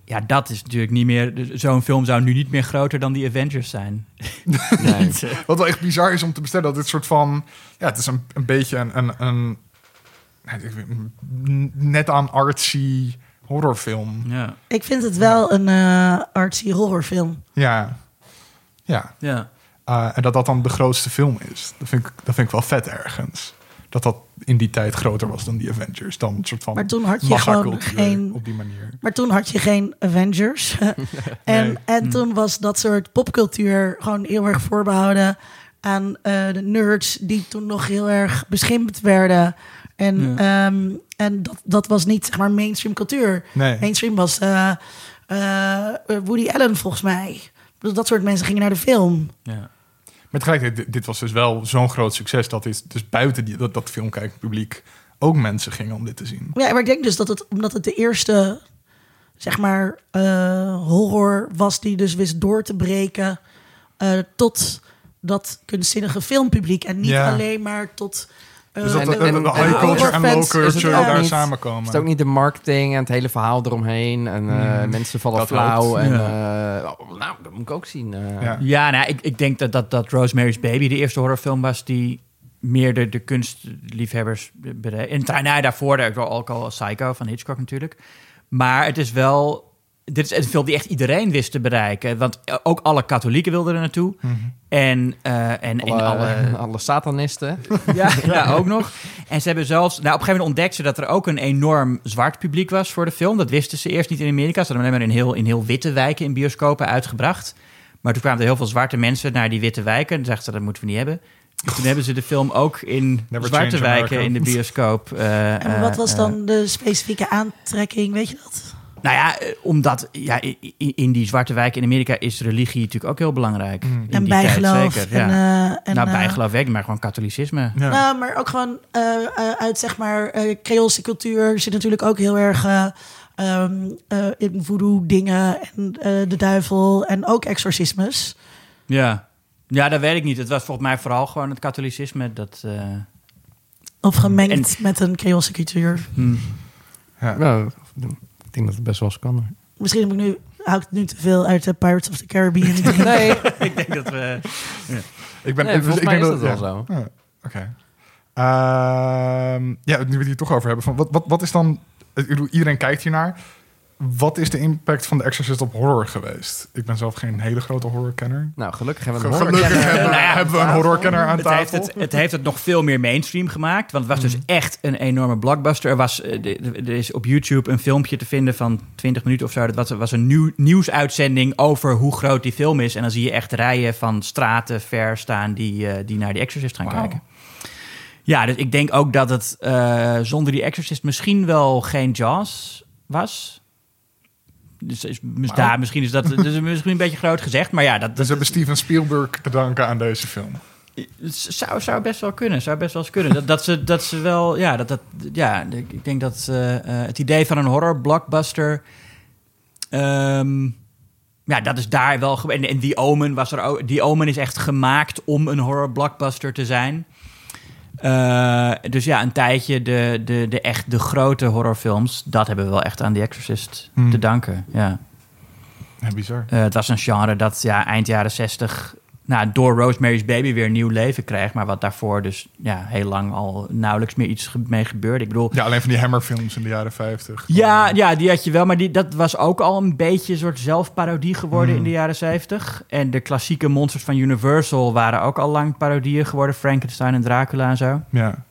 Ja, dat is natuurlijk niet meer... dus Zo'n film zou nu niet meer groter dan die Avengers zijn. Nee. Wat wel echt bizar is om te bestellen. Dat dit soort van... Ja, het is een, een beetje een... een, een net aan artsy horrorfilm. Ja. Ik vind het wel een eh artsy horrorfilm. Ja. Ja. ja. Uh, en dat dat dan de grootste film is. Dat vind ik, dat vind ik wel vet ergens. dat dat in die tijd groter was dan die Avengers. Dan een soort van Maar toen had je gewoon geen- op die manier. Maar toen had je geen Avengers. en, Nee. en toen was dat soort popcultuur gewoon heel erg voorbehouden aan eh, de nerds die toen nog heel erg beschimpt werden. En, ehm, en dat, dat was niet zeg maar mainstream cultuur. Nee. Mainstream was eh, eh, Woody Allen volgens mij. Bedoel, Dat soort mensen gingen naar de film. Ja. Maar tegelijkertijd, dit, dit was dus wel zo'n groot succes dat dit dus buiten die, dat, dat filmkijkpubliek ook mensen gingen om dit te zien. Ja, maar ik denk dus dat het, omdat het de eerste, zeg maar, eh, horror was die dus wist door te breken tot dat kunstzinnige filmpubliek. En niet Ja. alleen maar tot... Dus dat En- en- high culture en low culture daar niet- samenkomen. Is het ook niet de marketing en het hele verhaal eromheen? En eh, Hmm. mensen vallen Dat flauw. En, eh, oh, nou, dat moet ik ook zien. eh. Ja. Ja, nou, ik, ik denk dat, dat, dat Rosemary's Baby de eerste horrorfilm was die meer de, de kunstliefhebbers bereid. En nou, daarvoor daar ook al Psycho van Hitchcock natuurlijk. Maar het is wel... Dit is een film die echt iedereen wist te bereiken. Want ook alle katholieken wilden er naartoe. Mhm. En, eh, en, Alle, en alle... alle satanisten. Ja, ja, ook nog. En ze hebben zelfs... Nou, op een gegeven moment ontdekten ze dat er ook een enorm zwart publiek was voor de film. Dat wisten ze eerst niet in Amerika. Ze hadden hem alleen maar in heel, in heel witte wijken in bioscopen uitgebracht. Maar toen kwamen er heel veel zwarte mensen naar die witte wijken. En dachten ze, dat moeten we niet hebben. Dus toen hebben ze de film ook in Never zwarte wijken America. in de bioscoop. eh, en wat eh, was dan de specifieke aantrekking, weet je dat? Nou ja, eh, omdat ja, in die zwarte wijken in Amerika is religie natuurlijk ook heel belangrijk. Mm. En die tijd bijgeloof. zeker, En, ja. eh, en, nou, eh, bijgeloof weet niet, maar gewoon katholicisme. Ja. Nou, maar ook gewoon uit zeg maar eh Creoolse cultuur zit natuurlijk ook heel erg eh, in voodoo dingen en eh, de duivel en ook exorcismes. Ja. ja, dat weet ik niet. Het was volgens mij vooral gewoon het katholicisme. Dat, eh, Of gemengd met een Creoolse cultuur. hm. Ja. Nou, ik denk dat het best wel eens kan. Misschien heb ik nu, hou ik nu te veel uit de Pirates of the Caribbean. Nee, ik denk dat we... Ik ben, Nee, ik, volgens ik mij denk is dat wel ja. Ja, Oké. Ehm, ja, nu we het hier toch over hebben. Van wat, wat, wat is dan... ik bedoel, Iedereen kijkt hiernaar. Wat is de impact van The Exorcist op horror geweest? Ik ben zelf geen hele grote horrorkenner. nou gelukkig hebben we een Gelukkig horrorkenner. hebben, ja, hebben we een horrorkenner aan Het heeft, tafel. het, het heeft het nog veel meer mainstream gemaakt. Want het was dus echt een enorme blockbuster. Er, was, eh, er is op YouTube een filmpje te vinden van 20 minuten of zo. Dat was, was een nieuw, nieuwsuitzending over hoe groot die film is. En dan zie je echt rijen van straten ver staan die, eh, die naar die Exorcist gaan kijken. Ja, dus ik denk ook dat het eh, zonder die Exorcist misschien wel geen Jaws was. Dus is, mis- Wauw. daar, misschien is dat dus misschien een beetje groot gezegd. Maar ja, dat, Dus dat we hebben Steven Spielberg te danken aan deze film. het zou, zou best wel kunnen. Zou best wel eens kunnen. Dat, dat, ze, dat ze wel, ja, dat, dat, ja, ik denk dat eh, eh, het idee van een horror blockbuster. ehm, ja, dat is daar wel. En, en die Omen was er ook. Die Omen is echt gemaakt om een horror blockbuster te zijn. Eh, dus ja, een tijdje de, de, de echt de grote horrorfilms, dat hebben we wel echt aan The Exorcist Hmm. te danken. Ja. Ja, bizar. Eh, het was een genre dat ja, eind jaren 60 nou, door Rosemary's Baby weer nieuw leven kreeg. Maar wat daarvoor dus ja, heel lang al nauwelijks meer iets mee gebeurde. Ik bedoel, Ja, alleen van die Hammerfilms in de jaren 50. ja, ja, die had je wel. Maar die, dat was ook al een beetje een soort zelfparodie geworden Hmm. in de jaren 70. En de klassieke monsters van Universal waren ook al lang parodieën geworden. Frankenstein en Dracula en zo. Ja.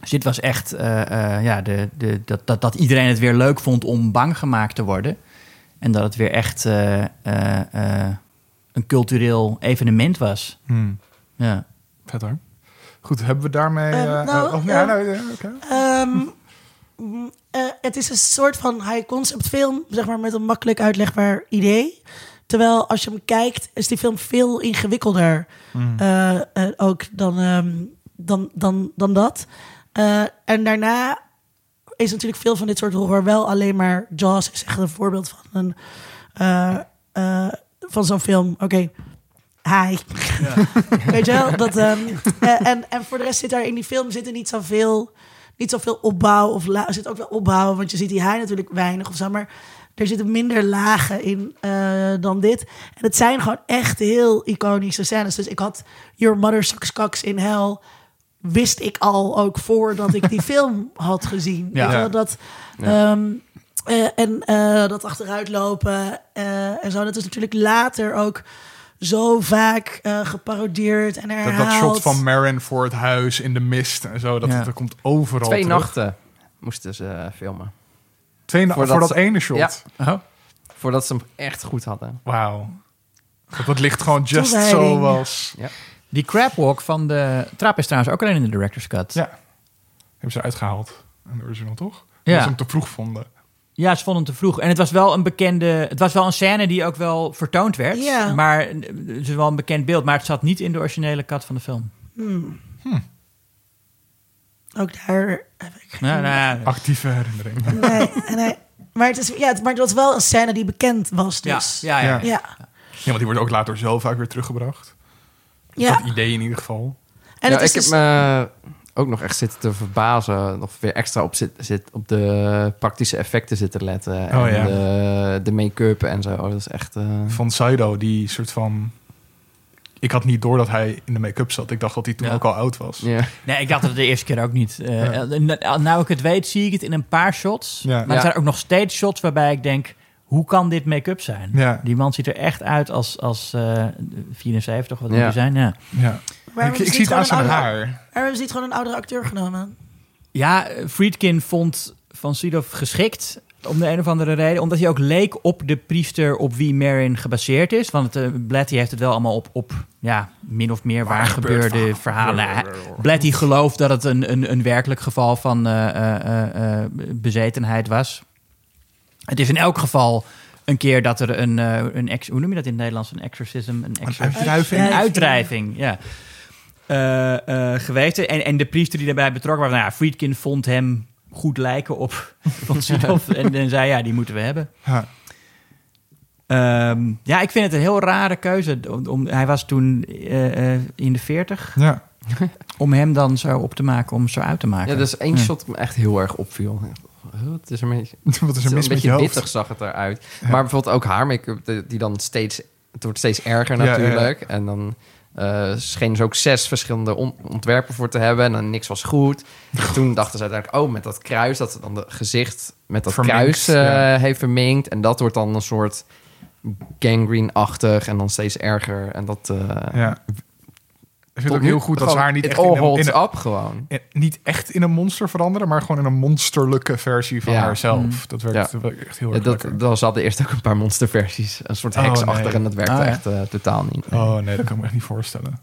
Dus dit was echt eh, eh, ja, de, de, dat, dat, dat iedereen het weer leuk vond om bang gemaakt te worden. En dat het weer echt eh, een cultureel evenement was. Hmm. Ja. Vet hoor. Goed, hebben we daarmee... Nou, ja, nou, ja, oké. Het is een soort van high concept film, zeg maar met een makkelijk uitlegbaar idee. Terwijl als je hem kijkt, is die film veel ingewikkelder Hmm. eh, eh, ook dan, ehm, dan, dan, dan dat. Eh, en daarna is natuurlijk veel van dit soort horror wel alleen maar Jaws is echt een voorbeeld van een eh, eh, van zo'n film. Oké, hi. Weet je wel? Dat, ehm, eh, en, en voor de rest zit daar in die film zitten niet zoveel, niet zoveel opbouw. Of la, er zit ook wel opbouw, want je ziet die haai natuurlijk weinig of zo. Maar er zitten minder lagen in eh, dan dit. En het zijn gewoon echt heel iconische scènes. Dus ik had Your Mother Sucks Cocks in Hell... wist ik al ook voordat ik die film had gezien. Ja. Weet je wel? Dat, Ja. Eh, en eh, dat achteruitlopen eh, en zo. Dat is natuurlijk later ook zo vaak eh, geparodieerd en Dat, herhaald. dat shot van Marin voor het huis in de mist en zo, dat, Ja. dat komt overal Twee terug. nachten moesten ze eh, filmen. Twee na- Voordat voor dat ze- ene shot. Ja. Oh. Voordat ze hem echt goed hadden. Wauw. Dat dat licht gewoon just Toewijding. zo was. Die crabwalk van de trap is trouwens ook alleen in de director's cut. Ja. Hebben ze uitgehaald. In de original, toch? Ja. Dat ze hem te vroeg vonden. Ja, ze vonden hem te vroeg. En het was wel een bekende... Het was wel een scène die ook wel vertoond werd. Ja. Maar eh, het is wel een bekend beeld. Maar het zat niet in de originele cut van de film. Hmm. Ook daar heb ik... Nou, nou ja. Actieve herinnering. Nee, nee. Maar, het is, ja, het, maar het was wel een scène die bekend was ja, dus. ja, ja. Ja. Ja. Ja, want die wordt ook later zo vaak weer teruggebracht. ja. Dat idee in ieder geval. En ja, het is ik heb dus- me ook nog echt zitten te verbazen. Nog weer extra op, zit, zit, op de praktische effecten zitten letten. en Oh, ja. de, de make-up en zo. Dat is echt... eh, Van Saido, die soort van... Ik had niet door dat hij in de make-up zat. Ik dacht dat hij toen Ja. ook al oud was. ja. Nee, ik dacht het de eerste keer ook niet. Eh, nou, Nou ik het weet, zie ik het in een paar shots. Ja. Maar er zijn ook nog steeds shots waarbij ik denk... Hoe kan dit make-up zijn? Ja. Die man ziet er echt uit als, als eh 74, wat moet Ja. zijn? Ja. ja. waarom Ik, is ik zie het aan gewoon zijn haar. Waarom hebben ze niet gewoon een oudere acteur genomen? Ja, Friedkin vond Van Sydow geschikt om de een of andere reden. Omdat hij ook leek op de priester op wie Marin gebaseerd is. Want het, uh, Blatty heeft het wel allemaal op, op ja, min of meer waar gebeurde verhalen. Hij- Blatty gelooft dat het een, een, een werkelijk geval van eh, eh, eh, eh, bezetenheid was. Het is in elk geval een keer dat er een, eh, een ex, hoe noem je dat in het Nederlands? Een exorcism, een uitdruiving. Een uitdrijving, ja. Eh, eh, geweest. En, en de priester die daarbij betrokken was, nou ja, Friedkin vond hem goed lijken op Van en, en zei, ja, die moeten we hebben. Ja. Ehm, ja, ik vind het een heel rare keuze. Om, om- hij was toen eh, eh, in de 40. Ja. Om hem dan zo op te maken, om zo uit te maken. ja, er is één Ja. shot dat me echt heel erg opviel. Het is een beetje, Wat is er een met beetje je zag het eruit. Maar bijvoorbeeld ook haar make-up, die- dan steeds... Het wordt steeds erger Ja, ja, ja. natuurlijk. En dan eh schenen ze ook zes verschillende on- ontwerpen voor te hebben. En dan niks was goed. Toen dachten ze uiteindelijk, oh, met dat kruis... dat dan de gezicht met dat Verminkt, kruis eh, heeft verminkt. En dat wordt dan een soort gangrene-achtig. En dan steeds erger. En dat... eh Ja. Ik vind het ook heel goed dat ze haar niet echt, in een, in een- up gewoon. in- niet echt in een monster veranderen, maar gewoon in een monsterlijke versie van Ja. haarzelf. Mm. Dat werkt, Ja. echt heel Ja, erg dat, lekker. dat, ze hadden eerst ook een paar monsterversies. Een soort Oh, heksachtig. nee. En dat werkte ja. echt eh, totaal niet. Oh nee, dat kan ik me echt niet voorstellen.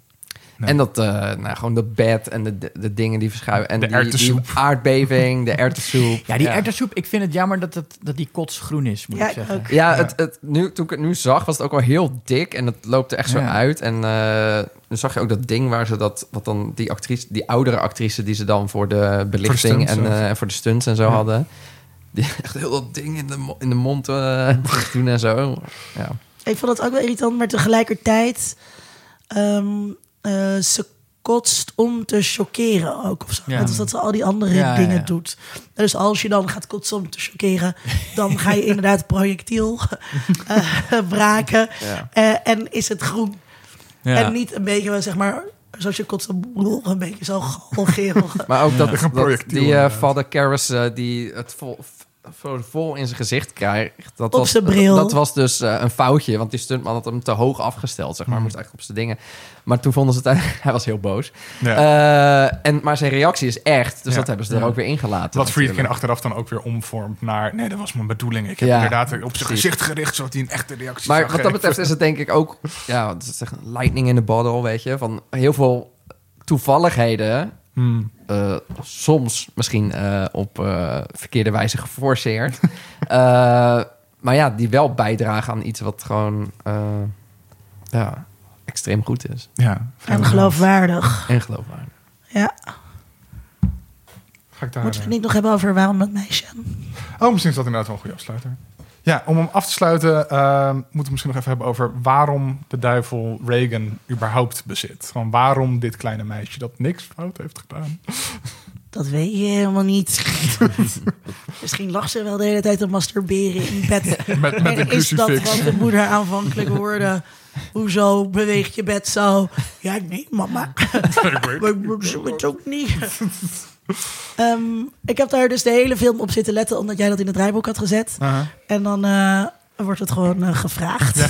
Nee. En dat, eh, nou, gewoon dat bed en de, de, de dingen die verschuiven. En De die, die aardbeving, de erwtensoep. Ja, die ja. erwtensoep, ik vind het jammer dat, het, dat die kotsgroen is, moet Ja, ik zeggen. ook. Ja, Ja. Het, het, nu, toen ik het nu zag, was het ook wel heel dik. En het loopt er echt zo Ja. uit. En eh, dan zag je ook dat ding waar ze dat... Wat dan die actrice, die oudere actrice die ze dan voor de belichting stunts, en eh, en voor de stunts en zo Ja. hadden. Die echt heel dat ding in de, in de mond eh, doen en zo. Ja. Ik vond het ook wel irritant, maar tegelijkertijd... ehm, eh, ze kotst om te chockeren ook. Of zo. Ja. Net als dat ze al die andere Ja, dingen ja. doet. Dus als je dan gaat kotsen om te chockeren... dan ga je inderdaad projectiel eh, braken. Ja. Eh, en is het groen. Ja. En niet een beetje, zeg maar... Zoals je kotst een beetje zo geel. Maar ook dat, dat die Karras eh, die het vol, vol, vol in zijn gezicht krijgt. Dat Op was, zijn bril. Dat was dus eh, een foutje, want die stuntman had hem te hoog afgesteld, zeg maar. Hmm. Moest eigenlijk op zijn dingen. Maar toen vonden ze het eigenlijk... Hij was heel boos. Ja. Eh, en, maar zijn reactie is echt, dus Ja. dat hebben ze er Ja. ook weer ingelaten. Wat Friedkin achteraf dan ook weer omvormt naar... Nee, dat was mijn bedoeling. Ik heb Ja, inderdaad op zijn gezicht gericht... zodat hij een echte reactie Maar wat dat betreft is het denk ik ook... Ja, het is echt een lightning in the bottle, weet je. Van heel veel toevalligheden... Hmm. Eh, soms misschien eh, op eh, verkeerde wijze geforceerd. Eh, maar ja, die wel bijdragen aan iets wat gewoon eh, ja, extreem goed is. Ja. en geloofwaardig. En geloofwaardig. Ja. Ga ik daar... Moeten we het niet nog hebben over waarom dat meisje? Oh, misschien is dat inderdaad wel een goede afsluiter. Ja, om hem af te sluiten, ehm, moeten we misschien nog even hebben over waarom de duivel Reagan überhaupt bezit. Van waarom dit kleine meisje dat niks fout heeft gedaan. Dat weet je helemaal niet. Misschien lag ze wel de hele tijd te masturberen in bed. Met, met een en is dat wat de moeder aanvankelijk hoorde? Hoezo beweegt je bed zo? Ja, nee, mama. Maar ik moet het ook niet. Ehm, ik heb daar dus de hele film op zitten letten, omdat jij dat in het draaiboek had gezet. En dan, eh, wordt het gewoon eh, gevraagd.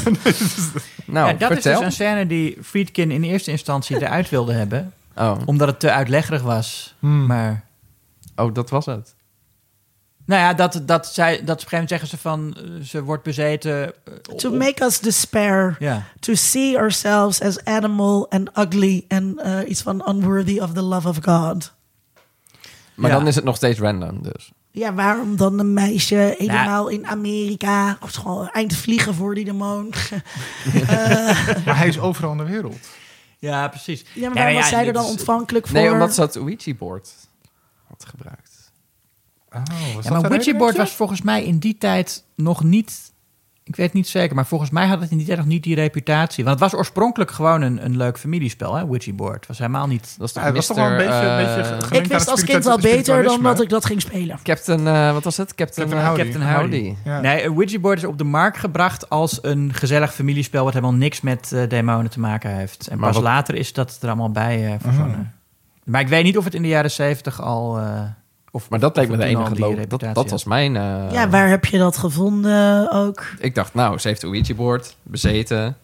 Nou, ja, dat vertel. is dus een scène die Friedkin in eerste instantie eruit wilde hebben. oh. Omdat het te uitleggerig was. Hmm. Maar oh, dat was het. nou ja, dat, dat, zij, dat op een gegeven moment zeggen ze van... eh, ze wordt bezeten. To make us despair. To see ourselves as animal and ugly and uh, iets van unworthy of the love of God. Maar Ja. dan is het nog steeds random, dus. Ja, waarom dan een meisje helemaal in Amerika? Of gewoon eind vliegen voor die demon? Maar hij is overal in de wereld. ja, precies. Ja, maar Ja, waarom ja, was zij er dan is- ontvankelijk voor? Nee, omdat ze dat Ouija-board had gebruikt. Oh, was Ja, dat maar de Ouija reden, board denk was volgens mij in die tijd nog niet... Ik weet niet zeker, maar volgens mij had het in die tijd nog niet die reputatie. Want het was oorspronkelijk gewoon een, een leuk familiespel, hè, Ouija board. Het was helemaal niet... Dat toch was toch wel een beetje, een eh, beetje ik wist als kind wel beter dan dat ik dat ging spelen. Captain, eh, wat was het? Captain, Captain eh, Howdy. Captain Howdy. Howdy. Ja. Nee, een Ouija board is op de markt gebracht als een gezellig familiespel... wat helemaal niks met demonen te maken heeft. En Maar pas wat- later is dat er allemaal bij eh, verzonnen. Maar ik weet niet of het in de jaren zeventig al... of, Maar dat of leek me de enige die loop. Dat, dat was mijn... eh, ja, waar heb je dat gevonden ook? Ik dacht, nou, ze heeft een Ouija-board, bezeten.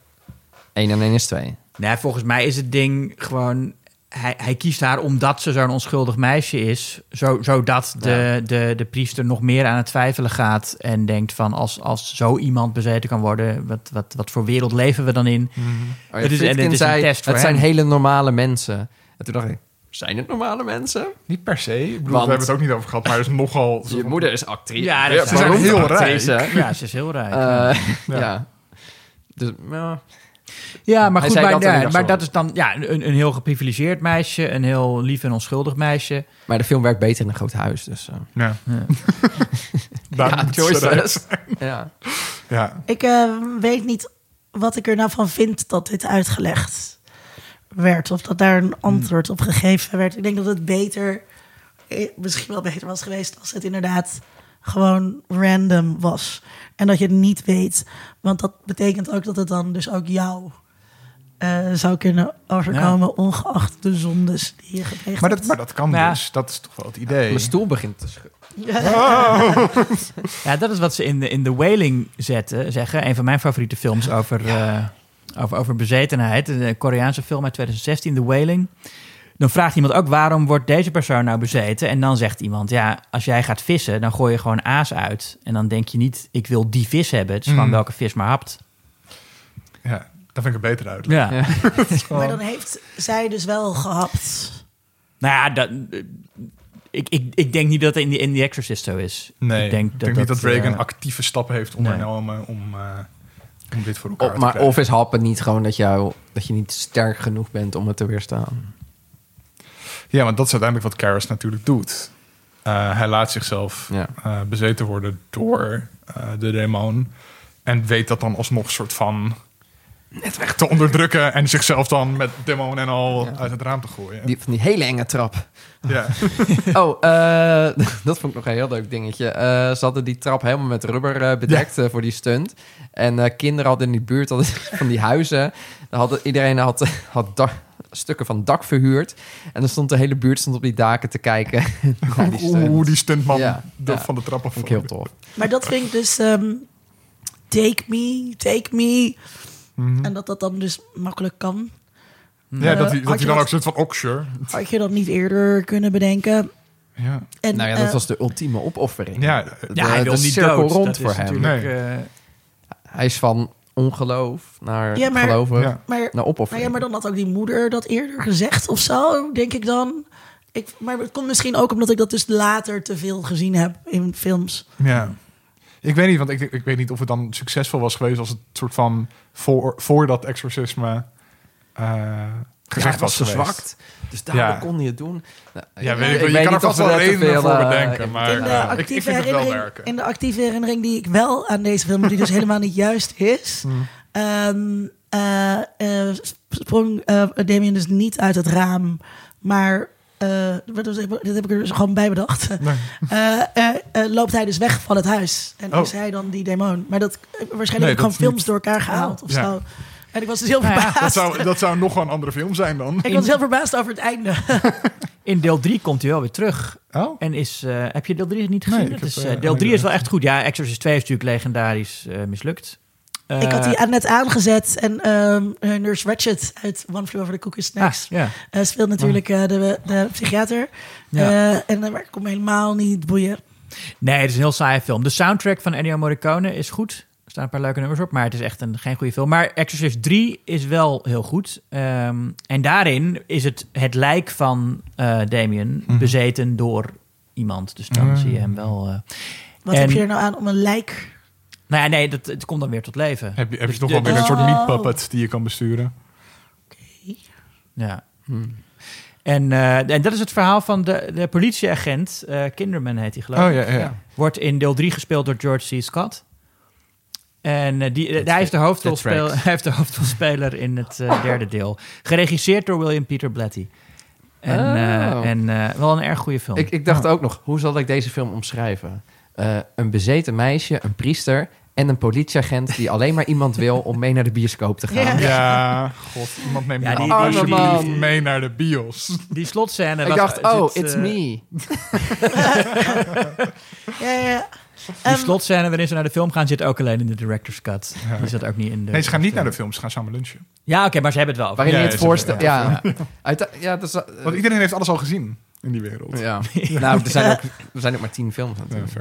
1 en 1 is 2. Nee, volgens mij is het ding gewoon... Hij, hij kiest haar omdat ze zo'n onschuldig meisje is. Zo, zodat de, de, de priester nog meer aan het twijfelen gaat. En denkt van als, als zo iemand bezeten kan worden... Wat, wat, wat voor wereld leven we dan in? Mhm. Oh, ja, Het is- en het is een zei, test voor het zijn hele normale mensen. En toen dacht ik, zijn het normale mensen? Niet per se. Ik bedoel, Want- we hebben het ook niet over gehad, maar is nogal... Je moeder is actrice. Ja, dat Ja, is- Ze zijn beroemde heel actrice. Ja, ze is heel rijk. Eh, Ja. ja. Dus, ja. ja, maar hij goed, maar, dat ja, maar dat is dan ja, een, een heel geprivilegeerd meisje. Een heel lief en onschuldig meisje. Maar de film werkt beter in een groot huis. Dus, eh. Ja. Ja. Choices. ja. Ja. Ik eh, weet niet wat ik er nou van vind dat dit uitgelegd werd. Of dat daar een antwoord op gegeven werd. Ik denk dat het beter, eh, misschien wel beter was geweest als het inderdaad gewoon random was. En dat je het niet weet. Want dat betekent ook dat het dan dus ook jou eh, zou kunnen overkomen, ongeacht de zondes die je gepleegd Maar, hebt. dat, maar dat kan Ja. dus. Dat is toch wel het idee. Mijn stoel begint te schudden. Ja, dat is wat ze in de, in The Wailing zetten, zeggen. Een van mijn favoriete films over, eh, over, over bezetenheid. Een Koreaanse film uit 2016, The Wailing. Dan vraagt iemand ook waarom wordt deze persoon nou bezeten? En dan zegt iemand, ja, als jij gaat vissen, dan gooi je gewoon aas uit. En dan denk je niet, ik wil die vis hebben. Het is gewoon Mm. welke vis maar hapt. Ja, daar vind ik het beter uit. Ja. Ja. Maar dan heeft zij dus wel gehapt. Nou ja, dat, ik, ik, ik denk niet dat het in die, in die Exorcist zo is. Nee, ik denk, dat, niet dat Reagan eh, actieve stappen heeft nee. ondernomen om, eh, om dit voor elkaar Of, te maar krijgen. of is happen niet gewoon dat, jou, dat je niet sterk genoeg bent om het te weerstaan? Ja, want dat is uiteindelijk wat Karras natuurlijk doet. Eh, hij laat zichzelf Ja. eh, bezeten worden door eh, de demon. En weet dat dan alsnog soort van net weg te onderdrukken. En zichzelf dan met demon en al Ja. uit het raam te gooien. Die, van die hele enge trap. Ja. Oh, eh, dat vond ik nog een heel leuk dingetje. Eh, ze hadden die trap helemaal met rubber eh, bedekt voor die stunt. En eh, kinderen hadden in die buurt hadden van die huizen. Daar hadden, iedereen had, had dak- stukken van dak verhuurd. En dan stond de hele buurt stond op die daken te kijken. naar die stunt. Oeh, die stuntman Ja, de- ja. van de trap af. vond ik heel tof. Maar dat vind ik dus... ehm, take me, take me. Mhm. En dat dat dan dus makkelijk kan. Ja, Eh, dat hij, dat je hij dan dat- ook zit van, oh, sure. Had je dat niet eerder kunnen bedenken? Ja. En, nou ja, dat eh, was de ultieme opoffering. Ja, De- Ja, hij wil niet cirkel dood. rond Dat voor hem. Nee. eh, Hij is van ongeloof naar Ja, maar- geloven Ja. maar, naar maar, opoffering. ja, maar dan had ook die moeder dat eerder gezegd of zo, denk ik dan. Ik, maar het komt misschien ook omdat ik dat dus later te veel gezien heb in films. Ja. Ik weet niet, want ik, ik weet niet of het dan succesvol was geweest als het soort van voor, voor dat exorcisme eh Ja, gezegd was was. Dus daarom Ja. kon hij het doen. Nou, Ja, weet ik wel. Je kan er vast wel daar redenen veel, voor eh, bedenken, maar- in, de ja, ik- ik actieve vind het wel herinnering, werken. in de actieve herinnering die ik wel aan deze film, die dus helemaal niet juist is, Hmm. ehm, eh, eh, sprong eh, Damien dus niet uit het raam, maar. Eh, dit heb ik er dus gewoon bij bedacht. Nee. Eh, eh, eh, loopt hij dus weg van het huis. En Oh. is hij dan die demon. Maar dat waarschijnlijk Nee, heb ik gewoon dat films niet- door elkaar gehaald of Ja. zo. En ik was dus heel Nou ja, verbaasd. Dat zou, dat zou nog wel een andere film zijn dan. Ik was heel verbaasd over het einde. In deel 3 komt hij wel weer terug. Oh? En is, eh, heb je deel 3 niet Nee, gezien? is, heb, deel oh, 3 ja. is wel echt goed. Ja, Exorcist 2 is natuurlijk legendarisch eh, mislukt. Ik had die Eh, net aangezet. En ehm, eh, Nurse Ratched uit One Flew Over the Cuckoo's ah, Nest ja. eh, speelt natuurlijk eh, de, de psychiater. Ja. Eh, en dat kon me helemaal niet boeien. Nee, het is een heel saaie film. De soundtrack van Ennio Morricone is goed. Er staan een paar leuke nummers op, maar het is echt een, geen goede film. Maar Exorcist 3 is wel heel goed. Ehm, en daarin is het het lijk van eh Damien Mhm. bezeten door iemand. Dus dan Ah. zie je hem wel... eh, Wat En- heb je er nou aan om een lijk... Nou ja, nee, dat, het komt dan weer tot leven. Heb je, heb je toch De- wel weer een soort Oh. meat puppet die je kan besturen? Ja. Hmm. En, eh, en dat is het verhaal van de, de politieagent. eh Kinderman heet hij geloof ik. Oh ja, ja. Wordt in deel 3 gespeeld door George C. Scott. En eh, die, hij, is de hij heeft de hoofdrolspeler in het eh, derde deel. Geregisseerd door William Peter Blatty. En, eh, Oh. en eh, wel een erg goede film. Ik, ik dacht ook nog, hoe zal ik deze film omschrijven? Eh, een bezeten meisje, een priester en een politieagent die alleen maar iemand wil om mee naar de bioscoop te gaan. Ja. Ja, god, iemand neemt Ja, me die- alsjeblieft die- man. mee naar de bios. Die slotscène. Ik was- dacht, oh, zit, it's eh, me. Ja, ja. Die Ehm, slotscène waarin ze naar de film gaan zit ook alleen in de director's cut. Ja. Die zat ook niet in de... Nee, ze gaan niet naar de film, ze gaan samen lunchen. Ja, oké, maar ze hebben het wel. Waarin Ja, je het voorstelt. ja. Ja, Uit, ja, dat is, eh, Want iedereen heeft alles al gezien in die wereld. ja. Nou, er zijn, ook, er zijn ook maar tien films natuurlijk.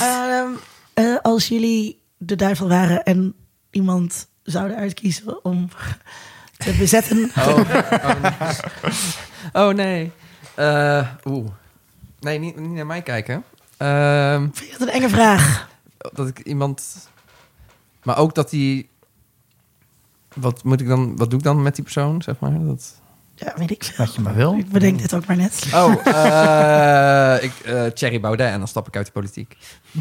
ehm, eh, als jullie de duivel waren en iemand zouden uitkiezen om te bezetten... Oh, oh, nee. Oh, nee. Eh, Oeh. Nee, niet, niet naar mij kijken. Ehm, Vind je dat een enge vraag? dat ik iemand... Maar ook dat die... Wat moet ik dan... Wat doe ik dan met die persoon, zeg maar? Dat... Ja, weet ik veel. Wat je maar wil. Ik bedenk dit ook maar net. Oh, eh ik, eh, Thierry Baudet en dan stap ik uit de politiek.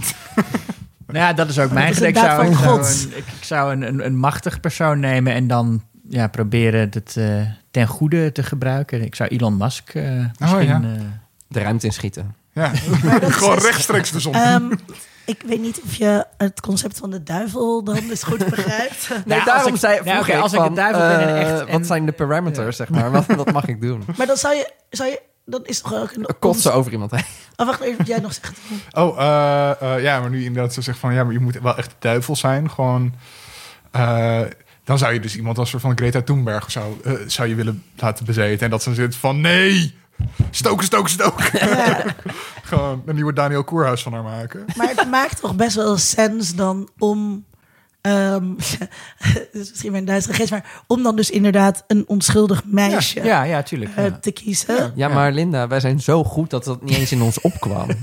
Nou ja, dat is ook mijn gedek. Ik zou, ik zou, een, ik, ik zou een, een, een machtig persoon nemen en dan ja, proberen het eh, ten goede te gebruiken. Ik zou Elon Musk eh misschien... ja. eh, De ruimte inschieten. Ja, Maar dat is- gewoon rechtstreeks de zon. Ehm, ik weet niet of je het concept van de duivel dan eens goed begrijpt. Nee, Nou, daarom als ik- zei nou, als ik van, de duivel ben en echt- en- Wat zijn de parameters, zeg maar? Wat, wat mag ik doen? Maar dan zou je, zou je dan is toch ook een Kotsen over iemand heen. Oh, wacht even wat jij nog zegt. Oh, eh, eh, ja, maar nu inderdaad ze zegt van... ja, maar je moet wel echt de duivel zijn. Gewoon... eh, dan zou je dus iemand als soort van Greta Thunberg zou, zou je willen laten bezeten. En dat ze zit van nee, stoken, stoken, stoken. Gewoon een nieuwe Daniel Koerhuis van haar maken. Maar het maakt toch best wel sens dan om. Ehm dit is misschien mijn Duitse geest, maar om dan dus inderdaad een onschuldig meisje ja, ja, tuurlijk. eh, ja. te kiezen. Ja. Ja, maar Linda, wij zijn zo goed dat dat niet eens in ons opkwam.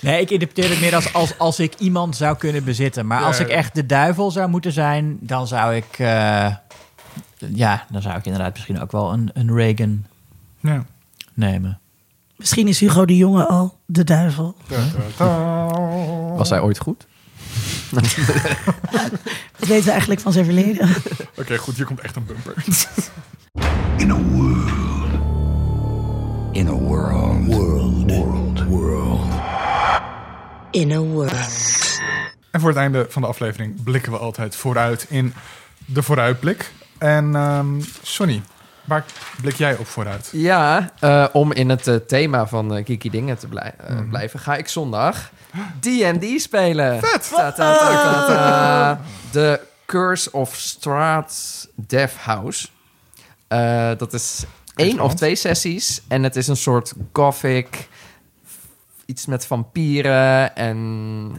Nee, ik interpreteer het meer als, als als ik iemand zou kunnen bezitten. Maar als ik echt de duivel zou moeten zijn, dan zou ik... eh, ja, dan zou ik inderdaad misschien ook wel een, een Reagan Ja. nemen. Misschien is Hugo de Jonge al de duivel. Was hij ooit goed? Dat weten we eigenlijk van zijn verleden. Oké, goed, hier komt echt een bumper. In a world. In a world. World. World. World. In a world. En voor het einde van de aflevering blikken we altijd vooruit in de vooruitblik. En ehm Sonny, waar blik jij op vooruit? Ja, eh, om in het eh, thema van eh geeky dingen te blij- eh, blijven, ga ik zondag D&D spelen. Vet! Ta, ta, ta, ta, ta. The Curse of Straat Death House. Eh, dat is één of twee sessies. En het is een soort gothic... Iets met vampieren en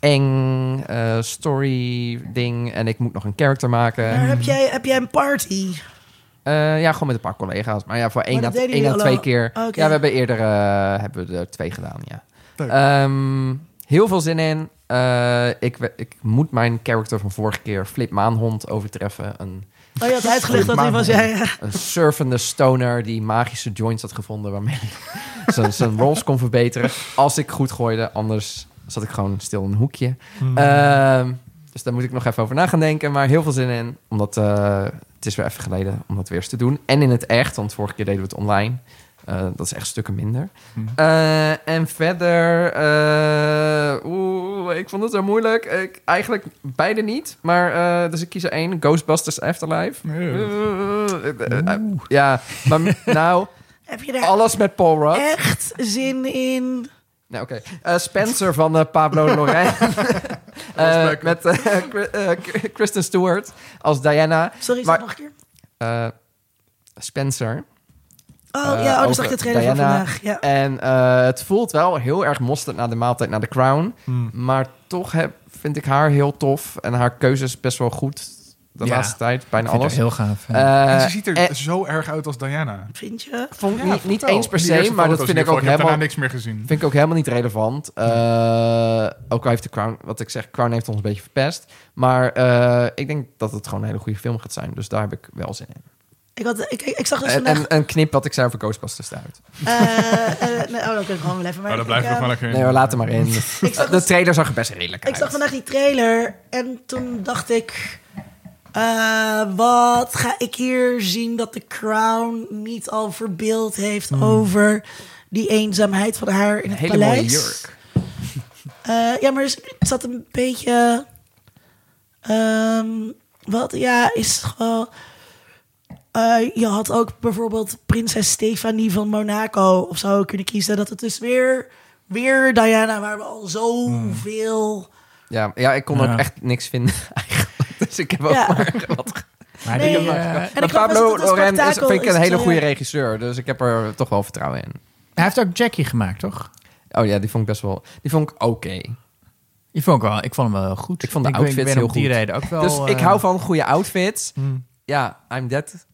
eng story ding. En ik moet nog een character maken. Maar heb jij, heb jij een party? Eh, ja, gewoon met een paar collega's. Maar ja, voor één dat jullie twee keer. Oké. Ja, we hebben eerder eh, hebben we er twee gedaan, ja. Ehm, heel veel zin in. Eh, ik, ik moet mijn character van vorige keer, Flip Maanhond, overtreffen. Een, Oh, je had uitgelegd dat hij was. Ja, ja. een surfende stoner die magische joints had gevonden... waarmee hij zijn, zijn rolls kon verbeteren. Als ik goed gooide, anders zat ik gewoon stil in een hoekje. Hmm. Dus daar moet ik nog even over na gaan denken. Maar heel veel zin in. Omdat eh, het is weer even geleden om dat weer eens te doen. En in het echt, want vorige keer deden we het online. Eh, dat is echt stukken minder. Hmm. Eh, en verder... eh, Oeh, ik vond het zo moeilijk. Ik, eigenlijk beide niet. Maar, eh, dus ik kies er één. Ghostbusters Afterlife. Nee. Ja, maar nou, Heb je daar alles met Paul Rudd. echt zin in? Nou, oké. Eh, Spencer van Pablo Lorraine. Eh, met eh, eh, Kristen Stewart als Diana. Sorry, zeg Maar- nog een keer. Eh, Spencer. Oh ja, oh, dat zag de trailer van vandaag. Ja. En eh, het voelt wel heel erg mosterd naar de maaltijd naar de Crown. Hmm. Maar toch heb, vind ik haar heel tof. En haar keuze is best wel goed de Ja. laatste tijd. Bijna Ik vind alles. het heel gaaf. Eh, En ze ziet er en- zo erg uit als Diana. Vind je? vond ik Ja, niet, eens per se, maar dat vind in ik ook heb helemaal, daarna niks meer gezien. vind ik ook helemaal niet relevant. Eh, ook al heeft de Crown, wat ik zeg, Crown heeft ons een beetje verpest. Maar eh, ik denk dat het gewoon een hele goede film gaat zijn. Dus daar heb ik wel zin in. Ik, had, ik, ik, ik zag dus En, vandaag... en een knip wat ik zei over Ghostbusters eruit. eh, eh, nee, oh, dan kun ik gewoon wel even. Maar Maar dat blijft ik, nog eh, wel een keer. Nee laat hem maar in. zag De dus- trailer zag er best redelijk Ik uit. zag vandaag die trailer en toen dacht ik... eh, wat ga ik hier zien dat de Crown niet al verbeeld heeft Hmm. over die eenzaamheid van haar in het Hele mooie paleis? jurk. Eh, ja, maar het zat een beetje... ehm, wat, ja, is gewoon... eh, je had ook bijvoorbeeld prinses Stefanie van Monaco of zo kunnen kiezen. Dat het dus weer, weer Diana, waar we al zoveel... Ja, ja, ik kon ook Ja. echt niks vinden eigenlijk. Dus ik heb ook Ja. maar wat Maar Nee, die, eh, En Maar ik Pablo Loren is, vind ik een hele eh, goede regisseur. Dus ik heb er toch wel vertrouwen in. hij heeft ook Jackie gemaakt, toch? Oh ja, die vond ik best wel... Die vond ik oké. Die vond ik, wel, ik vond hem wel goed. Ik vond de outfits ben heel die goed. reden ook wel... dus ik eh, hou van goede outfits. Hmm. Ja, I'm that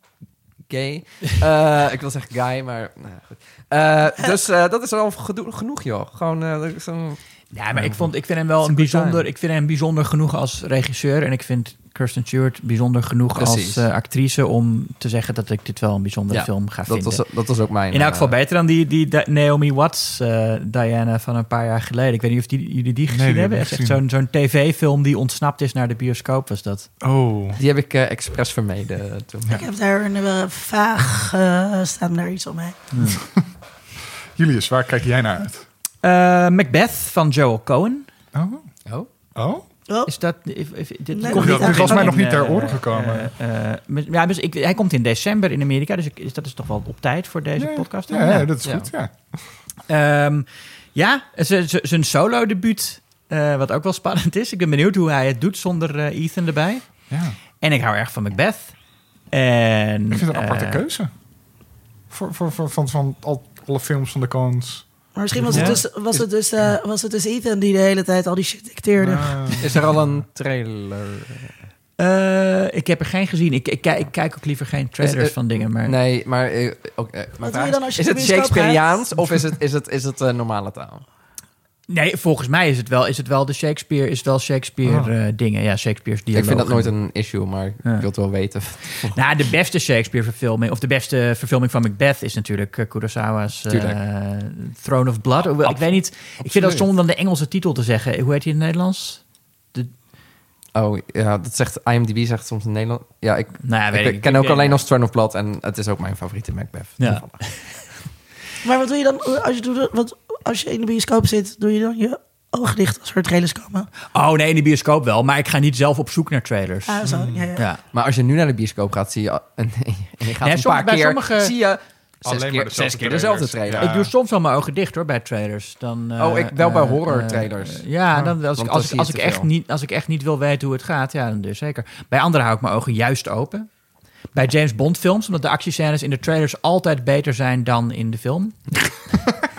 gay. Eh, ik wil zeggen guy, maar... Nou, ja, goed. Eh, dus eh, dat is al genoeg, joh. Gewoon eh, een- Ja, maar ik, vond, ik vind hem wel een bijzonder... Ik vind hem bijzonder genoeg als regisseur. En ik vind Kirsten Stewart bijzonder genoeg Precies. als eh, actrice... om te zeggen dat ik dit wel een bijzondere Ja, film ga dat, vinden. was, dat was ook mijn... In elk geval eh, beter dan die, die Di- Naomi Watts, eh, Diana van een paar jaar geleden. Ik weet niet of die, jullie die gezien die hebben. echt zo'n zo'n tv-film die ontsnapt is naar de bioscoop, was dat. Oh. Die heb ik eh, expres vermeden toen. Ik heb daar een uh, vaag uh, staan daar iets omheen. Julius, waar kijk jij naar uit? Uh, Macbeth van Joel Cohen. Oh. Oh? Oh? Oh, Is dat, if, if, dit Nee, komt dat was mij nog niet ter eh, oren gekomen. eh, eh, mis- ja, dus ik, hij komt in december in Amerika, dus ik, is, dat is toch wel op tijd voor deze podcast. Ja, ja, dat is Ja. goed. Ja. Ehm, ja, zijn solo-debuut, eh, wat ook wel spannend is. Ik ben benieuwd hoe hij het doet zonder Ethan erbij. ja. En ik hou erg van Macbeth. En, Ik vind het een aparte keuze. Voor, voor, voor, van, van al, alle films van de Coens. Maar misschien was het, Ja. dus, was, het dus, uh, was het dus Ethan die de hele tijd al die shit dicteerde. Ah. Is er al een trailer? Eh, ik heb er geen gezien. Ik, ik, kijk- ik kijk ook liever geen trailers Is het- van dingen. Maar Nee, maar... eh, eh, mijn doe je dan als je is het Shakespeareaans of is het, is het, is het eh, normale taal? Nee, volgens mij is het wel, is het wel de Shakespeare, is het wel Shakespeare Oh. eh, dingen. Ja, Shakespeare's Ik dialogen. vind dat nooit een issue, maar ik wil het wel weten. Nou, de beste Shakespeare-verfilming, of de beste verfilming van Macbeth is natuurlijk eh, Kurosawa's eh. Throne of Blood. Hoewel, ik weet niet, ik vind dat soms dan de Engelse titel te zeggen. Hoe heet die in het Nederlands? Oh, ja, dat zegt IMDb zegt soms in Nederland. Ja, ik, Nou, ja, weet ik, ik, ken ik ook alleen als Throne of Blood en het is ook mijn favoriete Macbeth. Ja. Maar wat doe je dan als je, doet, wat, als je in de bioscoop zit? Doe je dan je ogen dicht als er trailers komen? Oh nee, in de bioscoop wel, maar ik ga niet zelf op zoek naar trailers. Ah, zo. Ja, ja. Ja. Maar als je nu naar de bioscoop gaat, zie je... En, en je gaat Nee, een paar bij keer... sommige- Zie je zes Alleen maar keer, dezelfde zes keer dezelfde trailers. trailer. Ja. Ik doe soms wel mijn ogen dicht hoor bij trailers. Dan, eh, Oh, ik- wel bij eh, horror eh, trailers. eh, ja, dan, als, ik, als, ik, als, echt veel. niet, als ik echt niet wil weten hoe het gaat, ja, dan dus zeker. Bij anderen hou ik mijn ogen juist open. Bij James Bond films, omdat de actiescènes in de trailers altijd beter zijn dan in de film.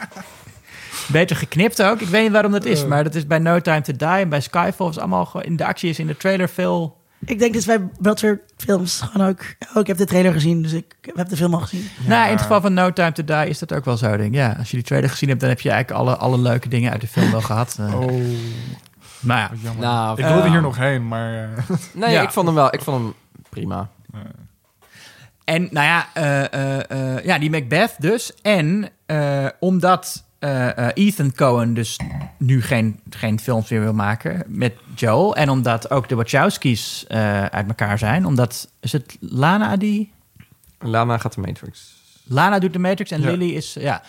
beter geknipt ook. Ik weet niet waarom dat is, maar dat is bij No Time to Die en bij Skyfall is allemaal gewoon in de actie is in de trailer veel. Ik denk dus bij dat soort films gewoon ook... Oh, ik heb de trailer gezien, dus ik heb de film al gezien. Nou, in het geval van No Time to Die is dat ook wel zo, denk ik. Ja, als je die trailer gezien hebt, dan heb je eigenlijk alle, alle leuke dingen uit de film wel gehad. Eh, Oh, Maar ja. Nou, ik wilde eh, hier nog heen, maar... eh, Nee, Ja. ik vond hem wel... Ik vond hem prima. En nou ja, eh, eh, eh, ja, die Macbeth dus. En eh, omdat eh, eh, Ethan Cohen dus nu geen, geen films meer wil maken met Joel. En omdat ook de Wachowskis eh, uit elkaar zijn. Omdat, is het Lana die... Lana gaat de Matrix. Lana doet de Matrix en Ja. Lily is... Ja.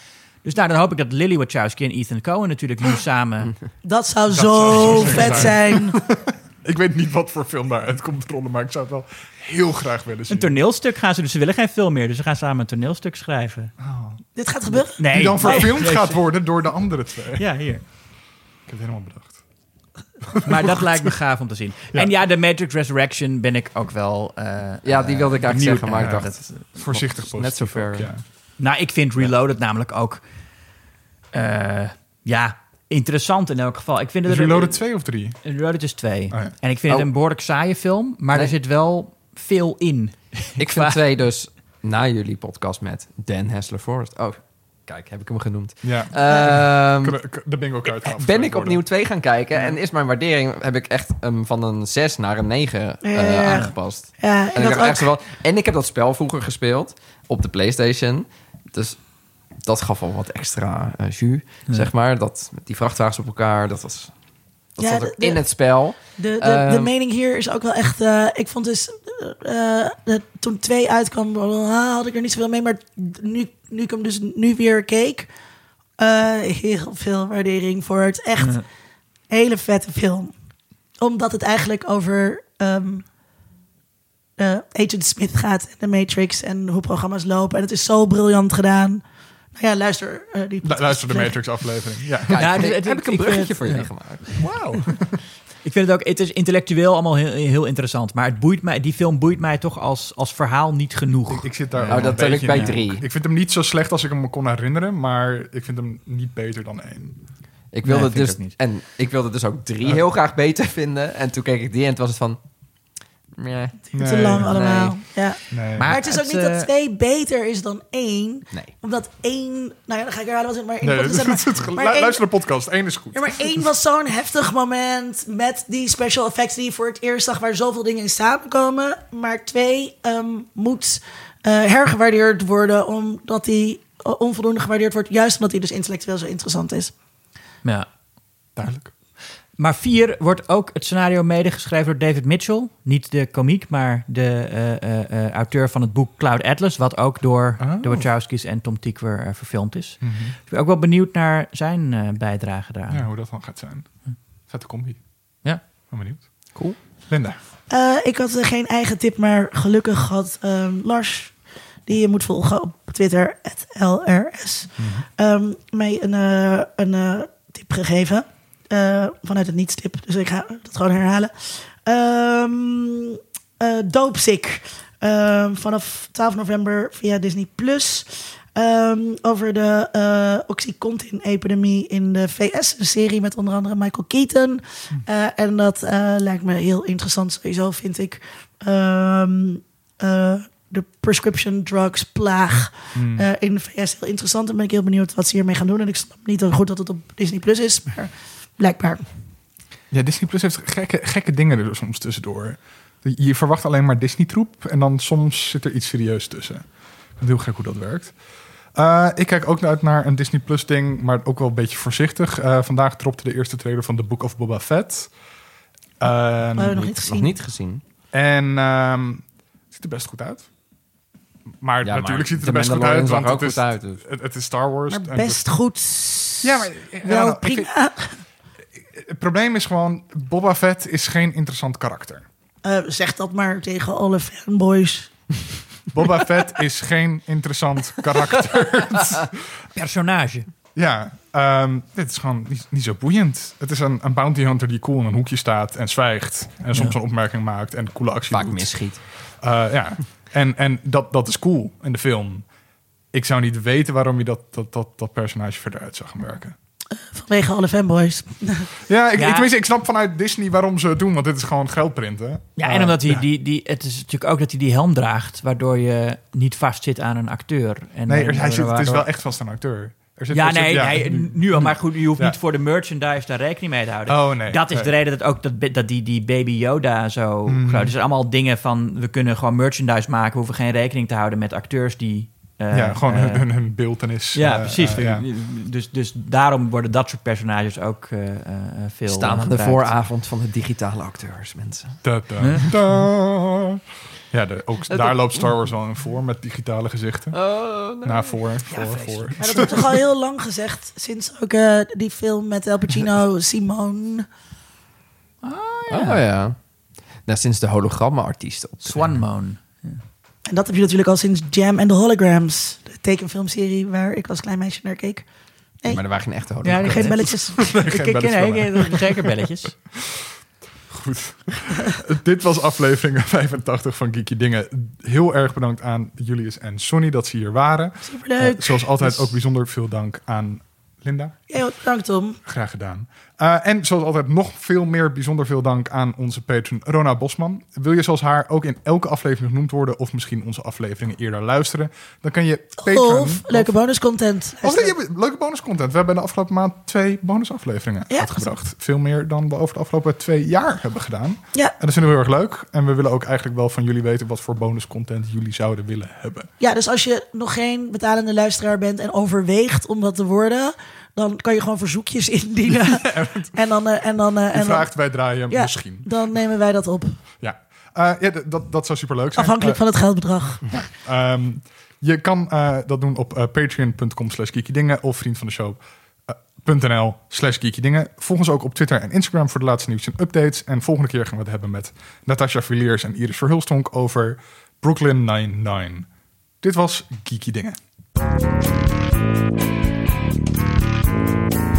Dus nou, dan hoop ik dat Lily Wachowski en Ethan Cohen natuurlijk nu samen... Dat zou zo zou zo vet zijn. Ik weet niet wat voor film daar uitkomt rollen, maar ik zou het wel heel graag willen zien. Een toneelstuk gaan ze... Dus ze willen geen film meer, dus ze gaan samen een toneelstuk schrijven. Dit gaat gebeuren? Nee. Die dan nee. verfilmd Nee, gaat worden door de andere twee. Ja, hier. Ik heb het helemaal bedacht. Maar dat lijkt me gaaf om te zien. Ja. En ja, de Matrix Resurrection ben ik ook wel... eh, Ja, die wilde ik eh, eigenlijk zeggen, maar ik dacht... Dat- Voorzichtig Net positief zover. ook, ja. nou, ik vind Reloaded namelijk ook... eh, ja, interessant in elk geval. Ik vind Is het Reloaded 2 of 3? Reloaded is twee. Oh ja. En ik vind het Oh. een behoorlijk saaie film, maar Nee. er zit wel veel in. Ik vind twee dus na jullie podcast met Dan Hessler Forrest. Oh, kijk, heb ik hem genoemd. Ja. Ehm, De bingo kaart ben ik opnieuw twee gaan kijken en is mijn waardering heb ik echt um, van een 6 naar een 9 Ja, ja, ja. aangepast. Ja, En en ik, dat echt wel, en ik heb dat spel vroeger gespeeld op de PlayStation. Dus dat gaf al wat extra eh jus, Ja. zeg maar. Dat, met die vrachtwagens op elkaar, dat was... Dat Ja, zat de- ook in het spel. De, de, de Ehm, mening hier is ook wel echt... eh, ik vond dus... eh, de- toen twee uitkwam, had ik er niet zoveel mee. Maar nu, nu ik hem dus nu weer keek... eh, heel veel waardering voor het. Echt Ja. hele vette film. Omdat het eigenlijk over... ehm, eh, Agent Smith gaat en de Matrix en hoe programma's lopen. En het is zo briljant gedaan. Nou ja, luister. eh, die Lu- Luister de Matrix aflevering. Ja. Kijk, Ja, het- heb ik een ik bruggetje het- voor jullie ja. gemaakt. Wauw. Ik vind het ook, het is intellectueel allemaal heel, heel interessant. Maar het boeit mij, die film boeit mij toch als, als verhaal niet genoeg. Ik, ik zit daar Nou, dat tel ik bij drie. Ik vind hem niet zo slecht als ik hem me kon herinneren, maar ik vind hem niet beter dan één. Ik wilde, Nee, ik dus, ook niet. en ik wilde dus ook drie Ja. heel graag beter vinden. En toen keek ik die en het was het van... meh, te lang allemaal. Ja. Nee. Maar- Maar het is ook het, niet eh, dat twee beter is dan één. nee. Omdat één... Nou ja, dan ga ik herhalen wat maar één... Is maar, het- maar lu- één- luister de podcast. Één is goed. Ja, maar één was zo'n heftig moment met die special effects die je voor het eerst zag, waar zoveel dingen in samenkomen. Maar twee ehm, moet eh, hergewaardeerd worden, omdat die eh, onvoldoende gewaardeerd wordt, juist omdat hij dus intellectueel zo interessant is. Ja. Duidelijk. Maar vier wordt ook het scenario medegeschreven door David Mitchell. Niet de komiek, maar de eh, eh, eh, auteur van het boek Cloud Atlas. Wat ook door Oh. de Wachowskis en Tom Tykwer verfilmd is. Mhm. Ik ben ook wel benieuwd naar zijn eh, bijdrage daaraan. Ja, hoe dat dan gaat zijn. Vette combi. Ja. Ben benieuwd. Cool. Linda. Eh, ik had geen eigen tip, maar gelukkig had ehm, Lars, die je moet volgen op Twitter, LRS, ehm, mij een, eh, een tip gegeven. Eh, vanuit het niets-tip, dus ik ga dat gewoon herhalen. Ehm eh, Dope Sick. Ehm, vanaf 12 november via Disney Plus. Ehm, over de eh Oxycontin-epidemie in de VS. Een serie met onder andere Michael Keaton. Eh, en dat lijkt me heel interessant sowieso, vind ik. De prescription drugs plaag eh, in de VS heel interessant. En ben ik heel benieuwd wat ze hiermee gaan doen. En ik snap niet zo goed dat het op Disney Plus is, maar blijkbaar. Ja, Disney Plus heeft gekke, gekke dingen er soms tussendoor. Je verwacht alleen maar Disney-troep en dan soms zit er iets serieus tussen. Ik vind heel gek hoe dat werkt. Eh, ik kijk ook uit naar een Disney Plus ding, maar ook wel een beetje voorzichtig. Eh, vandaag dropte de eerste trailer van The Book of Boba Fett. Ehm, we nog niet Nog gezien. niet gezien. en ehm, het ziet er best goed uit. Maar Ja, natuurlijk maar ziet het er best goed uit, want er het ook is, goed uit, dus. het, het is Star Wars. Maar en best goed. Ja, maar ja, wel nou, ik vind- prima. Het probleem is gewoon, Boba Fett is geen interessant karakter. Eh, zeg dat maar tegen alle fanboys. Boba Fett is geen interessant karakter. Personage. ja, ehm, dit is gewoon niet, niet zo boeiend. Het is een, een bounty hunter die cool in een hoekje staat en zwijgt. En soms een opmerking maakt en coole actie Vaak doet. misschiet. Eh, ja, en, en dat, dat is cool in de film. Ik zou niet weten waarom je dat, dat, dat, dat personage verder uit zou gaan werken. Vanwege alle fanboys. Ja, ik, Ja. Ik, snap vanuit Disney waarom ze het doen, want dit is gewoon geldprinten. Ja, Eh, en omdat hij ja. die, die, het is natuurlijk ook dat hij die helm draagt, waardoor je niet vastzit aan een acteur. En, Nee, er, hij zit, het is wel echt vast een acteur. Er zit, Ja, er zit- nee, nee, nu al. Maar goed, je hoeft Ja. niet voor de merchandise daar rekening mee te houden. Oh, nee. dat is nee. de reden dat ook dat, dat die, die Baby Yoda zo groot is. Dus allemaal dingen van, we kunnen gewoon merchandise maken. We hoeven geen rekening te houden met acteurs die eh, ja, gewoon eh, hun, hun, beeltenis. ja, eh, precies. ja. Dus, dus daarom worden dat soort personages ook eh, eh, veel Staan aan de vooravond van de digitale acteurs, mensen. Da, da, Huh? da. Ja, de, ook, daar loopt Star Wars al in voor met digitale gezichten. Oh, Na, voor, voor, voor. Maar dat wordt toch al heel lang gezegd. Sinds ook eh, die film met El Pacino, Simone. Oh ja. Nou, sinds de hologrammenartiesten. op Swanmoon. En dat heb je natuurlijk al sinds Jam and the Holograms. De tekenfilmserie waar ik als klein meisje naar keek. Nee, Maar er waren geen echte Ja, hologrammen. geen belletjes. Ik Geen belletjes nee, zeker. Goed. Dit was aflevering 85 van Geeky Dingen. Heel erg bedankt aan Julius en Sonny dat ze hier waren. Superleuk. Eh, zoals altijd Dus- ook bijzonder veel dank aan Linda. Ja, bedankt Tom. Graag gedaan. Eh, en zoals altijd nog veel meer bijzonder veel dank aan onze patron Rona Bosman. Wil je zoals haar ook in elke aflevering genoemd worden... of misschien onze afleveringen eerder luisteren... dan kan je patron... Of leuke bonuscontent. Of nee, je leuke bonuscontent. We hebben de afgelopen maand twee bonusafleveringen Ja. uitgebracht. Veel meer dan we over de afgelopen twee jaar hebben gedaan. Ja, En dat vinden we heel erg leuk. En we willen ook eigenlijk wel van jullie weten... wat voor bonuscontent jullie zouden willen hebben. ja, dus als je nog geen betalende luisteraar bent en overweegt om dat te worden, dan kan je gewoon verzoekjes indienen. en dan, eh, en dan, eh, en vraagt, wij draaien ja, misschien. dan nemen wij dat op. Ja, Eh, ja dat, dat zou superleuk zijn. Afhankelijk van het geldbedrag. Ehm, je kan dat doen op patreon.com slash geekydingen of vriend van de show. .nl slash geekydingen. Volg ons ook op Twitter en Instagram voor de laatste nieuws en updates. En volgende keer gaan we het hebben met Natasha Villiers en Iris Verhulstonk over Brooklyn Nine-Nine. Dit was Geeky Dingen. you